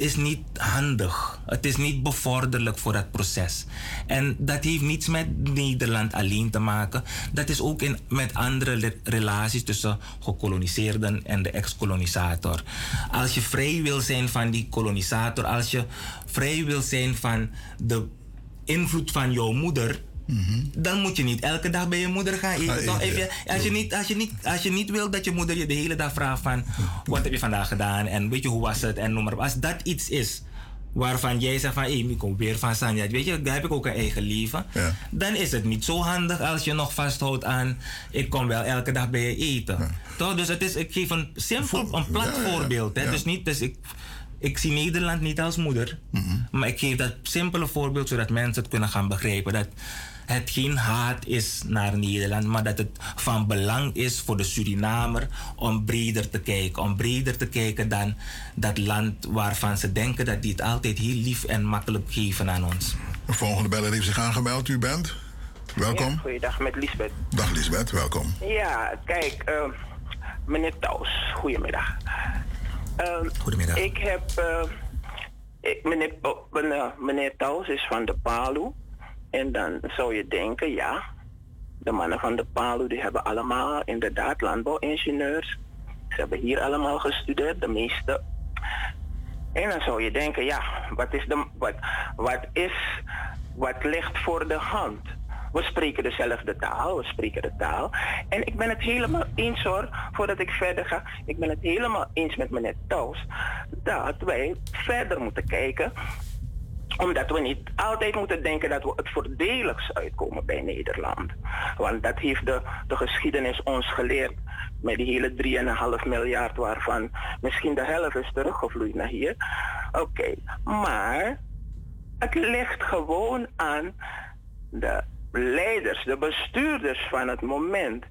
is niet handig. Het is niet bevorderlijk voor dat proces. En dat heeft niets met Nederland alleen te maken. Dat is ook in, met andere relaties tussen gekoloniseerden en de ex-kolonisator. Als je vrij wil zijn van die kolonisator, als je vrij wil zijn van de invloed van jouw moeder, dan moet je niet elke dag bij je moeder gaan eten. Toch? Even- als, je niet, als, je niet, als je niet wil dat je moeder je de hele dag vraagt van... wat heb je vandaag gedaan en weet je hoe was het en noem maar op. Als dat iets is waarvan jij zegt van... hé, ik kom weer van Sanja, weet je, daar heb ik ook een eigen leven. Dan is het niet zo handig als je nog vasthoudt aan... ik kom wel elke dag bij je eten. Toch? Dus het is, ik geef een simpel, een plat ja, ja. voorbeeld. Hè? Ja. Dus niet... Dus ik, ik zie Nederland niet als moeder. Maar ik geef dat simpele voorbeeld zodat mensen het kunnen gaan begrijpen. Dat het geen haat is naar Nederland, maar dat het van belang is voor de Surinamer om breder te kijken. Om breder te kijken dan dat land waarvan ze denken dat die het altijd heel lief en makkelijk geven aan ons. De volgende beller heeft zich aangemeld. U bent? Welkom. Ja, goeiedag, met Lisbeth. Dag Lisbeth, welkom. Ja, kijk, eh, meneer Taus, goedemiddag. Eh, Goedemiddag. Ik heb, eh, ik, meneer, oh, meneer, meneer Taus is van de Palu. En dan zou je denken, ja, de mannen van de Palu die hebben allemaal inderdaad landbouwingenieurs. Ze hebben hier allemaal gestudeerd, de meeste. En dan zou je denken, ja, wat is, de, wat, wat is, wat ligt voor de hand? We spreken dezelfde taal, we spreken de taal. En ik ben het helemaal eens hoor, voordat ik verder ga, ik ben het helemaal eens met meneer Taus, dat wij verder moeten kijken omdat we niet altijd moeten denken dat we het voordeligs uitkomen bij Nederland. Want dat heeft de, de geschiedenis ons geleerd. Met die hele 3,5 miljard waarvan misschien de helft is teruggevloeid naar hier. Oké, maar het ligt gewoon aan de leiders, de bestuurders van het moment.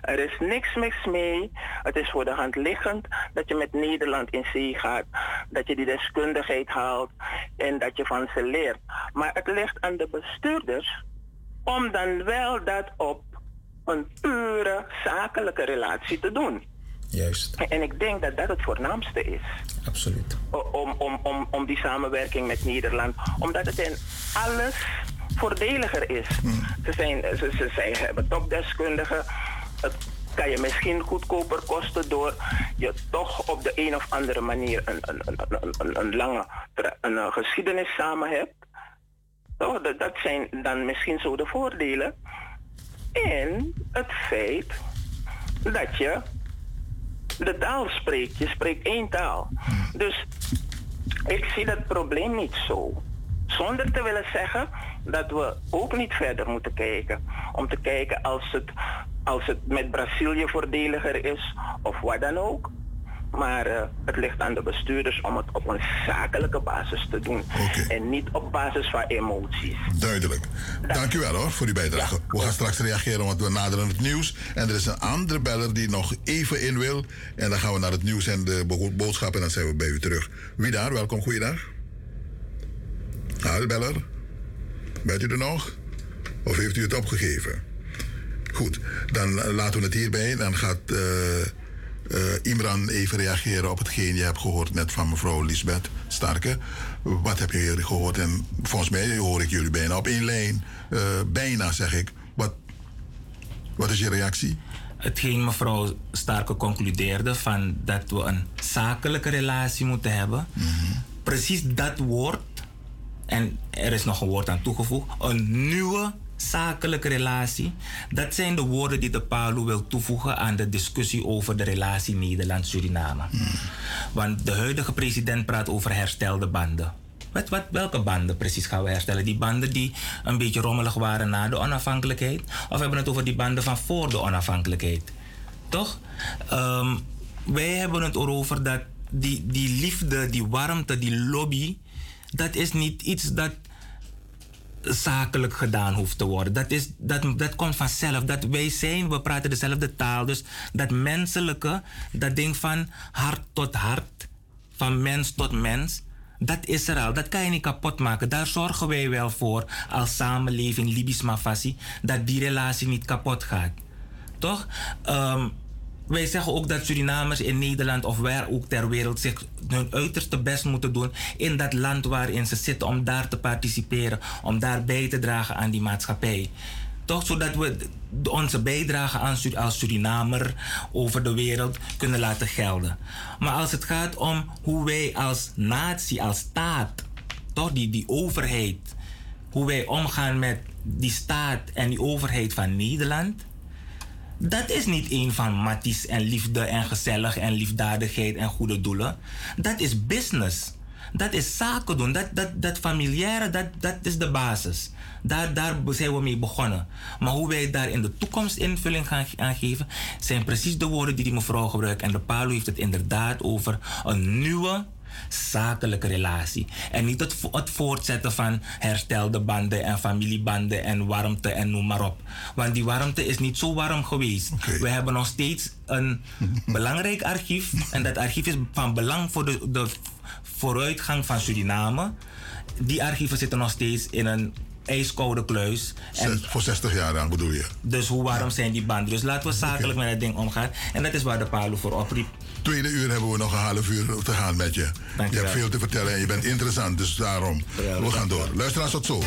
Er is niks mis mee. Het is voor de hand liggend dat je met Nederland in zee gaat. Dat je die deskundigheid haalt en dat je van ze leert. Maar het ligt aan de bestuurders om dan wel dat op een pure zakelijke relatie te doen. Juist. En ik denk dat dat het voornaamste is. Absoluut. Om, om, om, om die samenwerking met Nederland. Omdat het in alles voordeliger is. Ze, zijn, ze, ze, zij hebben topdeskundigen. Het kan je misschien goedkoper kosten door je toch op de een of andere manier een, een, een, een, een, lange een, eh, geschiedenis samen hebt. Toch? Dat, dat zijn dan misschien zo de voordelen. En het feit dat je de taal spreekt. Je spreekt één taal. Dus ik zie dat probleem niet zo. Zonder te willen zeggen dat we ook niet verder moeten kijken. Om te kijken als het, als het met Brazilië voordeliger is of wat dan ook. Maar eh, het ligt aan de bestuurders om het op een zakelijke basis te doen. En niet op basis van emoties. Duidelijk. Dank u wel hoor voor uw bijdrage. We gaan straks reageren, want we naderen het nieuws. En er is een andere beller die nog even in wil. En dan gaan we naar het nieuws en de bo- boodschap en dan zijn we bij u terug. Wie daar? Welkom, goeiedag. Hallo beller. Bent u er nog? Of heeft u het opgegeven? Goed, dan laten we het hierbij. Dan gaat eh, Imran even reageren op hetgeen je hebt gehoord net van mevrouw Lisbeth Starke. Wat heb je gehoord? En volgens mij hoor ik jullie bijna op één lijn. Eh, bijna zeg ik. Wat, wat is je reactie? Hetgeen mevrouw Starke concludeerde van dat we een zakelijke relatie moeten hebben. Precies dat woord, en er is nog een woord aan toegevoegd, een nieuwe zakelijke relatie. Dat zijn de woorden die de PALU wil toevoegen aan de discussie over de relatie Nederland-Suriname. Want de huidige president praat over herstelde banden. Wat, wat, welke banden precies gaan we herstellen? Die banden die een beetje rommelig waren na de onafhankelijkheid? Of hebben we het over die banden van voor de onafhankelijkheid? Toch? Ehm, wij hebben het erover dat die, die liefde, die warmte, die lobby, dat is niet iets dat zakelijk gedaan hoeft te worden. Dat, is, dat, dat komt vanzelf. Dat wij zijn, we praten dezelfde taal. Dus dat menselijke, dat ding van hart tot hart, van mens tot mens, dat is er al. Dat kan je niet kapot maken. Daar zorgen wij wel voor als samenleving, Libisch dat die relatie niet kapot gaat. Toch? Ehm, wij zeggen ook dat Surinamers in Nederland of waar ook ter wereld zich hun uiterste best moeten doen in dat land waarin ze zitten om daar te participeren, om daar bij te dragen aan die maatschappij. Toch zodat we onze bijdrage aan als Surinamer over de wereld kunnen laten gelden. Maar als het gaat om hoe wij als natie, als staat, toch die, die overheid, hoe wij omgaan met die staat en die overheid van Nederland. Dat is niet een van matties en liefde en gezellig en liefdadigheid en goede doelen. Dat is business. Dat is zaken doen. Dat, dat, dat familiaire, dat, dat is de basis. Daar, daar zijn we mee begonnen. Maar hoe wij daar in de toekomst invulling gaan aan geven, zijn precies de woorden die die mevrouw gebruikt. En de Palo heeft het inderdaad over een nieuwe zakelijke relatie. En niet het, vo- het voortzetten van herstelde banden en familiebanden en warmte en noem maar op. Want die warmte is niet zo warm geweest. We hebben nog steeds een belangrijk archief. En dat archief is van belang voor de, de vooruitgang van Suriname. Die archieven zitten nog steeds in een ijskoude kluis. En voor 60 jaar dan bedoel je? dus hoe warm zijn die banden? Dus laten we zakelijk met het ding omgaan. En dat is waar de Palo voor opriep. Tweede uur hebben we nog een half uur te gaan met je. Je hebt veel te vertellen en je bent interessant, dus daarom. we gaan door. Luisteraars, tot zo.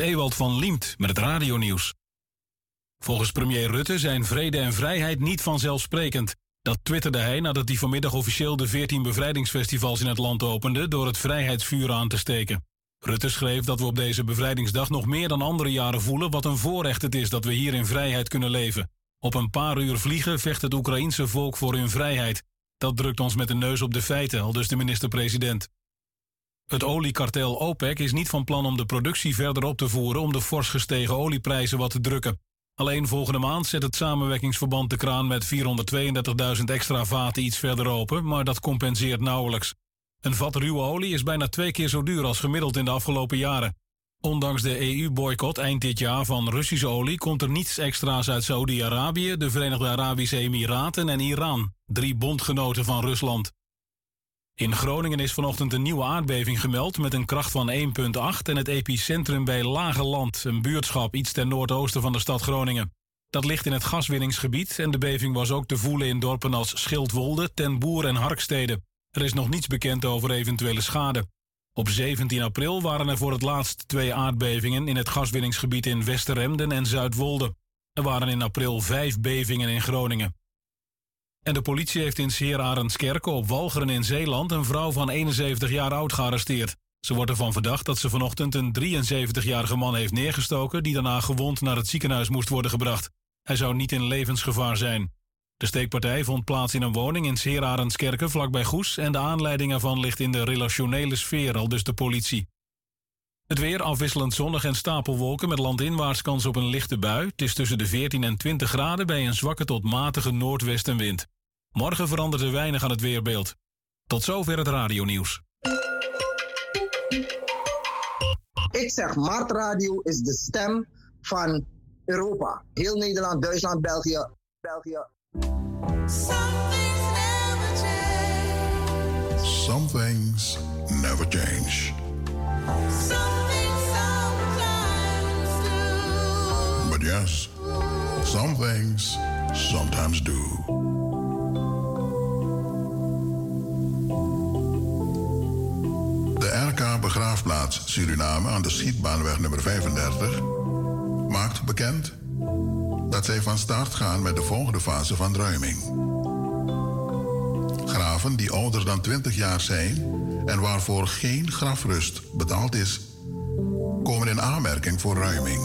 Ewald van Liemt met het radionieuws. Volgens premier Rutte zijn vrede en vrijheid niet vanzelfsprekend. Dat twitterde hij nadat hij vanmiddag officieel de 14 bevrijdingsfestivals in het land opende door het vrijheidsvuur aan te steken. Rutte schreef dat we op deze bevrijdingsdag nog meer dan andere jaren voelen wat een voorrecht het is dat we hier in vrijheid kunnen leven. Op een paar uur vliegen vecht het Oekraïense volk voor hun vrijheid. Dat drukt ons met de neus op de feiten, al dus de minister-president. Het oliekartel OPEC is niet van plan om de productie verder op te voeren om de fors gestegen olieprijzen wat te drukken. Alleen volgende maand zet het samenwerkingsverband de kraan met 432.000 extra vaten iets verder open, maar dat compenseert nauwelijks. Een vat ruwe olie is bijna twee keer zo duur als gemiddeld in de afgelopen jaren. Ondanks de EU-boycott eind dit jaar van Russische olie komt er niets extra's uit Saudi-Arabië, de Verenigde Arabische Emiraten en Iran, drie bondgenoten van Rusland. In Groningen is vanochtend een nieuwe aardbeving gemeld met een kracht van 1,8 en het epicentrum bij Lage Land, een buurtschap iets ten noordoosten van de stad Groningen. Dat ligt in het gaswinningsgebied en de beving was ook te voelen in dorpen als Schildwolde, Ten Boer en Harkstede. Er is nog niets bekend over eventuele schade. Op 17 april waren er voor het laatst twee aardbevingen in het gaswinningsgebied in Westeremden en Zuidwolde. Er waren in april vijf bevingen in Groningen. En de politie heeft in Seer op Walcheren in Zeeland een vrouw van 71 jaar oud gearresteerd. Ze wordt ervan verdacht dat ze vanochtend een 73-jarige man heeft neergestoken die daarna gewond naar het ziekenhuis moest worden gebracht. Hij zou niet in levensgevaar zijn. De steekpartij vond plaats in een woning in Seerarendskerken vlakbij Goes en de aanleiding ervan ligt in de relationele sfeer, al dus de politie. Het weer afwisselend zonnig en stapelwolken met landinwaarts kans op een lichte bui. Het is tussen de 14 en 20 graden bij een zwakke tot matige noordwestenwind. Morgen verandert er weinig aan het weerbeeld. Tot zover het radionieuws. Ik zeg, Mart Radio is de stem van Europa. Heel Nederland, Duitsland, België. België. Some things never change. But yes, some things sometimes do. De RK Begraafplaats Suriname aan de Schietbaanweg nummer 35 maakt bekend dat zij van start gaan met de volgende fase van ruiming. Graven die ouder dan 20 jaar zijn en waarvoor geen grafrust betaald is, komen in aanmerking voor ruiming.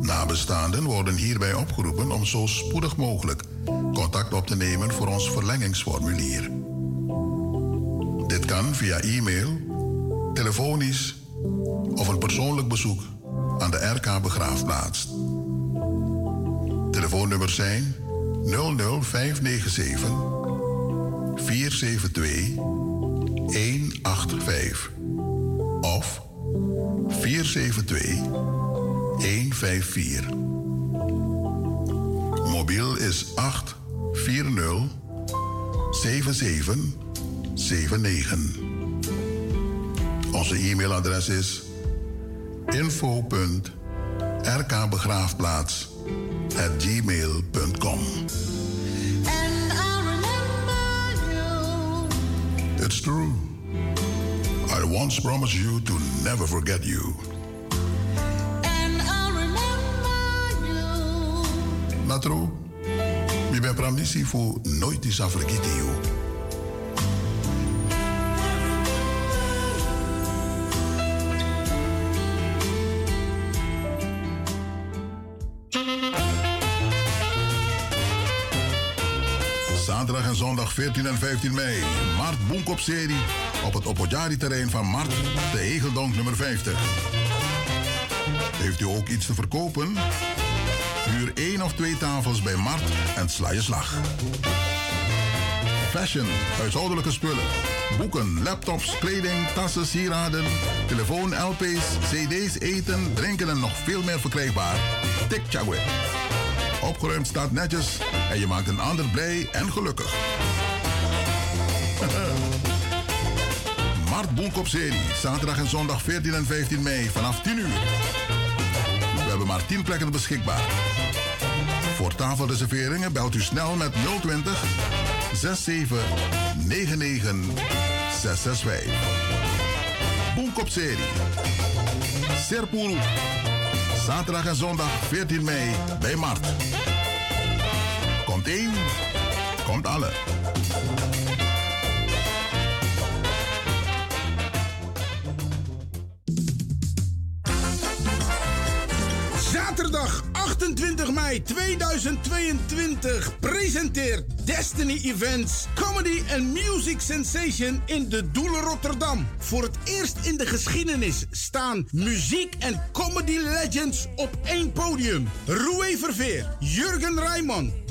Nabestaanden worden hierbij opgeroepen om zo spoedig mogelijk contact op te nemen voor ons verlengingsformulier. Dit kan via e-mail, telefonisch of een persoonlijk bezoek aan de RK Begraafplaats. Telefoonnummers zijn 00597 472 185 of 472 154. Mobiel is 840 7779. Onze e-mailadres is info.rkbegraafplaats It's true. I once promised you to never forget you. Natro, mi ben pramnisi fu nooit is afrekiti you. 14 en 15 mei. Mart Boenkop-serie op het Opojari-terrein van Mart, de Hegeldonk nummer 50. Heeft u ook iets te verkopen? Huur één of twee tafels bij Mart en sla je slag. Fashion, huishoudelijke spullen. Boeken, laptops, kleding, tassen, sieraden, telefoon, LP's, CD's, eten, drinken en nog veel meer verkrijgbaar. Tik Chagwe. Opgeruimd staat netjes en je maakt een ander blij en gelukkig. Mart Boenkop serie, zaterdag en zondag 14 en 15 mei vanaf 10 uur. We hebben maar 10 plekken beschikbaar. Voor tafelreserveringen belt u snel met 020 67 99 665. Boenkop serie. Serpulu. Zaterdag en zondag 14 mei bij Mart. Komt één, komt alle. Mei 2022 presenteert Destiny Events Comedy and Music Sensation in de Doelen Rotterdam. Voor het eerst in de geschiedenis staan muziek en comedy legends op één podium. Roué Verveer, Jurgen Rijman,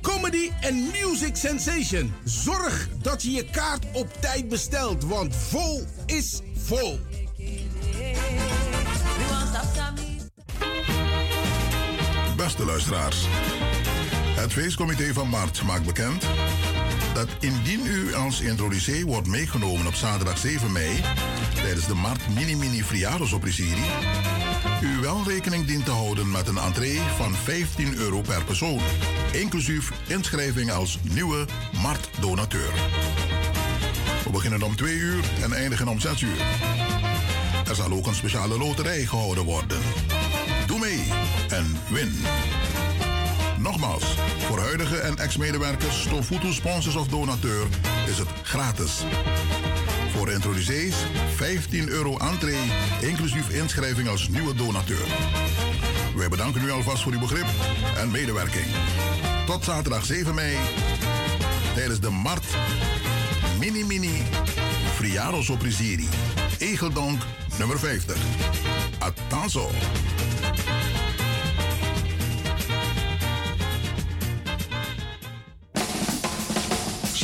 Comedy and Music Sensation. Zorg dat je je kaart op tijd bestelt, want vol is vol. Beste luisteraars, het feestcomité van Maart maakt bekend dat indien u als introducee wordt meegenomen op zaterdag 7 mei tijdens de Mart Mini Mini Friados-opprisieri, u wel rekening dient te houden met een entree van 15 euro per persoon, inclusief inschrijving als nieuwe Mart-donateur. We beginnen om 2 uur en eindigen om 6 uur. Er zal ook een speciale loterij gehouden worden. Doe mee en win. Nogmaals, voor huidige en ex-medewerkers, stofvoedsel, sponsors of donateur is het gratis. Voor introducees 15 euro entree, inclusief inschrijving als nieuwe donateur. Wij bedanken u alvast voor uw begrip en medewerking. Tot zaterdag 7 mei tijdens de Mart Mini Mini Friaros Oprisiri. Egeldonk nummer 50. Attenzo.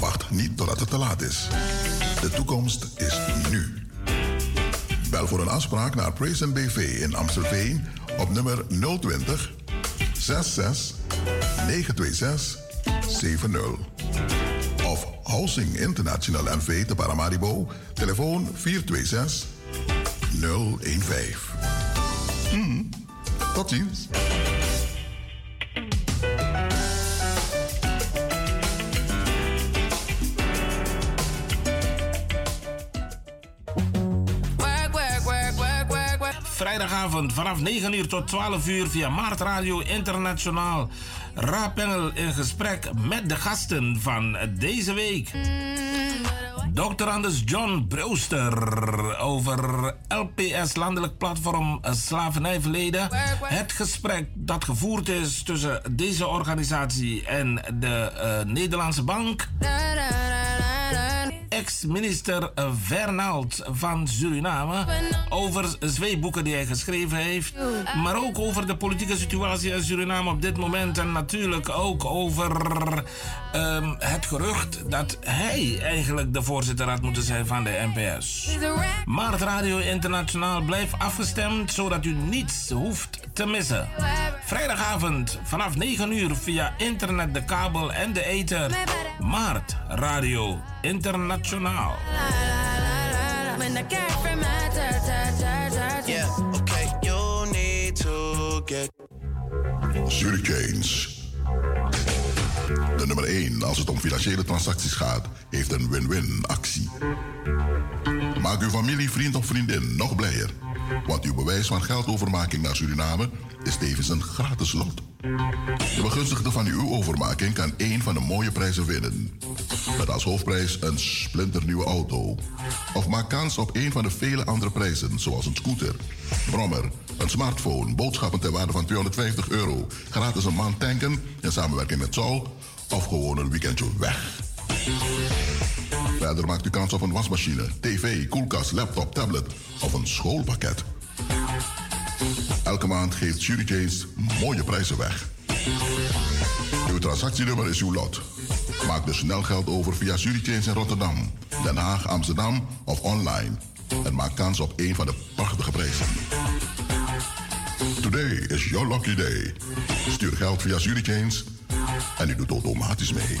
Wacht niet totdat het te laat is. De toekomst is nu. Bel voor een afspraak naar Praise BV in Amstelveen op nummer 020 66 926 70. Of Housing International NV te Paramaribo, telefoon 426 015. Hmm, tot ziens. Vanaf 9 uur tot 12 uur via Maart Radio Internationaal. Raapengel in gesprek met de gasten van deze week. Dr. Anders John Brewster over LPS, Landelijk Platform Slavernijverleden. Het gesprek dat gevoerd is tussen deze organisatie en de uh, Nederlandse Bank. Ex-minister Vernald van Suriname over zweeboeken die hij geschreven heeft. Maar ook over de politieke situatie in Suriname op dit moment. En natuurlijk ook over um, het gerucht dat hij eigenlijk de voorzitter had moeten zijn van de NPS. Maart Radio Internationaal blijft afgestemd zodat u niets hoeft te missen. Vrijdagavond vanaf 9 uur via internet, de kabel en de ether. Maart Radio Internationaal. Yeah, okay, you need to get. De nummer 1 als het om financiële transacties gaat, heeft een win-win actie. Maak uw familie, vriend of vriendin nog blijer. Want uw bewijs van geldovermaking naar Suriname is tevens een gratis lot. De begunstigde van uw overmaking kan één van de mooie prijzen winnen. Met als hoofdprijs een splinternieuwe auto. Of maak kans op een van de vele andere prijzen, zoals een scooter, brommer, een smartphone, boodschappen ter waarde van 250 euro, gratis een maand tanken in samenwerking met Sol of gewoon een weekendje weg. Verder maakt u kans op een wasmachine, tv, koelkast, laptop, tablet of een schoolpakket. Elke maand geeft Jury mooie prijzen weg. Uw transactienummer is uw lot. Maak dus snel geld over via James in Rotterdam, Den Haag, Amsterdam of online. En maak kans op een van de prachtige prijzen. Today is your lucky day. Stuur geld via James en u doet automatisch mee.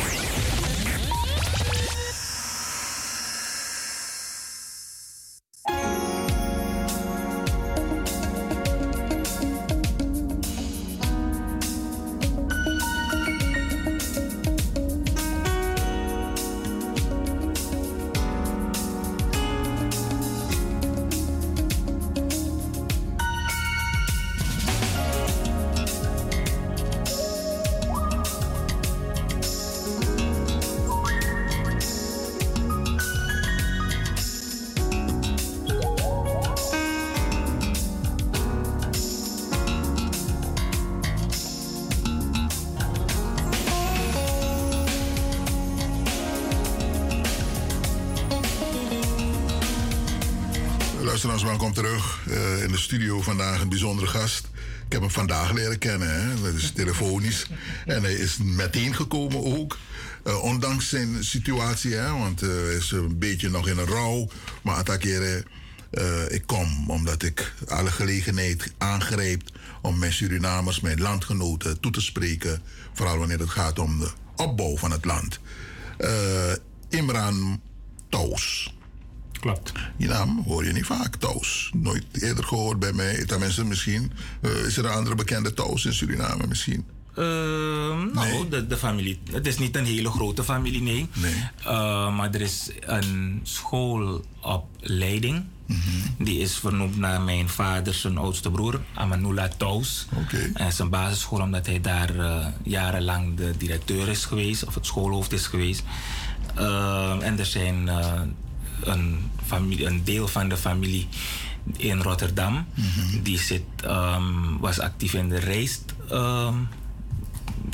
Studio vandaag een bijzondere gast. Ik heb hem vandaag leren kennen, hè? dat is telefonisch. En hij is meteen gekomen ook. Eh, ondanks zijn situatie, hè? want eh, hij is een beetje nog in een rouw. Maar attackeren, ik kom omdat ik alle gelegenheid aangreep om mijn Surinamers, mijn landgenoten toe te spreken. Vooral wanneer het gaat om de opbouw van het land. Imran Toos. Klopt. Die naam hoor je niet vaak, Toos. Nooit eerder gehoord bij mij. Tenminste, misschien. eh, is er een andere bekende Toos in Suriname misschien? Ehm, nou, de, de familie. Het is niet een hele grote familie, nee. Eh, maar er is een schoolopleiding. Die is vernoemd naar mijn vader, zijn oudste broer, Amanula Tous. Oké. En een basisschool omdat hij daar eh, jarenlang de directeur is geweest, of het schoolhoofd is geweest. Ehm, en er zijn eh, een, familie, een deel van de familie in Rotterdam. Die zit, ehm, was actief in de rijst. ehm,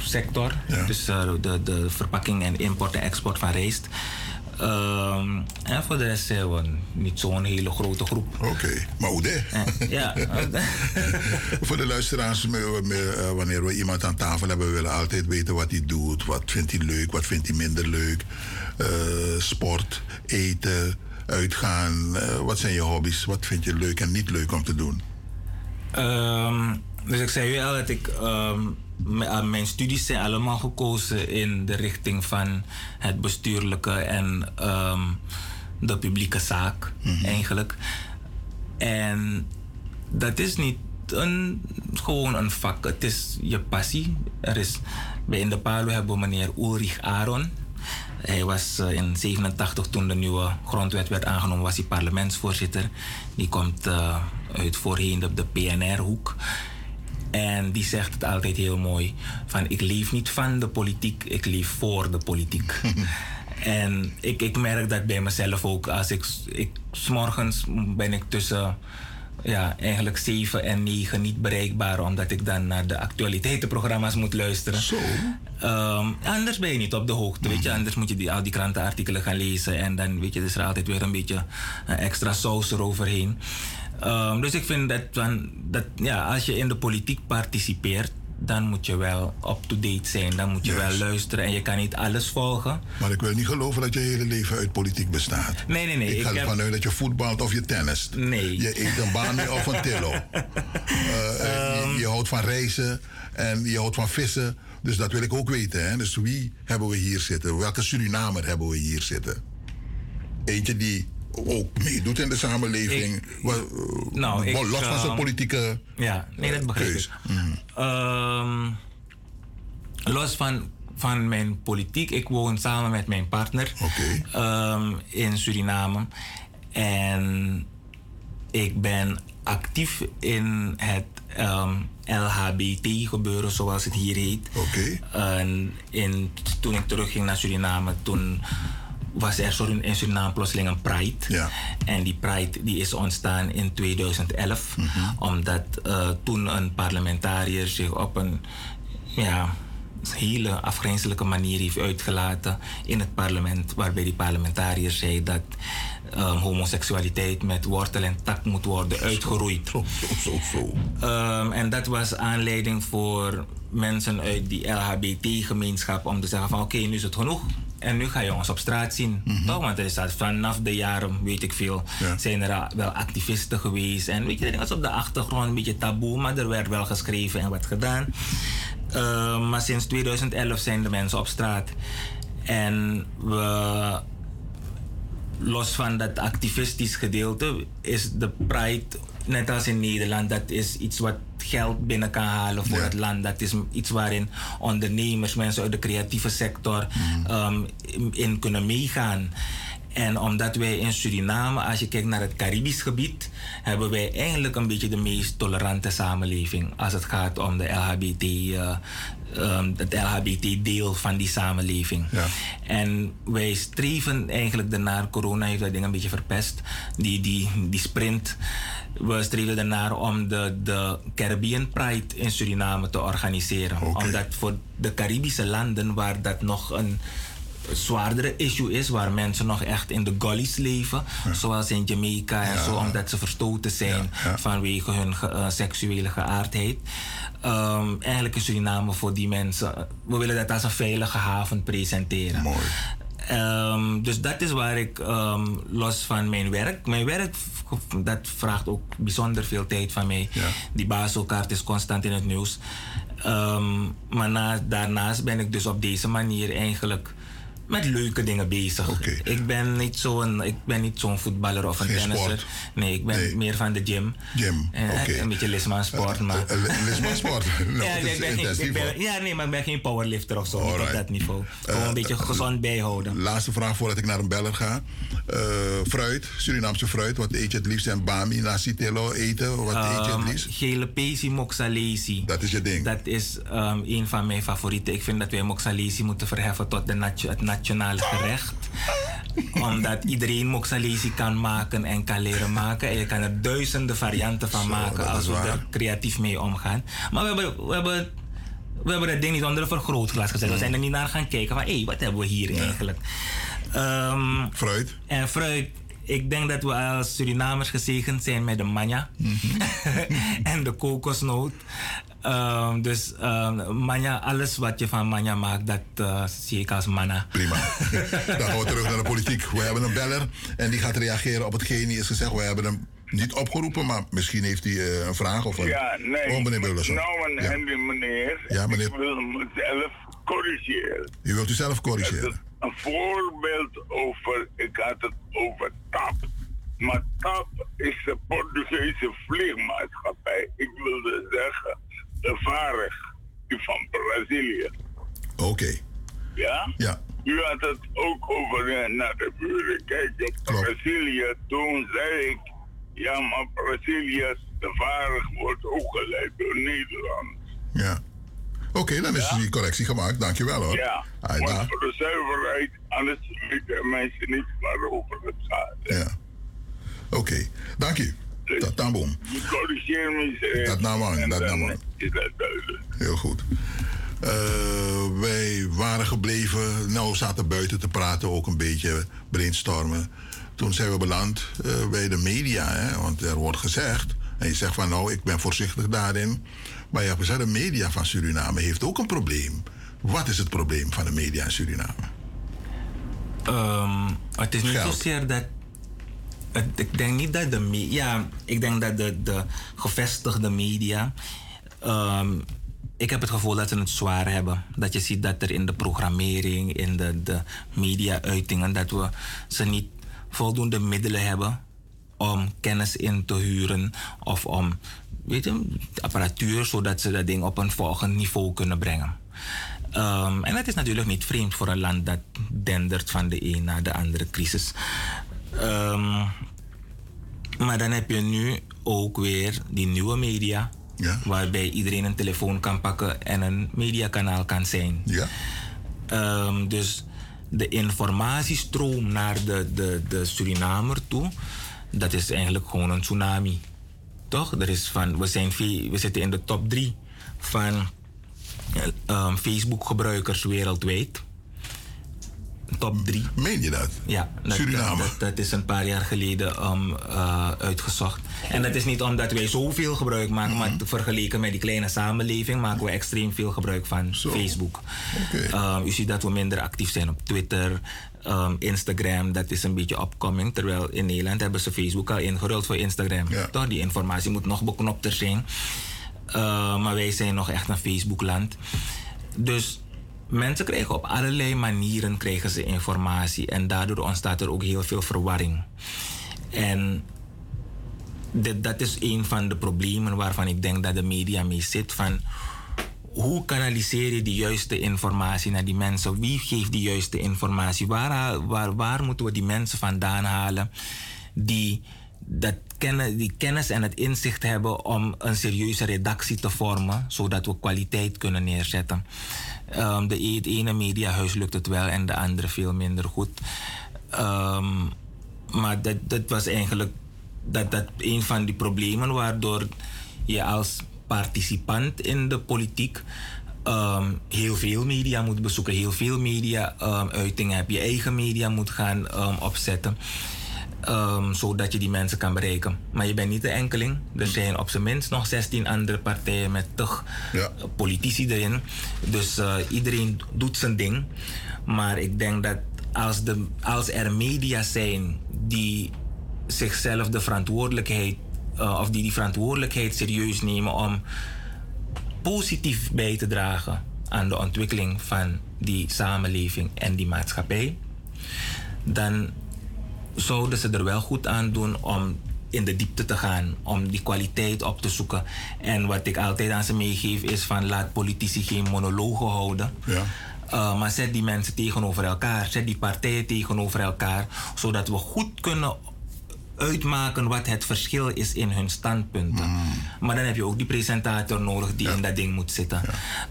sector. Dus eh, de, de verpakking en import en export van rijst. Ehm, en voor de rest zijn we niet zo'n hele grote groep. Oké, maar hoe de? ja. Voor de luisteraars, eh, wanneer we iemand aan tafel hebben, we willen altijd weten wat hij doet. Wat vindt hij leuk, wat vindt hij minder leuk. Eh, sport, eten, uitgaan. eh, wat zijn je hobby's? Wat vind je leuk en niet leuk om te doen? Ehm, dus ik zei u al dat ik. ehm, eh, mijn studies zijn allemaal gekozen in de richting van het bestuurlijke en ehm, de publieke zaak, eigenlijk. En dat is niet een, gewoon een vak, het is je passie. Er is, bij In de Palo hebben we meneer Ulrich Aaron. Hij was eh, in 87 toen de nieuwe grondwet werd aangenomen, was hij parlementsvoorzitter. Die komt eh, uit voorheen de, de PNR-hoek. En die zegt het altijd heel mooi: van ik leef niet van de politiek, ik leef voor de politiek. en ik, ik merk dat bij mezelf ook. Als ik, ik, s morgens ben ik tussen ja, eigenlijk 7 en 9 niet bereikbaar, omdat ik dan naar de actualiteitenprogramma's moet luisteren. Zo. Ehm, anders ben je niet op de hoogte, weet je. Anders moet je die, al die krantenartikelen gaan lezen en dan weet je, is er altijd weer een beetje eh, extra saus eroverheen. Ehm, dus ik vind dat, van, dat ja, als je in de politiek participeert, dan moet je wel up-to-date zijn. Dan moet je wel luisteren en je kan niet alles volgen. Maar ik wil niet geloven dat je hele leven uit politiek bestaat. Nee, nee, nee. Ik ga ik heb- ervan uit dat je voetbalt of je tennist. Nee. Je eet een baan of een tillo. Eh, eh, Ehm. je, je houdt van reizen en je houdt van vissen. Dus dat wil ik ook weten. Hè? Dus wie hebben we hier zitten? Welke Surinamer hebben we hier zitten? eentje die ook meedoet in de samenleving. Nou, ik, los van zijn ehm, politieke Ja, nee, dat begrijp ik. Ehm, los van, van mijn politiek, ik woon samen met mijn partner ehm, in Suriname. En ik ben actief in het ehm, LHBT-gebeuren, zoals het hier heet. En in, toen ik terugging naar Suriname, toen was er Surin- in Suriname plotseling een Pride. En die Pride die is ontstaan in 2011, omdat eh, toen een parlementariër zich op een ja, hele afgrijzelijke manier heeft uitgelaten in het parlement, waarbij die parlementariër zei dat eh, homoseksualiteit met wortel en tak moet worden uitgeroeid. Ehm, en dat was aanleiding voor mensen uit die LHBT-gemeenschap om te zeggen van oké, nu is het genoeg. En nu ga je ons op straat zien. Toch? Want er dat vanaf de jaren, weet ik veel, zijn er wel activisten geweest. En weet je, dat was op de achtergrond een beetje taboe, maar er werd wel geschreven en wat gedaan. Ehm, maar sinds 2011 zijn de mensen op straat. En we los van dat activistisch gedeelte is de Pride, net als in Nederland, dat is iets wat geld binnen kan halen voor het land. Dat is iets waarin ondernemers, mensen uit de creatieve sector ehm, in, in kunnen meegaan. En omdat wij in Suriname, als je kijkt naar het Caribisch gebied, hebben wij eigenlijk een beetje de meest tolerante samenleving als het gaat om de LHBT, eh, ehm, het LHBT-deel van die samenleving. En wij streven eigenlijk ernaar, corona heeft dat ding een beetje verpest, die, die, die sprint. We streven ernaar om de, de Caribbean Pride in Suriname te organiseren. Omdat voor de Caribische landen waar dat nog een zwaardere issue is, waar mensen nog echt in de gullies leven, zoals in Jamaica en zo, omdat ze verstoten zijn vanwege hun ge- eh, seksuele geaardheid. Ehm, eigenlijk is Suriname voor die mensen, we willen dat als een veilige haven presenteren. Ehm, dus dat is waar ik ehm, los van mijn werk. Mijn werk dat vraagt ook bijzonder veel tijd van mij. Die Baselkaart is constant in het nieuws. Maar na, daarnaast ben ik dus op deze manier eigenlijk met leuke dingen bezig. Ik ben niet zo'n ik ben niet zo'n voetballer of een Geen tennisser. sport. Nee, ik ben meer van de gym. Gym, Eh. Een beetje Lisman sport, maar. Lisman sport. Nou, ja, ik ben geen, ik ben- ja, nee, maar ik ben geen powerlifter of zo. Niet op dat niveau. Gewoon Eh, een beetje gezond bijhouden. Laatste vraag voordat ik naar een beller ga. Eh, fruit, Surinaamse fruit. Wat eet je het liefst? En bami, nasi telo eten? Wat eet je Ehm, het liefst? Gele pesi moxalesi. Dat is je ding. Dat is ehm, een van mijn favorieten. Ik vind dat wij moxalesi moeten verheffen tot de nat- het nationale gerecht. Omdat iedereen moxalesi kan maken en kan leren maken. En je kan er duizenden varianten van maken als we waar. er creatief mee omgaan. Maar we hebben, we hebben, we hebben dat ding niet onder een vergrootglas gezet. We zijn er niet naar gaan kijken van, hé, hey, wat hebben we hier eigenlijk? Ehm, fruit. En fruit. Ik denk dat we als Surinamers gezegend zijn met de manja en de kokosnoot. Ehm, dus ehm, manja, alles wat je van manja maakt, dat eh, zie ik als manna. Prima. Dan gaan we terug naar de politiek. We hebben een beller en die gaat reageren op hetgeen die is gezegd. We hebben hem niet opgeroepen, maar misschien heeft hij eh, een vraag of een... Ja, nee. Oh, meneer Bullerson. Nou, een Ja. Henry, meneer. Ja, meneer. Ik wil mezelf corrigeren. U wilt u zelf corrigeren. Een voorbeeld over, ik had het over TAP. Maar TAP is de Portugese vliegmaatschappij. Ik wilde zeggen, de Varig, die van Brazilië. Oké. Ja? Ja. U had het ook over eh, naar de buren kijken. Brazilië, toen zei ik, ja, maar Brazilië, de Varig wordt ook geleid door Nederland. Ja. Oké, dan is die correctie gemaakt. Dankjewel hoor. Ja, Ai, maar voor de zuiverheid, anders weten mensen niet waarover het gaat. Ja. Oké, dank u. Dat tamboom. Je corrigeer me. Dat nou man, en dat dan nou man. Is dat duidelijk. Heel goed. Eh, wij waren gebleven, nou we zaten buiten te praten, ook een beetje brainstormen. Toen zijn we beland eh, bij de media, hè? want er wordt gezegd, en je zegt van nou ik ben voorzichtig daarin, maar je hebt gezegd de media van Suriname heeft ook een probleem. Wat is het probleem van de media in Suriname? Ehm, het is niet zozeer dat. het- ik denk niet dat de media. Ik denk dat de, de gevestigde media. ehm, ik heb het gevoel dat ze het zwaar hebben. Dat je ziet dat er in de programmering, in de, de media-uitingen, dat we ze niet voldoende middelen hebben om kennis in te huren of om weet je, apparatuur zodat ze dat ding op een volgend niveau kunnen brengen. Ehm, en dat is natuurlijk niet vreemd voor een land dat dendert van de een naar de andere crisis. Ehm, maar dan heb je nu ook weer die nieuwe media. Waarbij iedereen een telefoon kan pakken en een mediakanaal kan zijn. Ja. Ehm, dus de informatiestroom naar de, de, de Surinamer toe, dat is eigenlijk gewoon een tsunami. Toch? Er is van, we, zijn, we zitten in de top drie van ehm, Facebook-gebruikers wereldwijd. Top 3. Meen je dat? Ja, dat, Suriname. Dat, dat is een paar jaar geleden um, uh, uitgezocht. En dat is niet omdat wij zoveel gebruik maken, maar vergeleken met die kleine samenleving maken we extreem veel gebruik van Facebook. Um, u ziet dat we minder actief zijn op Twitter, um, Instagram, dat is een beetje upcoming. Terwijl in Nederland hebben ze Facebook al ingeruild voor Instagram. Toch? Die informatie moet nog beknopter zijn. Uh, maar wij zijn nog echt een Facebook-land. Dus mensen krijgen op allerlei manieren krijgen ze informatie en daardoor ontstaat er ook heel veel verwarring. En dit, dat is een van de problemen waarvan ik denk dat de media mee zit. Van hoe kanaliseer je de juiste informatie naar die mensen? Wie geeft die juiste informatie? Waar, waar, waar moeten we die mensen vandaan halen die dat kennen, die kennis en het inzicht hebben om een serieuze redactie te vormen, zodat we kwaliteit kunnen neerzetten? Um, de het ene mediahuis lukt het wel en de andere veel minder goed. Um, maar dat, dat was eigenlijk dat, dat een van die problemen waardoor je als participant in de politiek um, heel veel media moet bezoeken, heel veel media uitingen hebt, je eigen media moet gaan opzetten. Um, zodat je die mensen kan bereiken. Maar je bent niet de enkeling. Er zijn op zijn minst nog 16 andere partijen met toch ja. politici erin. Dus uh, iedereen doet zijn ding. Maar ik denk dat als, de, als er media zijn die zichzelf de verantwoordelijkheid, uh, of die die verantwoordelijkheid serieus nemen om positief bij te dragen aan de ontwikkeling van die samenleving en die maatschappij, dan zouden ze er wel goed aan doen om in de diepte te gaan, om die kwaliteit op te zoeken. En wat ik altijd aan ze meegeef is van laat politici geen monologen houden. Ja. Uh, maar zet die mensen tegenover elkaar, zet die partijen tegenover elkaar, zodat we goed kunnen uitmaken wat het verschil is in hun standpunten. Mm. Maar dan heb je ook die presentator nodig die ja. in dat ding moet zitten.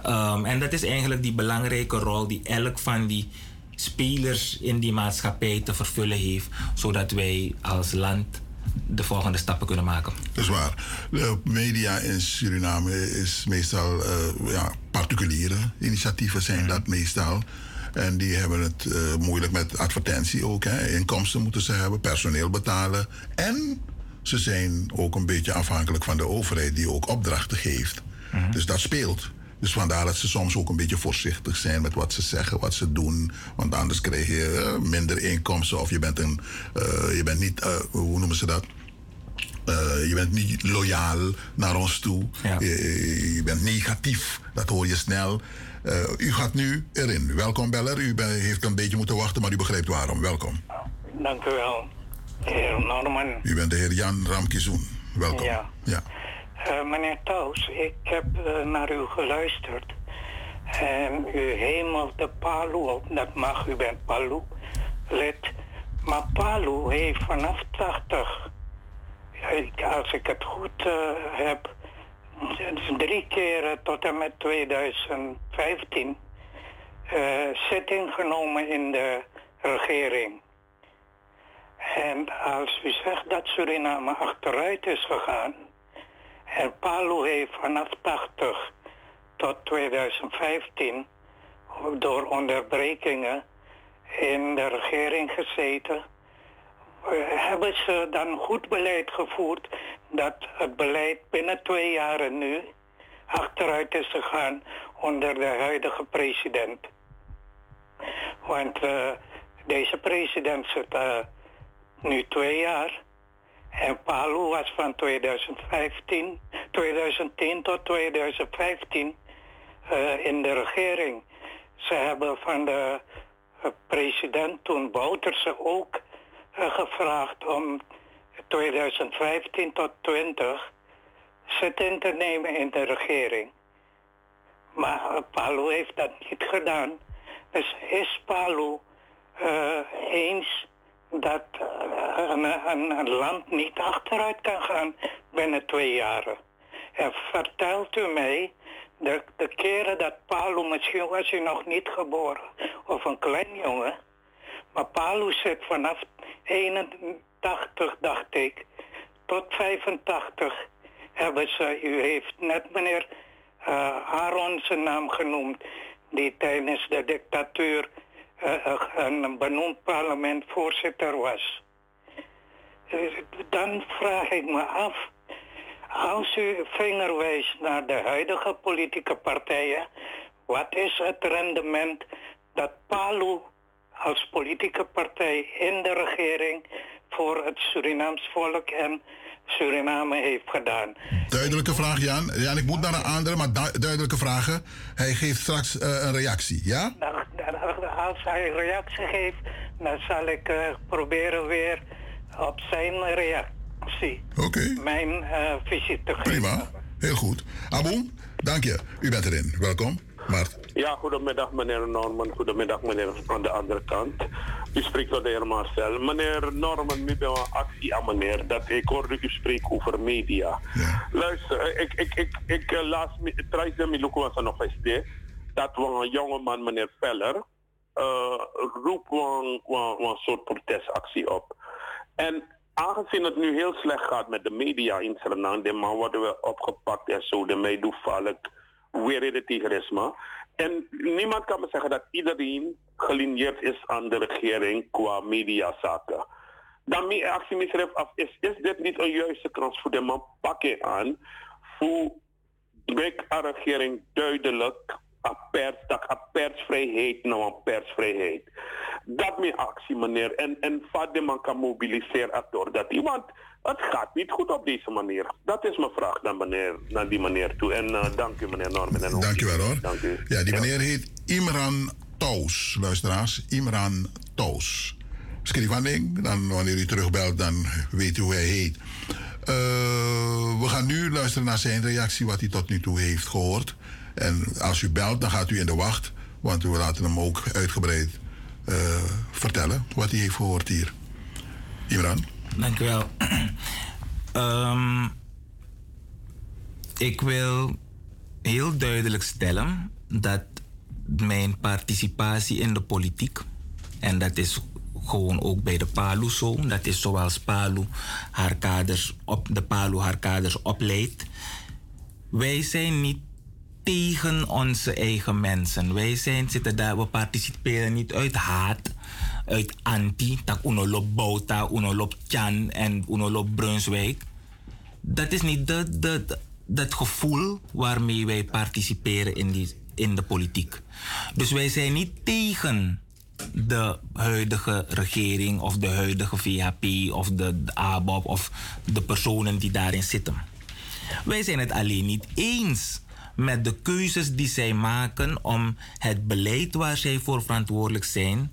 Ja. Um, en dat is eigenlijk die belangrijke rol die elk van die spelers in die maatschappij te vervullen heeft, zodat wij als land de volgende stappen kunnen maken. Dat is waar. De media in Suriname is meestal uh, ja, particuliere initiatieven zijn mm. dat meestal. En die hebben het uh, moeilijk met advertentie ook. Hè. Inkomsten moeten ze hebben, personeel betalen. En ze zijn ook een beetje afhankelijk van de overheid die ook opdrachten geeft. Mm. Dus dat speelt. Dus vandaar dat ze soms ook een beetje voorzichtig zijn met wat ze zeggen, wat ze doen. Want anders krijg je uh, minder inkomsten of je bent, een, uh, je bent niet, uh, hoe noemen ze dat? je bent niet loyaal naar ons toe. Ja. Je, je, bent negatief, dat hoor je snel. U gaat nu erin. Welkom Beller. U ben, heeft een beetje moeten wachten, maar u begrijpt waarom. Welkom. Dank u wel, heer Norman. U bent de heer Jan Ramkizoen. Welkom. Ja. ja. Uh, meneer Taus, ik heb uh, naar u geluisterd. En u hemelt de Palu op. Dat mag, u bent Palu lid. Maar Palu heeft vanaf 80, als ik het goed uh, drie keren tot en met 2015 zitting genomen in de regering. En als u zegt dat Suriname achteruit is gegaan, en Palu heeft vanaf 80 tot 2015 door onderbrekingen in de regering gezeten. Hebben ze dan goed beleid gevoerd dat het beleid binnen twee jaren nu achteruit is gegaan onder de huidige president? Want uh, deze president zit uh, nu twee jaar. En Palu was van 2015, 2010 tot 2015 uh, in de regering. Ze hebben van de president toen Bouterse ook eh, gevraagd om 2015 tot 20 zitting te nemen in de regering. Maar Palu heeft dat niet gedaan. Dus is Palu eh, eens dat eh, een, land niet achteruit kan gaan binnen twee jaren? En vertelt u mij de, de keren dat Palu, misschien was hij nog niet geboren, of een klein jongen, maar Palu zit vanaf 81, dacht ik, tot 85 hebben ze, u heeft net meneer uh, Aaron zijn naam genoemd, die tijdens de dictatuur uh, een benoemd parlementvoorzitter was. Dan vraag ik me af, als u vinger wijst naar de huidige politieke partijen, wat is het rendement dat PALU als politieke partij in de regering voor het Surinaams volk en Suriname heeft gedaan? Duidelijke vraag, Jan. Jan, ik moet naar een andere, maar du duidelijke vragen. Hij geeft straks uh, een reactie, ja? Nou, als hij een reactie geeft, dan zal ik uh, proberen weer op zijn reactie Oké. mijn uh, visie te geven. Prima, heel goed. Aboom, dank je. U bent erin. Welkom. Mart. Ja, goedemiddag meneer Norman. Goedemiddag meneer aan de andere kant. U spreekt tot de heer Marcel. Meneer Norman, ik ben een actie aan meneer. Dat ik hoorde u spreken over media. Ja. Luister, ik, ik, ik, ik laat me, de Miluku was er nog eens dat we een jongeman, meneer Veller, uh, roept een, soort protestactie op. En aangezien het nu heel slecht gaat met de media in Suriname, de man worden we opgepakt en zo, de mij weer in het tigrisme. En niemand kan me zeggen dat iedereen gelineerd is aan de regering qua mediazaken. Dan mijn actie af is, is dit niet een juiste kans voor de man pakken aan voor de regering duidelijk a pers, dat a persvrijheid nou een persvrijheid. Dat mijn actie, meneer. En, en wat man kan mobiliseren door dat. Want het gaat niet goed op deze manier. Dat is mijn vraag dan, meneer, naar die meneer toe. En uh, dank u, meneer Norman. En dank u wel, hoor. Dank u. Ja, die meneer heet Imran Toos, luisteraars. Imran Toos. Schrijf aan ding, dan wanneer u terugbelt, dan weet u hoe hij heet. Uh, we gaan nu luisteren naar zijn reactie, wat hij tot nu toe heeft gehoord. En als u belt, dan gaat u in de wacht. Want we laten hem ook uitgebreid uh, vertellen wat hij heeft gehoord hier. Imran. Dank u wel. um, ik wil heel duidelijk stellen dat mijn participatie in de politiek, en dat is gewoon ook bij de PALU zo, dat is zoals PALU haar kaders op, de PALU haar kaders opleidt. Wij zijn niet tegen onze eigen mensen. Wij zijn, zitten daar, we participeren niet uit haat, uit anti, tak Bouta, unolop Chan en unolop Brunswijk. Dat is niet de, de, dat gevoel waarmee wij participeren in, die, in de politiek. Dus wij zijn niet tegen de huidige regering of de huidige VHP of de, de ABOP of de personen die daarin zitten. Wij zijn het alleen niet eens met de keuzes die zij maken om het beleid waar zij voor verantwoordelijk zijn.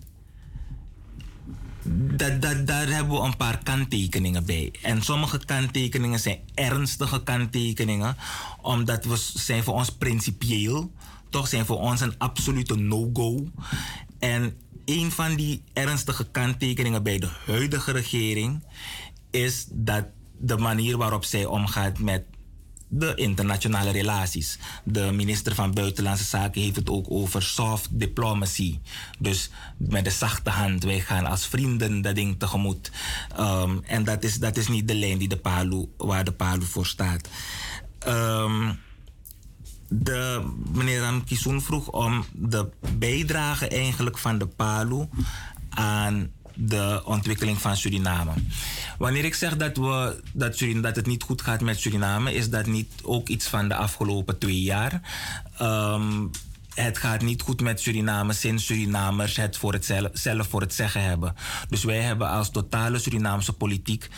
Dat, dat, daar hebben we een paar kanttekeningen bij. En sommige kanttekeningen zijn ernstige kanttekeningen, omdat we zijn voor ons principieel, toch zijn voor ons een absolute no-go. En een van die ernstige kanttekeningen bij de huidige regering is dat de manier waarop zij omgaat met de internationale relaties. De minister van Buitenlandse Zaken heeft het ook over soft diplomacy. Dus met de zachte hand, wij gaan als vrienden dat ding tegemoet. Um, en dat is, dat is niet de lijn die de PALU, waar de PALU voor staat. Um, de, meneer Ramkisoen vroeg om de bijdrage eigenlijk van de PALU aan de ontwikkeling van Suriname. Wanneer ik zeg dat, we, dat, Suriname, dat het niet goed gaat met Suriname, is dat niet ook iets van de afgelopen twee jaar. Um, het gaat niet goed met Suriname sinds Surinamers het voor het zelf, zelf voor het zeggen hebben. Dus wij hebben als totale Surinaamse politiek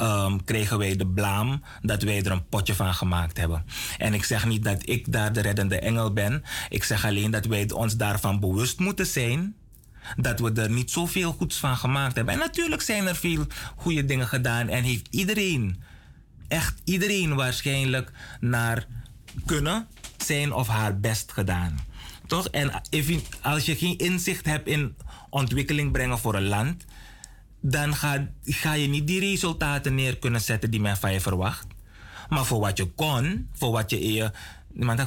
um, kregen wij de blaam dat wij er een potje van gemaakt hebben. En ik zeg niet dat ik daar de reddende engel ben. Ik zeg alleen dat wij ons daarvan bewust moeten zijn dat we er niet zoveel goeds van gemaakt hebben. En natuurlijk zijn er veel goede dingen gedaan en heeft iedereen, echt iedereen waarschijnlijk naar kunnen zijn of haar best gedaan. Toch? En als je geen inzicht hebt in ontwikkeling brengen voor een land, dan ga, je niet die resultaten neer kunnen zetten die men van je verwacht. Maar voor wat je kon, voor wat je in je,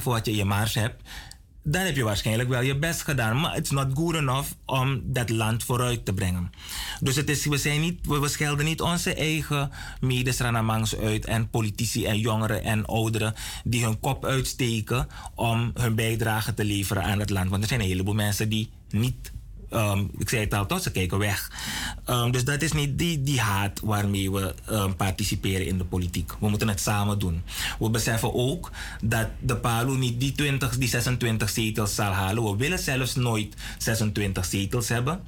voor wat je je mars hebt, dan heb je waarschijnlijk wel je best gedaan. Maar it's not good enough om dat land vooruit te brengen. Dus het is, we, zijn niet, we, schelden niet onze eigen medestrandamangs uit en politici en jongeren en ouderen die hun kop uitsteken om hun bijdrage te leveren aan het land. Want er zijn een heleboel mensen die niet Ik zei het al? Ze kijken weg. Ehm, dus dat is niet die, die haat waarmee we ehm, participeren in de politiek. We moeten het samen doen. We beseffen ook dat de PALU niet die, 20, die 26 zetels zal halen. We willen zelfs nooit 26 zetels hebben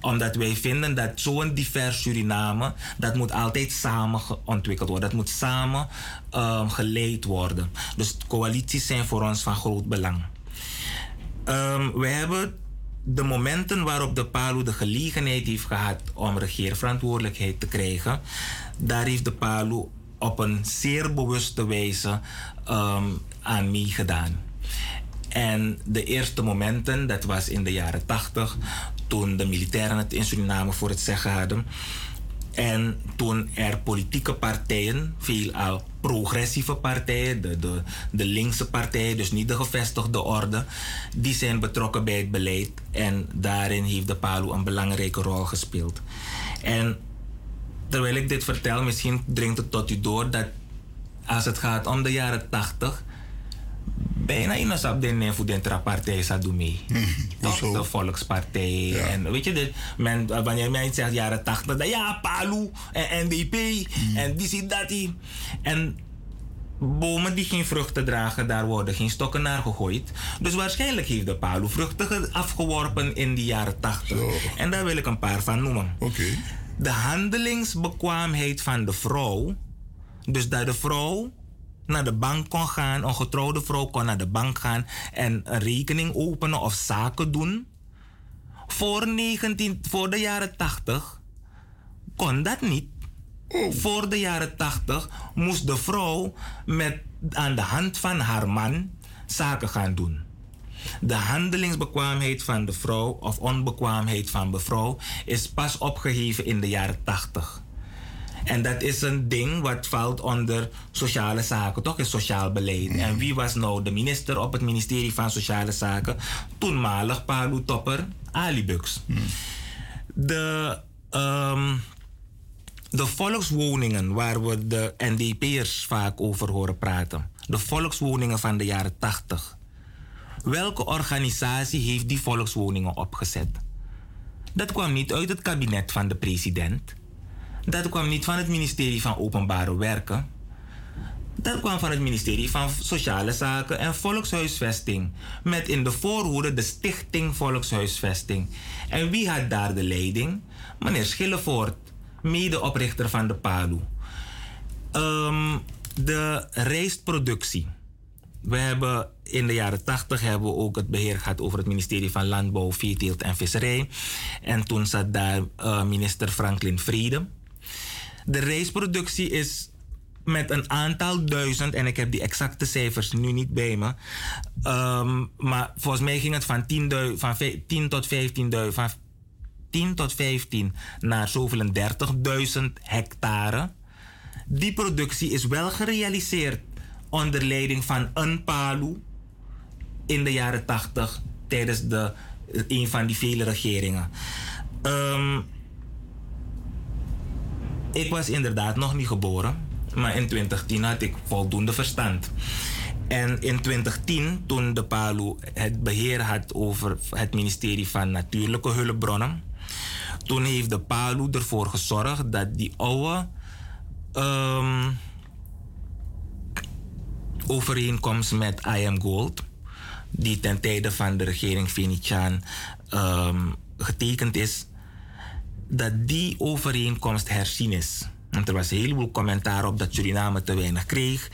omdat wij vinden dat zo'n divers Suriname, dat moet altijd samen ontwikkeld worden. Dat moet samen ehm, geleid worden. Dus coalities zijn voor ons van groot belang. We hebben de momenten waarop de PALU de gelegenheid heeft gehad om regeerverantwoordelijkheid te krijgen, daar heeft de PALU op een zeer bewuste wijze ehm, aan meegedaan. En de eerste momenten, dat was in de jaren 80, toen de militairen het in Suriname voor het zeggen hadden. En toen er politieke partijen, veelal progressieve partijen, de, de, de linkse partijen, dus niet de gevestigde orde, die zijn betrokken bij het beleid. En daarin heeft de PALU een belangrijke rol gespeeld. En terwijl ik dit vertel, misschien dringt het tot u door dat als het gaat om de jaren 80, bijna in sap den voor de partij zou doen mee. Toch? De Volkspartij. En weet je, dit, men, wanneer men zegt jaren 80, dan ja, PALU en NDP en die ziet dat die. En bomen die geen vruchten dragen, daar worden geen stokken naar gegooid. Dus waarschijnlijk heeft de PALU vruchten ge- afgeworpen in die jaren 80. En daar wil ik een paar van noemen. De handelingsbekwaamheid van de vrouw. Dus dat de vrouw naar de bank kon gaan, een getrouwde vrouw kon naar de bank gaan en een rekening openen of zaken doen. Voor, 19, voor de jaren 80 kon dat niet. Voor de jaren 80 moest de vrouw met, aan de hand van haar man zaken gaan doen. De handelingsbekwaamheid van de vrouw of onbekwaamheid van de vrouw is pas opgeheven in de jaren 80. En dat is een ding wat valt onder sociale zaken, toch? Is sociaal beleid. En wie was nou de minister op het ministerie van Sociale Zaken? Toenmalig Palu Topper, Ali Bux. De, ehm, de volkswoningen waar we de NDP'ers vaak over horen praten. De volkswoningen van de jaren 80. Welke organisatie heeft die volkswoningen opgezet? Dat kwam niet uit het kabinet van de president. Dat kwam niet van het ministerie van Openbare Werken. Dat kwam van het ministerie van Sociale Zaken en Volkshuisvesting. Met in de voorhoede de Stichting Volkshuisvesting. En wie had daar de leiding? Meneer Schillevoort, medeoprichter van de PALU. Ehm, de rijstproductie. We hebben in de jaren 80 hebben we ook het beheer gehad over het ministerie van Landbouw, Veeteelt en Visserij. En toen zat daar eh, minister Franklin Vrede. De rijstproductie is met een aantal duizend, en ik heb die exacte cijfers nu niet bij me. ehm, maar volgens mij ging het van 10, dui- van vij- 10 tot 15.000, van 10 tot 15 naar zoveel en 30.000 hectare. Die productie is wel gerealiseerd onder leiding van een PALU in de jaren 80 tijdens de, een van die vele regeringen. Ehm, ik was inderdaad nog niet geboren, maar in 2010 had ik voldoende verstand. En in 2010, toen de PALU het beheer had over het ministerie van Natuurlijke Hulpbronnen, toen heeft de PALU ervoor gezorgd dat die oude ehm, overeenkomst met Am Gold, die ten tijde van de regering Venetiaan ehm, getekend is, dat die overeenkomst herzien is. Want er was een heleboel commentaar op dat Suriname te weinig kreeg.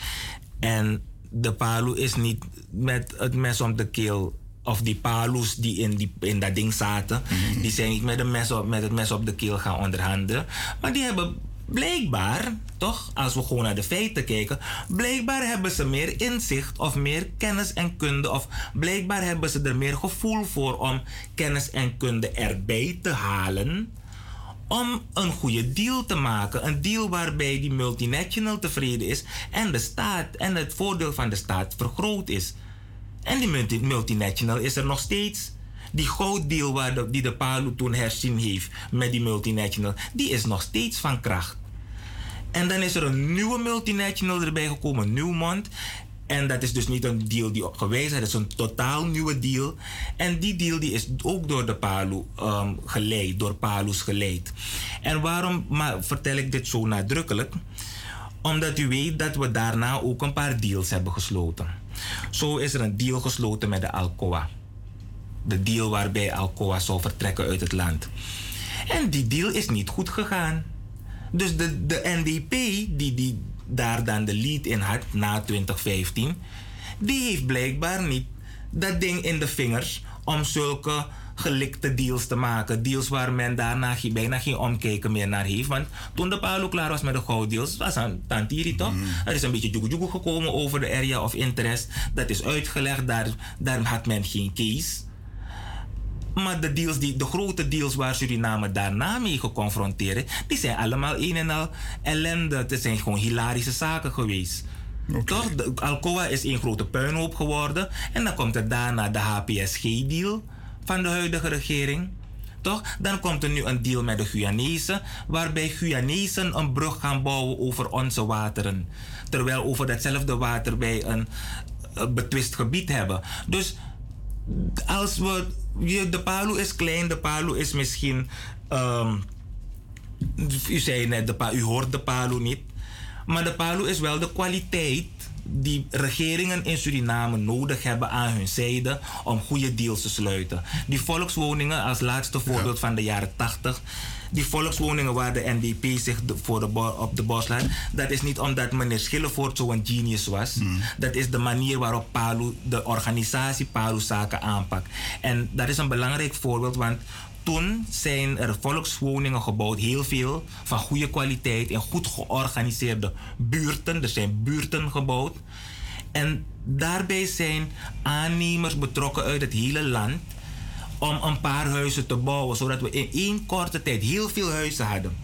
En de PALU is niet met het mes om de keel of die Palus die in, die, in dat ding zaten, die zijn niet met, mes op, met het mes op de keel gaan onderhandelen. Maar die hebben blijkbaar, toch, als we gewoon naar de feiten kijken, blijkbaar hebben ze meer inzicht of meer kennis en kunde, of blijkbaar hebben ze er meer gevoel voor om kennis en kunde erbij te halen. Om een goede deal te maken. Een deal waarbij die multinational tevreden is en de staat en het voordeel van de staat vergroot is. En die multi- multinational is er nog steeds. Die gouddeal waar die de PALU toen herzien heeft met die multinational, die is nog steeds van kracht. En dan is er een nieuwe multinational erbij gekomen, Newmont. En dat is dus niet een deal die gewezen is, dat is een totaal nieuwe deal. En die deal die is ook door de PALU ehm, geleid, door PALU's geleid. En waarom maar vertel ik dit zo nadrukkelijk? Omdat u weet dat we daarna ook een paar deals hebben gesloten. Zo is er een deal gesloten met de Alcoa. De deal waarbij Alcoa zou vertrekken uit het land. En die deal is niet goed gegaan. Dus de, de NDP, die, die daar dan de lead in had na 2015, die heeft blijkbaar niet dat ding in de vingers om zulke gelikte deals te maken. Deals waar men daarna bijna geen omkijken meer naar heeft. Want toen de Paolo klaar was met de gouddeals, was aan Tantiri toch? Er is een beetje joegoe gekomen over de area of interest. Dat is uitgelegd, daar, daar had men geen case. Maar de, deals die, de grote deals waar Suriname daarna mee geconfronteerd is, die zijn allemaal een en al ellende. Het zijn gewoon hilarische zaken geweest. Toch? De, Alcoa is een grote puinhoop geworden. En dan komt er daarna de HPSG-deal van de huidige regering. Toch? Dan komt er nu een deal met de Guyanezen, waarbij Guyanezen een brug gaan bouwen over onze wateren. Terwijl over datzelfde water wij een, een betwist gebied hebben. Dus als we. De Palu is klein, de Palu is misschien. ehm, u zei net, de, u hoort de Palu niet. Maar de Palu is wel de kwaliteit die regeringen in Suriname nodig hebben aan hun zijde om goede deals te sluiten. Die volkswoningen, als laatste voorbeeld van de jaren 80. Die volkswoningen waar de NDP zich de- voor de op de bos laat, dat is niet omdat meneer Schillevoort zo'n genius was. Dat is de manier waarop Palu, de organisatie Palu zaken aanpakt. En dat is een belangrijk voorbeeld, want toen zijn er volkswoningen gebouwd, heel veel, van goede kwaliteit in goed georganiseerde buurten. Er zijn buurten gebouwd. En daarbij zijn aannemers betrokken uit het hele land om een paar huizen te bouwen, zodat we in één korte tijd heel veel huizen hadden.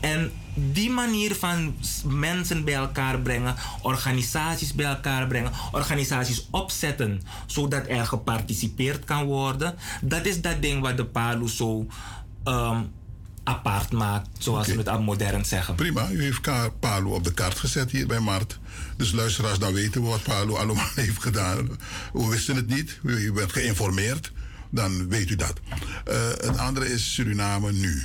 En die manier van mensen bij elkaar brengen, organisaties bij elkaar brengen, organisaties opzetten, zodat er geparticipeerd kan worden, dat is dat ding wat de PALU zo ehm, apart maakt, zoals we het modern zeggen. Prima, u heeft Palu op de kaart gezet hier bij Mart. Dus luisteraars, dan weten we wat Palu allemaal heeft gedaan. We wisten het niet, u u bent geïnformeerd, dan weet u dat. Eh, het andere is Suriname nu.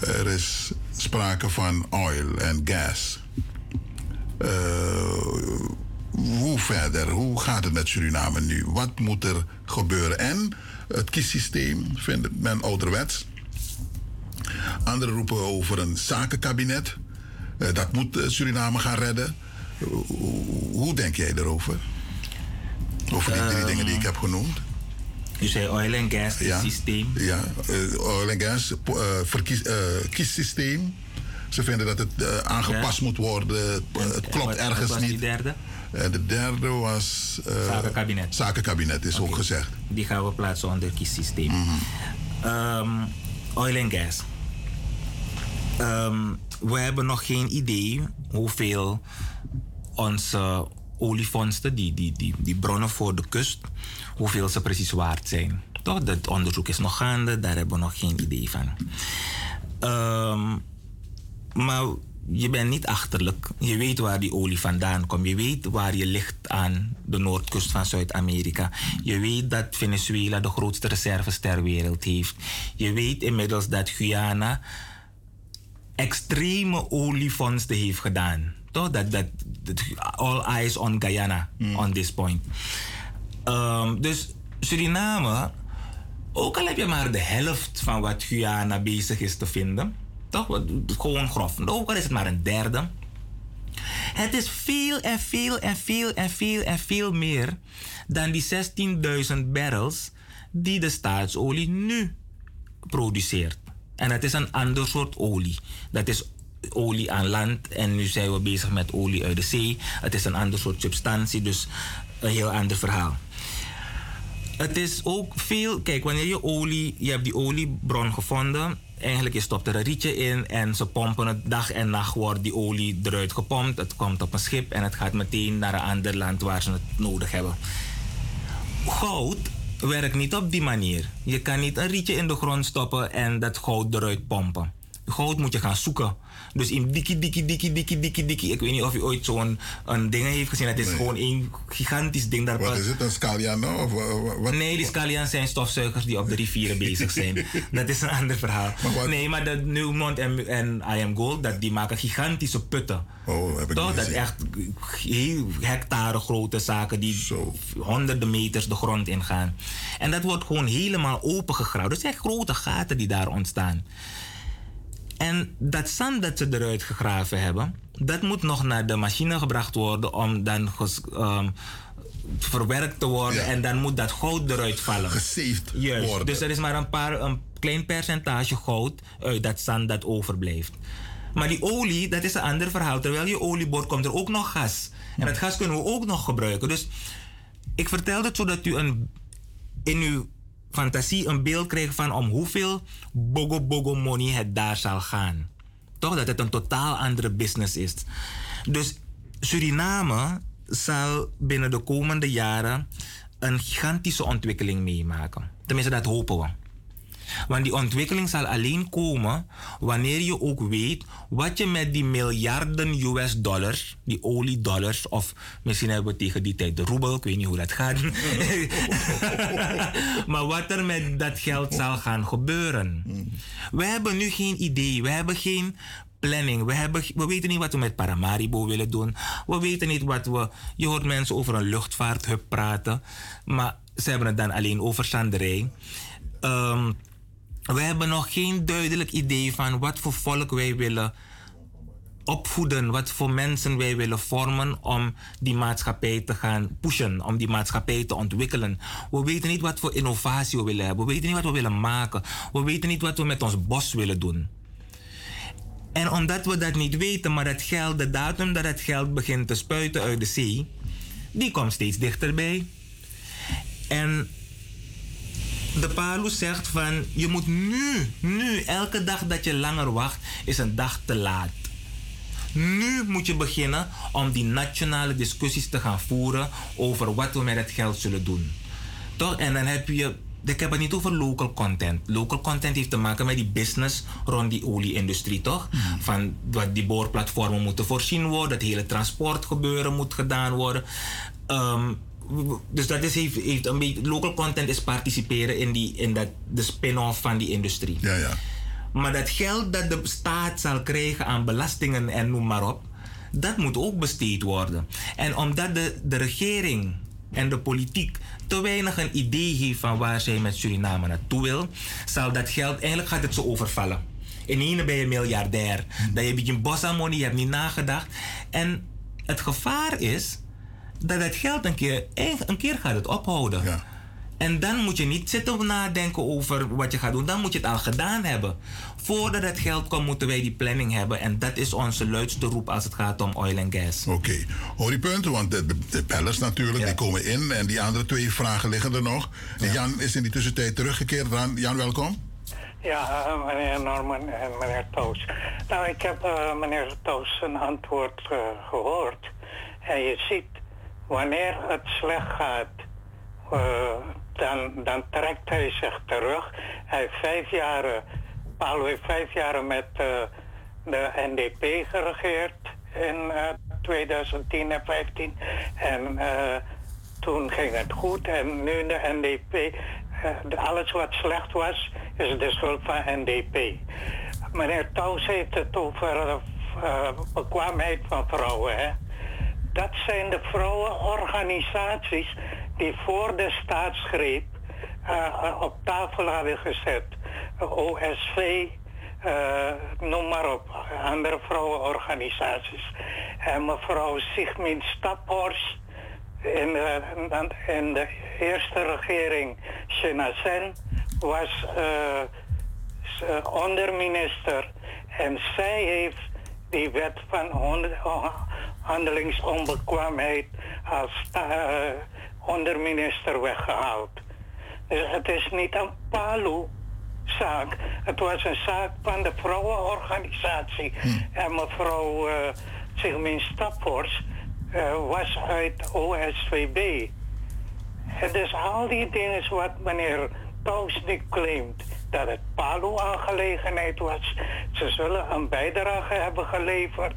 Er is sprake van oil en gas. Eh, hoe verder? Hoe gaat het met Suriname nu? Wat moet er gebeuren? En het kiessysteem vindt men ouderwets. Anderen roepen over een zakenkabinet. Eh, dat moet Suriname gaan redden. Hoe denk jij erover? Over die drie dingen die ik heb genoemd. U zei oil en gas systeem. Ja, eh, oil en gas, eh, verkies, eh, kiessysteem. Ze vinden dat het aangepast moet worden. Het klopt wat- wat ergens was niet. derde? En de derde was... Zakenkabinet. Zakenkabinet is ook gezegd. Die gaan we plaatsen onder kiessysteem. Ehm, oil en gas. Ehm, we hebben nog geen idee hoeveel onze oliefondsten, die, die, die, die bronnen voor de kust, hoeveel ze precies waard zijn. Toch? Dat onderzoek is nog gaande, daar hebben we nog geen idee van. Ehm, maar je bent niet achterlijk. Je weet waar die olie vandaan komt. Je weet waar je ligt aan de noordkust van Zuid-Amerika. Je weet dat Venezuela de grootste reserves ter wereld heeft. Je weet inmiddels dat Guyana extreme oliefondsten heeft gedaan. Toch? Dat, dat, dat all eyes on Guyana on this point. Ehm, dus Suriname, ook al heb je maar de helft van wat Guyana bezig is te vinden, toch? Gewoon grof. Ook al is het maar een derde, Het is veel en veel en veel en veel en veel meer dan die 16.000 barrels die de staatsolie nu produceert. En het is een ander soort olie. Dat is olie aan land en nu zijn we bezig met olie uit de zee. Het is een ander soort substantie, dus een heel ander verhaal. Het is ook veel, kijk, wanneer je olie, je hebt die oliebron gevonden. Eigenlijk je stopt er een rietje in en ze pompen het dag en nacht wordt die olie eruit gepompt. Het komt op een schip en het gaat meteen naar een ander land waar ze het nodig hebben. Goud werkt niet op die manier. Je kan niet een rietje in de grond stoppen en dat goud eruit pompen. Goud moet je gaan zoeken. Dus in dikkie, dikkie, dikkie, dikkie, dikkie, dikkie. Ik weet niet of je ooit zo'n een ding heeft gezien. Het is Nee. gewoon een gigantisch ding. Daar Wat is het, een Scaliano? Of, wa- wa- wat? Nee, die scallions zijn stofzuigers die op de rivieren bezig zijn. Dat is een ander verhaal. nee, maar dat Newmont en, en I Am Gold, dat, die maken gigantische putten. Oh, heb ik Toch? Dat echt heel hectare grote zaken die honderden meters de grond ingaan. En dat wordt gewoon helemaal opengegraven. Dat zijn grote gaten die daar ontstaan. En dat zand dat ze eruit gegraven hebben, dat moet nog naar de machine gebracht worden om dan ges- ehm, verwerkt te worden. En dan moet dat goud eruit vallen. Gesaved Juist. worden. Dus er is maar een, paar, een klein percentage goud uit dat zand dat overblijft. Maar die olie, dat is een ander verhaal. Terwijl je olie boort, komt er ook nog gas. En dat gas kunnen we ook nog gebruiken. Dus ik vertel het zodat u een, in uw fantasie een beeld krijgt van om hoeveel bogo bogo money het daar zal gaan. Toch dat het een totaal andere business is. Dus Suriname zal binnen de komende jaren een gigantische ontwikkeling meemaken. Tenminste, dat hopen we. Want die ontwikkeling zal alleen komen wanneer je ook weet wat je met die miljarden US dollars, die oliedollars, of misschien hebben we tegen die tijd de roebel, ik weet niet hoe dat gaat. maar wat er met dat geld zal gaan gebeuren. We hebben nu geen idee, we hebben geen planning. We, hebben, we weten niet wat we met Paramaribo willen doen. We weten niet wat we. Je hoort mensen over een luchtvaarthub praten, maar ze hebben het dan alleen over zanderij. Ehm, we hebben nog geen duidelijk idee van wat voor volk wij willen opvoeden, wat voor mensen wij willen vormen om die maatschappij te gaan pushen, om die maatschappij te ontwikkelen. We weten niet wat voor innovatie we willen hebben, we weten niet wat we willen maken, we weten niet wat we met ons bos willen doen. En omdat we dat niet weten, maar het geld, de datum dat het geld begint te spuiten uit de zee, die komt steeds dichterbij. En de Palu zegt van je moet nu, nu, elke dag dat je langer wacht, is een dag te laat. Nu moet je beginnen om die nationale discussies te gaan voeren over wat we met het geld zullen doen. Toch? En dan heb je. Ik heb het niet over local content. Local content heeft te maken met die business rond die olieindustrie, toch? Van wat die boorplatformen moeten voorzien worden, het hele transportgebeuren moet gedaan worden. Ehm, dus dat is, heeft, heeft een beetje. Local content is participeren in, die, in dat, de spin-off van die industrie. Ja, ja. Maar dat geld dat de staat zal krijgen aan belastingen en noem maar op, dat moet ook besteed worden. En omdat de, de regering en de politiek te weinig een idee heeft van waar zij met Suriname naartoe wil, zal dat geld, eigenlijk gaat het zo overvallen. In ene ben je miljardair. Dat je een beetje bossa money, je hebt niet nagedacht. En het gevaar is dat het geld een keer, een keer gaat het ophouden. En dan moet je niet zitten nadenken over wat je gaat doen. Dan moet je het al gedaan hebben. Voordat het geld komt, moeten wij die planning hebben. En dat is onze luidste roep als het gaat om oil en gas. Oké, hoor die punten, want de, de, de bellers natuurlijk, die komen in. En die andere twee vragen liggen er nog. Jan is in die tussentijd teruggekeerd. Jan, Jan, welkom. Ja, eh, meneer Norman en meneer Toos. Nou, ik heb eh, meneer Toos een antwoord eh, gehoord. En je ziet, wanneer het slecht gaat, eh, dan, dan trekt hij zich terug. Hij heeft vijf jaar, Paolo heeft vijf jaar met eh, de NDP geregeerd in eh, 2010 en 15. En eh, toen ging het goed en nu de NDP, eh, alles wat slecht was, is de schuld van NDP. Meneer Touws heeft het over eh, eh, bekwaamheid van vrouwen. Hè? Dat zijn de vrouwenorganisaties die voor de staatsgreep eh, op tafel hadden gezet. OSV, eh, noem maar op, andere vrouwenorganisaties. En mevrouw Sigmund Staphorst in de, de eerste regering Sen was eh, eh, onderminister. En zij heeft die wet van handelingsonbekwaamheid als eh, onderminister weggehaald. Dus het is niet een Palu-zaak. Het was een zaak van de vrouwenorganisatie. En mevrouw uh, Sigmund Staphorst eh, was uit OSVB. En dus al die dingen wat meneer Paus niet claimt dat het Palu-aangelegenheid was. Ze zullen een bijdrage hebben geleverd.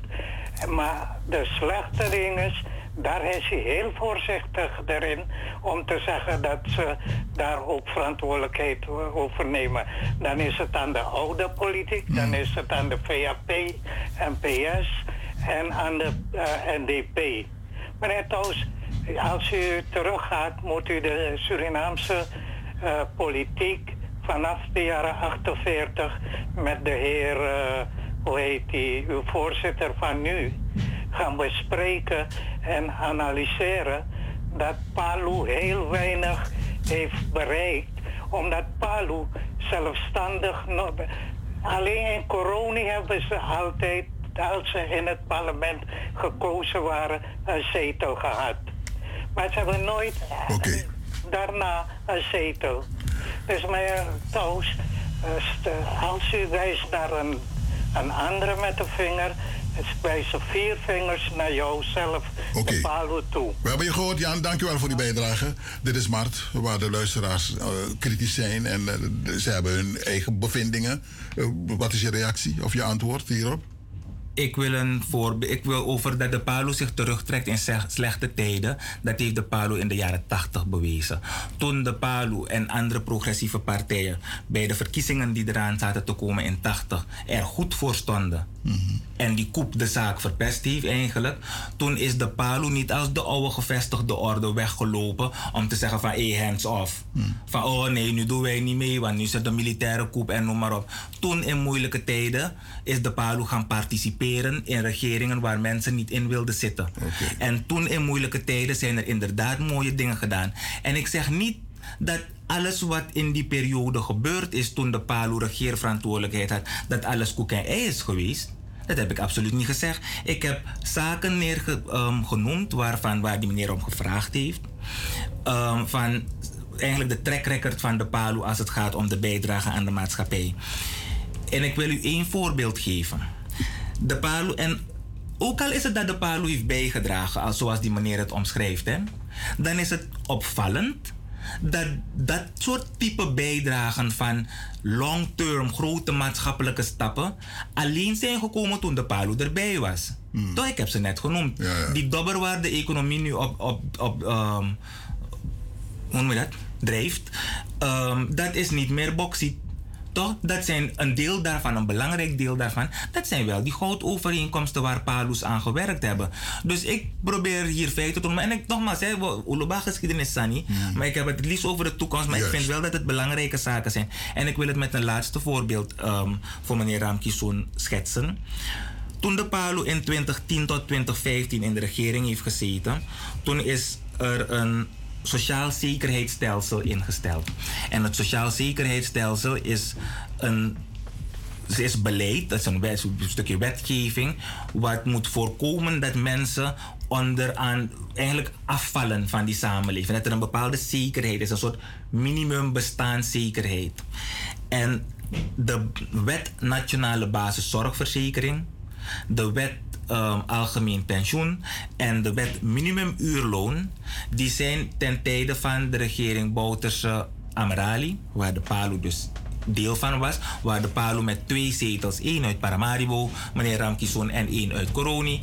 Maar de slechte dingen, daar is hij heel voorzichtig erin om te zeggen dat ze daar ook verantwoordelijkheid over nemen. Dan is het aan de oude politiek, dan is het aan de VAP en PS en aan de eh, NDP. Meneer Toos, als u teruggaat, moet u de Surinaamse eh, politiek vanaf de jaren 48 met de heer, eh, hoe heet die, uw voorzitter van nu, gaan bespreken en analyseren dat Palu heel weinig heeft bereikt, omdat Palu zelfstandig nog. Alleen in corona hebben ze altijd, als ze in het parlement gekozen waren, een zetel gehad. Maar ze hebben nooit daarna een zetel. Dus meneer Toos, eh, als u wijst naar een, een andere met de vinger, wijzen vier vingers naar jouzelf, de Palu toe. We hebben je gehoord, Jan. Dankjewel voor die bijdrage. Dit is Mart, waar de luisteraars eh, kritisch zijn en eh, ze hebben hun eigen bevindingen. Wat is je reactie of je antwoord hierop? Ik wil, ik wil over dat de PALO zich terugtrekt in slechte tijden. Dat heeft de PALO in de jaren 80 bewezen. Toen de PALO en andere progressieve partijen bij de verkiezingen die eraan zaten te komen in 80 er goed voor stonden. En die koep de zaak verpest heeft eigenlijk. Toen is de PALO niet als de oude gevestigde orde weggelopen om te zeggen van hey, hands off. Van oh nee, nu doen wij niet mee, want nu is er de militaire koep en noem maar op. Toen in moeilijke tijden is de PALO gaan participeren in regeringen waar mensen niet in wilden zitten. En toen in moeilijke tijden zijn er inderdaad mooie dingen gedaan. En ik zeg niet dat alles wat in die periode gebeurd is toen de PALO regeerverantwoordelijkheid had, dat alles koek en ei is geweest. Dat heb ik absoluut niet gezegd. Ik heb zaken neergenoemd waarvan waar die meneer om gevraagd heeft. Ehm, van eigenlijk de track record van de PALO als het gaat om de bijdrage aan de maatschappij. En ik wil u één voorbeeld geven. De PALO, en ook al is het dat de PALO heeft bijgedragen, als zoals die meneer het omschrijft, hè, dan is het opvallend dat dat soort type bijdragen van long-term grote maatschappelijke stappen alleen zijn gekomen toen de PALO erbij was. Toch, ik heb ze net genoemd. Die dobber waar de economie nu op, op, op ehm, hoe noem je dat? drijft, ehm, dat is niet meer bauxiet. Toch? Dat zijn een deel daarvan, een belangrijk deel daarvan. Dat zijn wel die goudovereenkomsten waar Palus aan gewerkt hebben. Dus ik probeer hier feiten te noemen. En ik, nogmaals, hè, Uluba geschiedenis Sani. Maar ik heb het liefst over de toekomst. Maar ik vind wel dat het belangrijke zaken zijn. En ik wil het met een laatste voorbeeld ehm, voor meneer Ramkisoen schetsen. Toen de PALO in 2010 tot 2015 in de regering heeft gezeten, toen is er een sociaal zekerheidsstelsel ingesteld. En het sociaal zekerheidsstelsel is een is beleid, dat is een, stukje wetgeving, wat moet voorkomen dat mensen onderaan eigenlijk afvallen van die samenleving. Dat er een bepaalde zekerheid is, een soort minimum bestaanszekerheid. En de wet Nationale Basiszorgverzekering, de wet ehm, Algemeen Pensioen en de wet Minimumuurloon, die zijn ten tijde van de regering Bouterse Amerali, waar de PALO dus deel van was, waar de PALO met twee zetels, één uit Paramaribo, meneer Ramkison en één uit Coroni.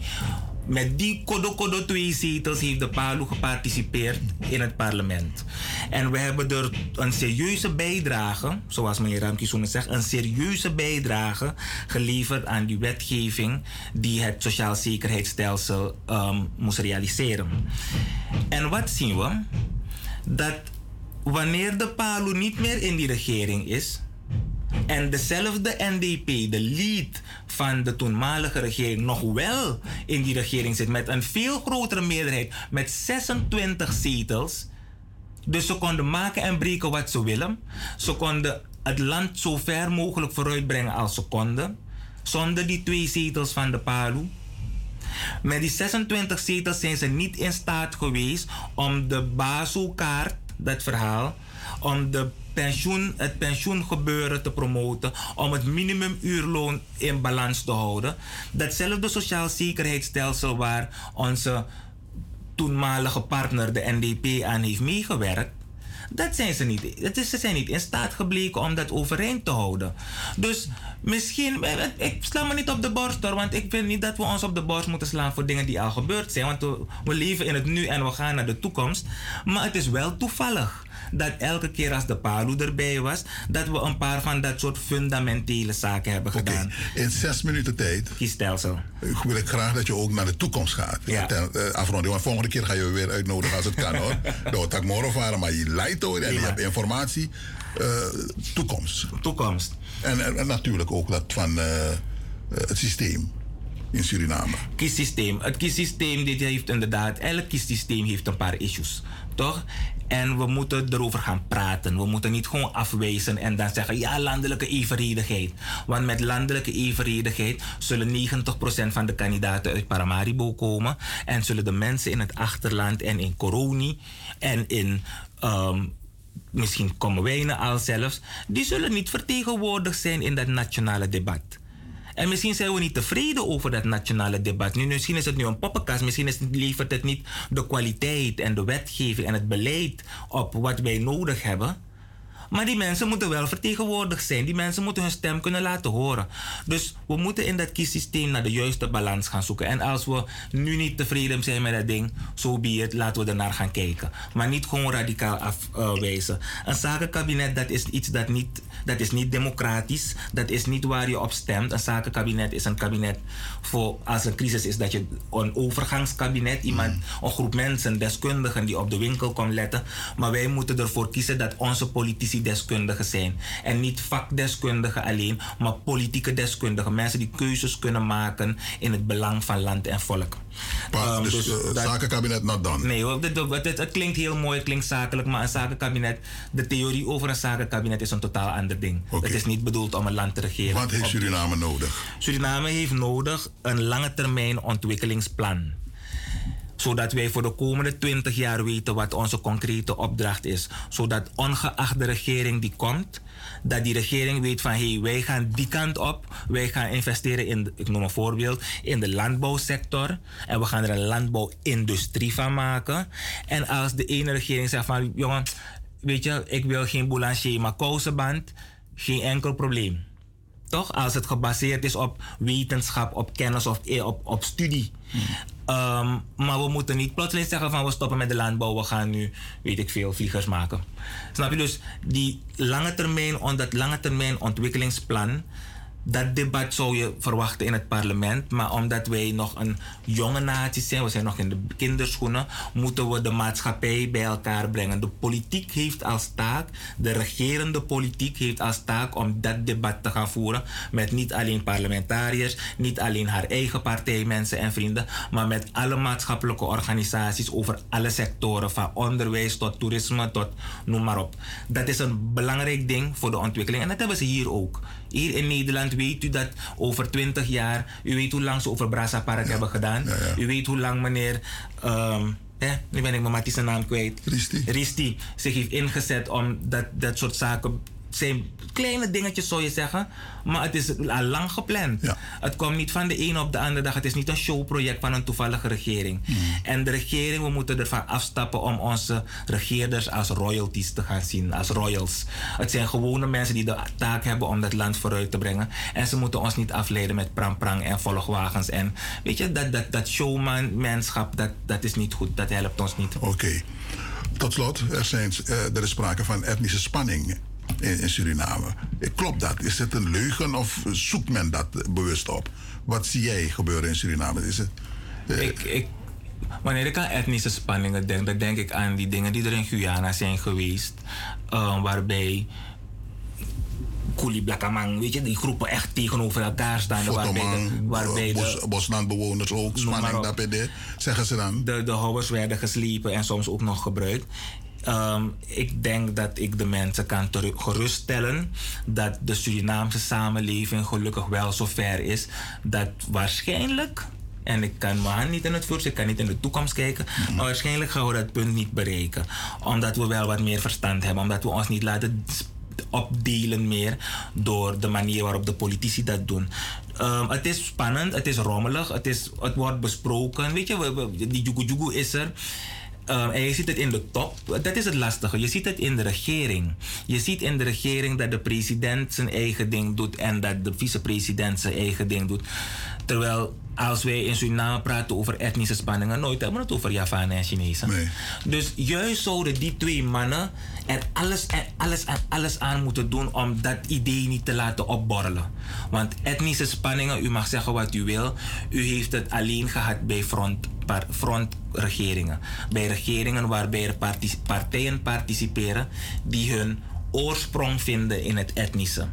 Met die kodo kodo twee zetels heeft de PALO geparticipeerd in het parlement. En we hebben er een serieuze bijdrage, zoals meneer Ramkison zegt, een serieuze bijdrage geleverd aan die wetgeving die het sociaal zekerheidsstelsel ehm, moest realiseren. En wat zien we? Dat wanneer de PALO niet meer in die regering is, En dezelfde NDP, de lead van de toenmalige regering, nog wel in die regering zit met een veel grotere meerderheid, met 26 zetels. Dus ze konden maken en breken wat ze willen. Ze konden het land zo ver mogelijk vooruitbrengen als ze konden. Zonder die twee zetels van de PALU. Met die 26 zetels zijn ze niet in staat geweest om de BASO-kaart, dat verhaal, om de pensioen, het pensioengebeuren te promoten, om het minimumuurloon in balans te houden. Datzelfde sociaal zekerheidsstelsel waar onze toenmalige partner, de NDP, aan heeft meegewerkt. Dat zijn ze niet. Dat is, ze zijn niet in staat gebleken om dat overeind te houden. Dus misschien, eh, ik sla me niet op de borst hoor, want ik vind niet dat we ons op de borst moeten slaan voor dingen die al gebeurd zijn. Want we leven in het nu en we gaan naar de toekomst. Maar het is wel toevallig dat elke keer als de palu erbij was, dat we een paar van dat soort fundamentele zaken hebben gedaan. In zes minuten tijd. Kiesstelsel. Wil ik graag dat je ook naar de toekomst gaat. Ja. Ten, eh, afronding, want volgende keer ga je weer uitnodigen als het kan hoor. Door tak morgen varen, maar je leidt hoor en je hebt informatie. Eh, toekomst. Toekomst. En, natuurlijk ook dat van eh, het systeem in Suriname. Kiessysteem. Het kiessysteem dit heeft inderdaad, elk kiessysteem heeft een paar issues. Toch? En we moeten erover gaan praten. We moeten niet gewoon afwijzen en dan zeggen: ja, landelijke evenredigheid. Want met landelijke evenredigheid zullen 90% van de kandidaten uit Paramaribo komen. En zullen de mensen in het achterland en in Coroni en in. ehm, misschien komen wij al zelfs. Die zullen niet vertegenwoordigd zijn in dat nationale debat. En misschien zijn we niet tevreden over dat nationale debat. Nu, misschien is het nu een poppenkast. Misschien is het, levert het niet de kwaliteit en de wetgeving en het beleid op wat wij nodig hebben. Maar die mensen moeten wel vertegenwoordigd zijn. Die mensen moeten hun stem kunnen laten horen. Dus we moeten in dat kiessysteem naar de juiste balans gaan zoeken. En als we nu niet tevreden zijn met dat ding, zo be het, laten we ernaar gaan kijken. Maar niet gewoon radicaal afwijzen. een zakenkabinet, dat is iets dat niet, dat is niet democratisch. Dat is niet waar je op stemt. Een zakenkabinet is een kabinet voor als er crisis is, dat je een overgangskabinet, iemand, een groep mensen, deskundigen die op de winkel komt letten. Maar wij moeten ervoor kiezen dat onze politici deskundigen zijn. En niet vakdeskundigen alleen, maar politieke deskundigen. Mensen die keuzes kunnen maken in het belang van land en volk. Maar, Um, dus eh, dat- zakenkabinet not done. Nee hoor, dit- dit- dit- het klinkt heel mooi, het klinkt zakelijk, maar een zakenkabinet, de theorie over een zakenkabinet is een totaal ander ding. Het is niet bedoeld om een land te regeren. Wat heeft Suriname nodig? Suriname heeft nodig een lange termijn ontwikkelingsplan. Zodat wij voor de komende 20 jaar weten wat onze concrete opdracht is. Zodat ongeacht de regering die komt, dat die regering weet van hé, hey, wij gaan die kant op. Wij gaan investeren in, ik noem een voorbeeld, in de landbouwsector. En we gaan er een landbouwindustrie van maken. En als de ene regering zegt van jongen, weet je, ik wil geen boulanger, maar kousenband, geen enkel probleem. Toch? Als het gebaseerd is op wetenschap, op kennis of eh, op, op studie. Ehm, maar we moeten niet plotseling zeggen van we stoppen met de landbouw, we gaan nu, weet ik veel, vliegers maken. Snap je? Dus die lange termijn, on- dat lange termijn ontwikkelingsplan, dat debat zou je verwachten in het parlement. Maar omdat wij nog een jonge natie zijn, we zijn nog in de kinderschoenen, moeten we de maatschappij bij elkaar brengen. De politiek heeft als taak, de regerende politiek heeft als taak om dat debat te gaan voeren. Met niet alleen parlementariërs, niet alleen haar eigen partijmensen en vrienden, maar met alle maatschappelijke organisaties over alle sectoren, van onderwijs tot toerisme tot noem maar op. Dat is een belangrijk ding voor de ontwikkeling en dat hebben ze hier ook. Hier in Nederland weet u dat over 20 jaar, u weet hoe lang ze over Brasa Park hebben gedaan. U weet hoe lang meneer, ehm, hè, nu ben ik mijn zijn naam kwijt. Risti. zich heeft ingezet om dat, dat soort zaken. Zijn kleine dingetjes zou je zeggen, maar het is al lang gepland. Het komt niet van de ene op de andere dag. Het is niet een showproject van een toevallige regering. En de regering, we moeten ervan afstappen om onze regeerders als royalties te gaan zien, als royals. Het zijn gewone mensen die de taak hebben om dat land vooruit te brengen. En ze moeten ons niet afleiden met prang-prang en volgwagens. En weet je, dat, dat, dat showman-manschap, dat, dat is niet goed. Dat helpt ons niet. Oké. Tot slot, er, zijn, eh, er is sprake van etnische spanning in, in Suriname. Eh, Klopt dat? Is het een leugen of zoekt men dat eh, bewust op? Wat zie jij gebeuren in Suriname? Is het, eh, ik, ik, wanneer ik aan etnische spanningen denk, dan denk ik aan die dingen die er in Guyana zijn geweest. eh, waarbij Kuli Blakamang, weet je, die groepen echt tegenover elkaar staan. Waarbij de, waarbij de, bos, boslandbewoners ook, spanning, dat zeggen ze dan. de, de houwers werden geslepen en soms ook nog gebruikt. Ehm, ik denk dat ik de mensen kan geruststellen dat de Surinaamse samenleving gelukkig wel zover is dat waarschijnlijk, en ik kan hand niet in het vuur, ik kan niet in de toekomst kijken, maar waarschijnlijk gaan we dat punt niet bereiken. Omdat we wel wat meer verstand hebben, omdat we ons niet laten opdelen meer door de manier waarop de politici dat doen. Ehm, het is spannend, het is rommelig, het, is, het wordt besproken. Weet je, we- we- die jugu jugu is er. Ehm, en je ziet het in de top. Dat is het lastige. Je ziet het in de regering. Je ziet in de regering dat de president zijn eigen ding doet en dat de vicepresident zijn eigen ding doet. Terwijl als wij in Suriname praten over etnische spanningen, nooit hebben we het over Javanen en Chinezen. Dus juist zouden die twee mannen er alles en alles en alles aan moeten doen om dat idee niet te laten opborrelen. Want etnische spanningen, u mag zeggen wat u wil, u heeft het alleen gehad bij front, par- frontregeringen. Bij regeringen waarbij er parti- partijen participeren die hun oorsprong vinden in het etnische.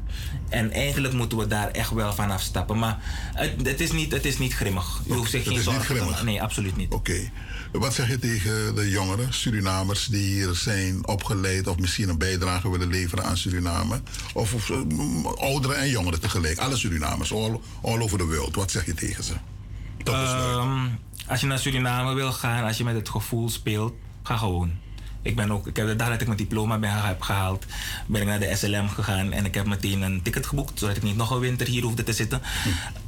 En eigenlijk moeten we daar echt wel van afstappen. Maar het, het, is, niet, het is niet grimmig. U hoeft zich geen zorgen te maken. Nee, absoluut niet. Oké. Wat zeg je tegen de jongeren, Surinamers, die hier zijn opgeleid of misschien een bijdrage willen leveren aan Suriname? Of, of mm, ouderen en jongeren tegelijk, alle Surinamers, all, all over the world. Wat zeg je tegen ze? Ehm, als je naar Suriname wil gaan, als je met het gevoel speelt, ga gewoon. Ik ben ook, ik heb de dag dat ik mijn diploma ben, heb gehaald, ben ik naar de SLM gegaan en ik heb meteen een ticket geboekt, zodat ik niet nog een winter hier hoefde te zitten.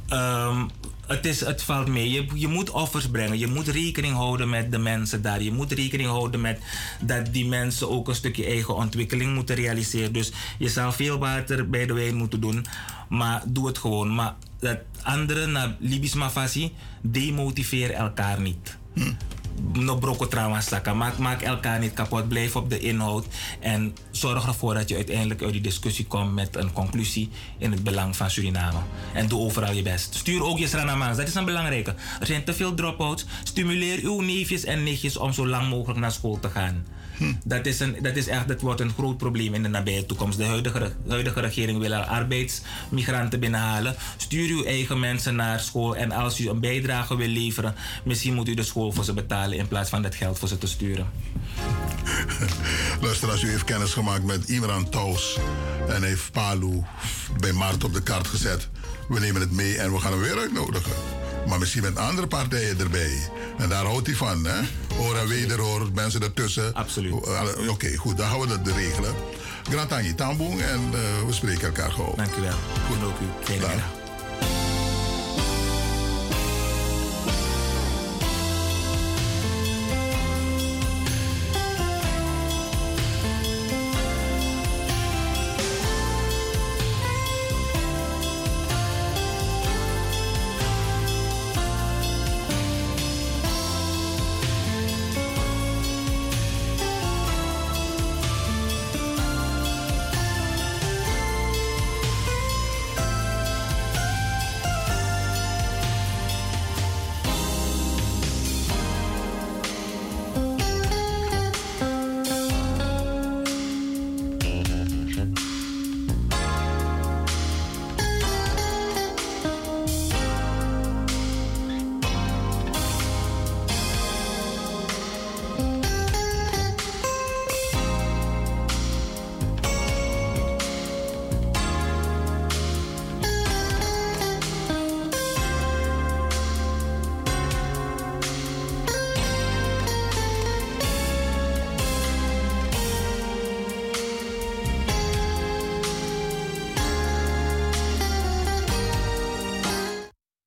Ehm, het, is, het valt mee. Je, je moet offers brengen. Je moet rekening houden met de mensen daar. Je moet rekening houden met dat die mensen ook een stukje eigen ontwikkeling moeten realiseren. Dus je zal veel water bij de wijn moeten doen. Maar doe het gewoon. Maar dat anderen naar Libisch Mafasi, demotiveer elkaar niet. No broko zakken. Maak, maak elkaar niet kapot. Blijf op de inhoud. En zorg ervoor dat je uiteindelijk uit die discussie komt met een conclusie in het belang van Suriname. En doe overal je best. Stuur ook je Sranamans. Dat is een belangrijke. Er zijn te veel drop-outs. Stimuleer uw neefjes en nichtjes om zo lang mogelijk naar school te gaan. Dat, is een, dat is echt, dat wordt een groot probleem in de nabije toekomst. De huidige, re- huidige regering wil al arbeidsmigranten binnenhalen. Stuur uw eigen mensen naar school. En als u een bijdrage wil leveren, misschien moet u de school voor ze betalen in plaats van dat geld voor ze te sturen. Luister, als u heeft kennis gemaakt met Imran Taus en heeft Palu bij Maart op de kaart gezet, we nemen het mee en we gaan hem weer uitnodigen. Maar misschien met andere partijen erbij. En daar houdt hij van, hè? Hoor en wederhoor, mensen ertussen. Absoluut. Oké, goed, dan gaan we dat regelen. Grantangi Tamboeng en eh, we spreken elkaar gewoon. Dank u wel. Goed ook u.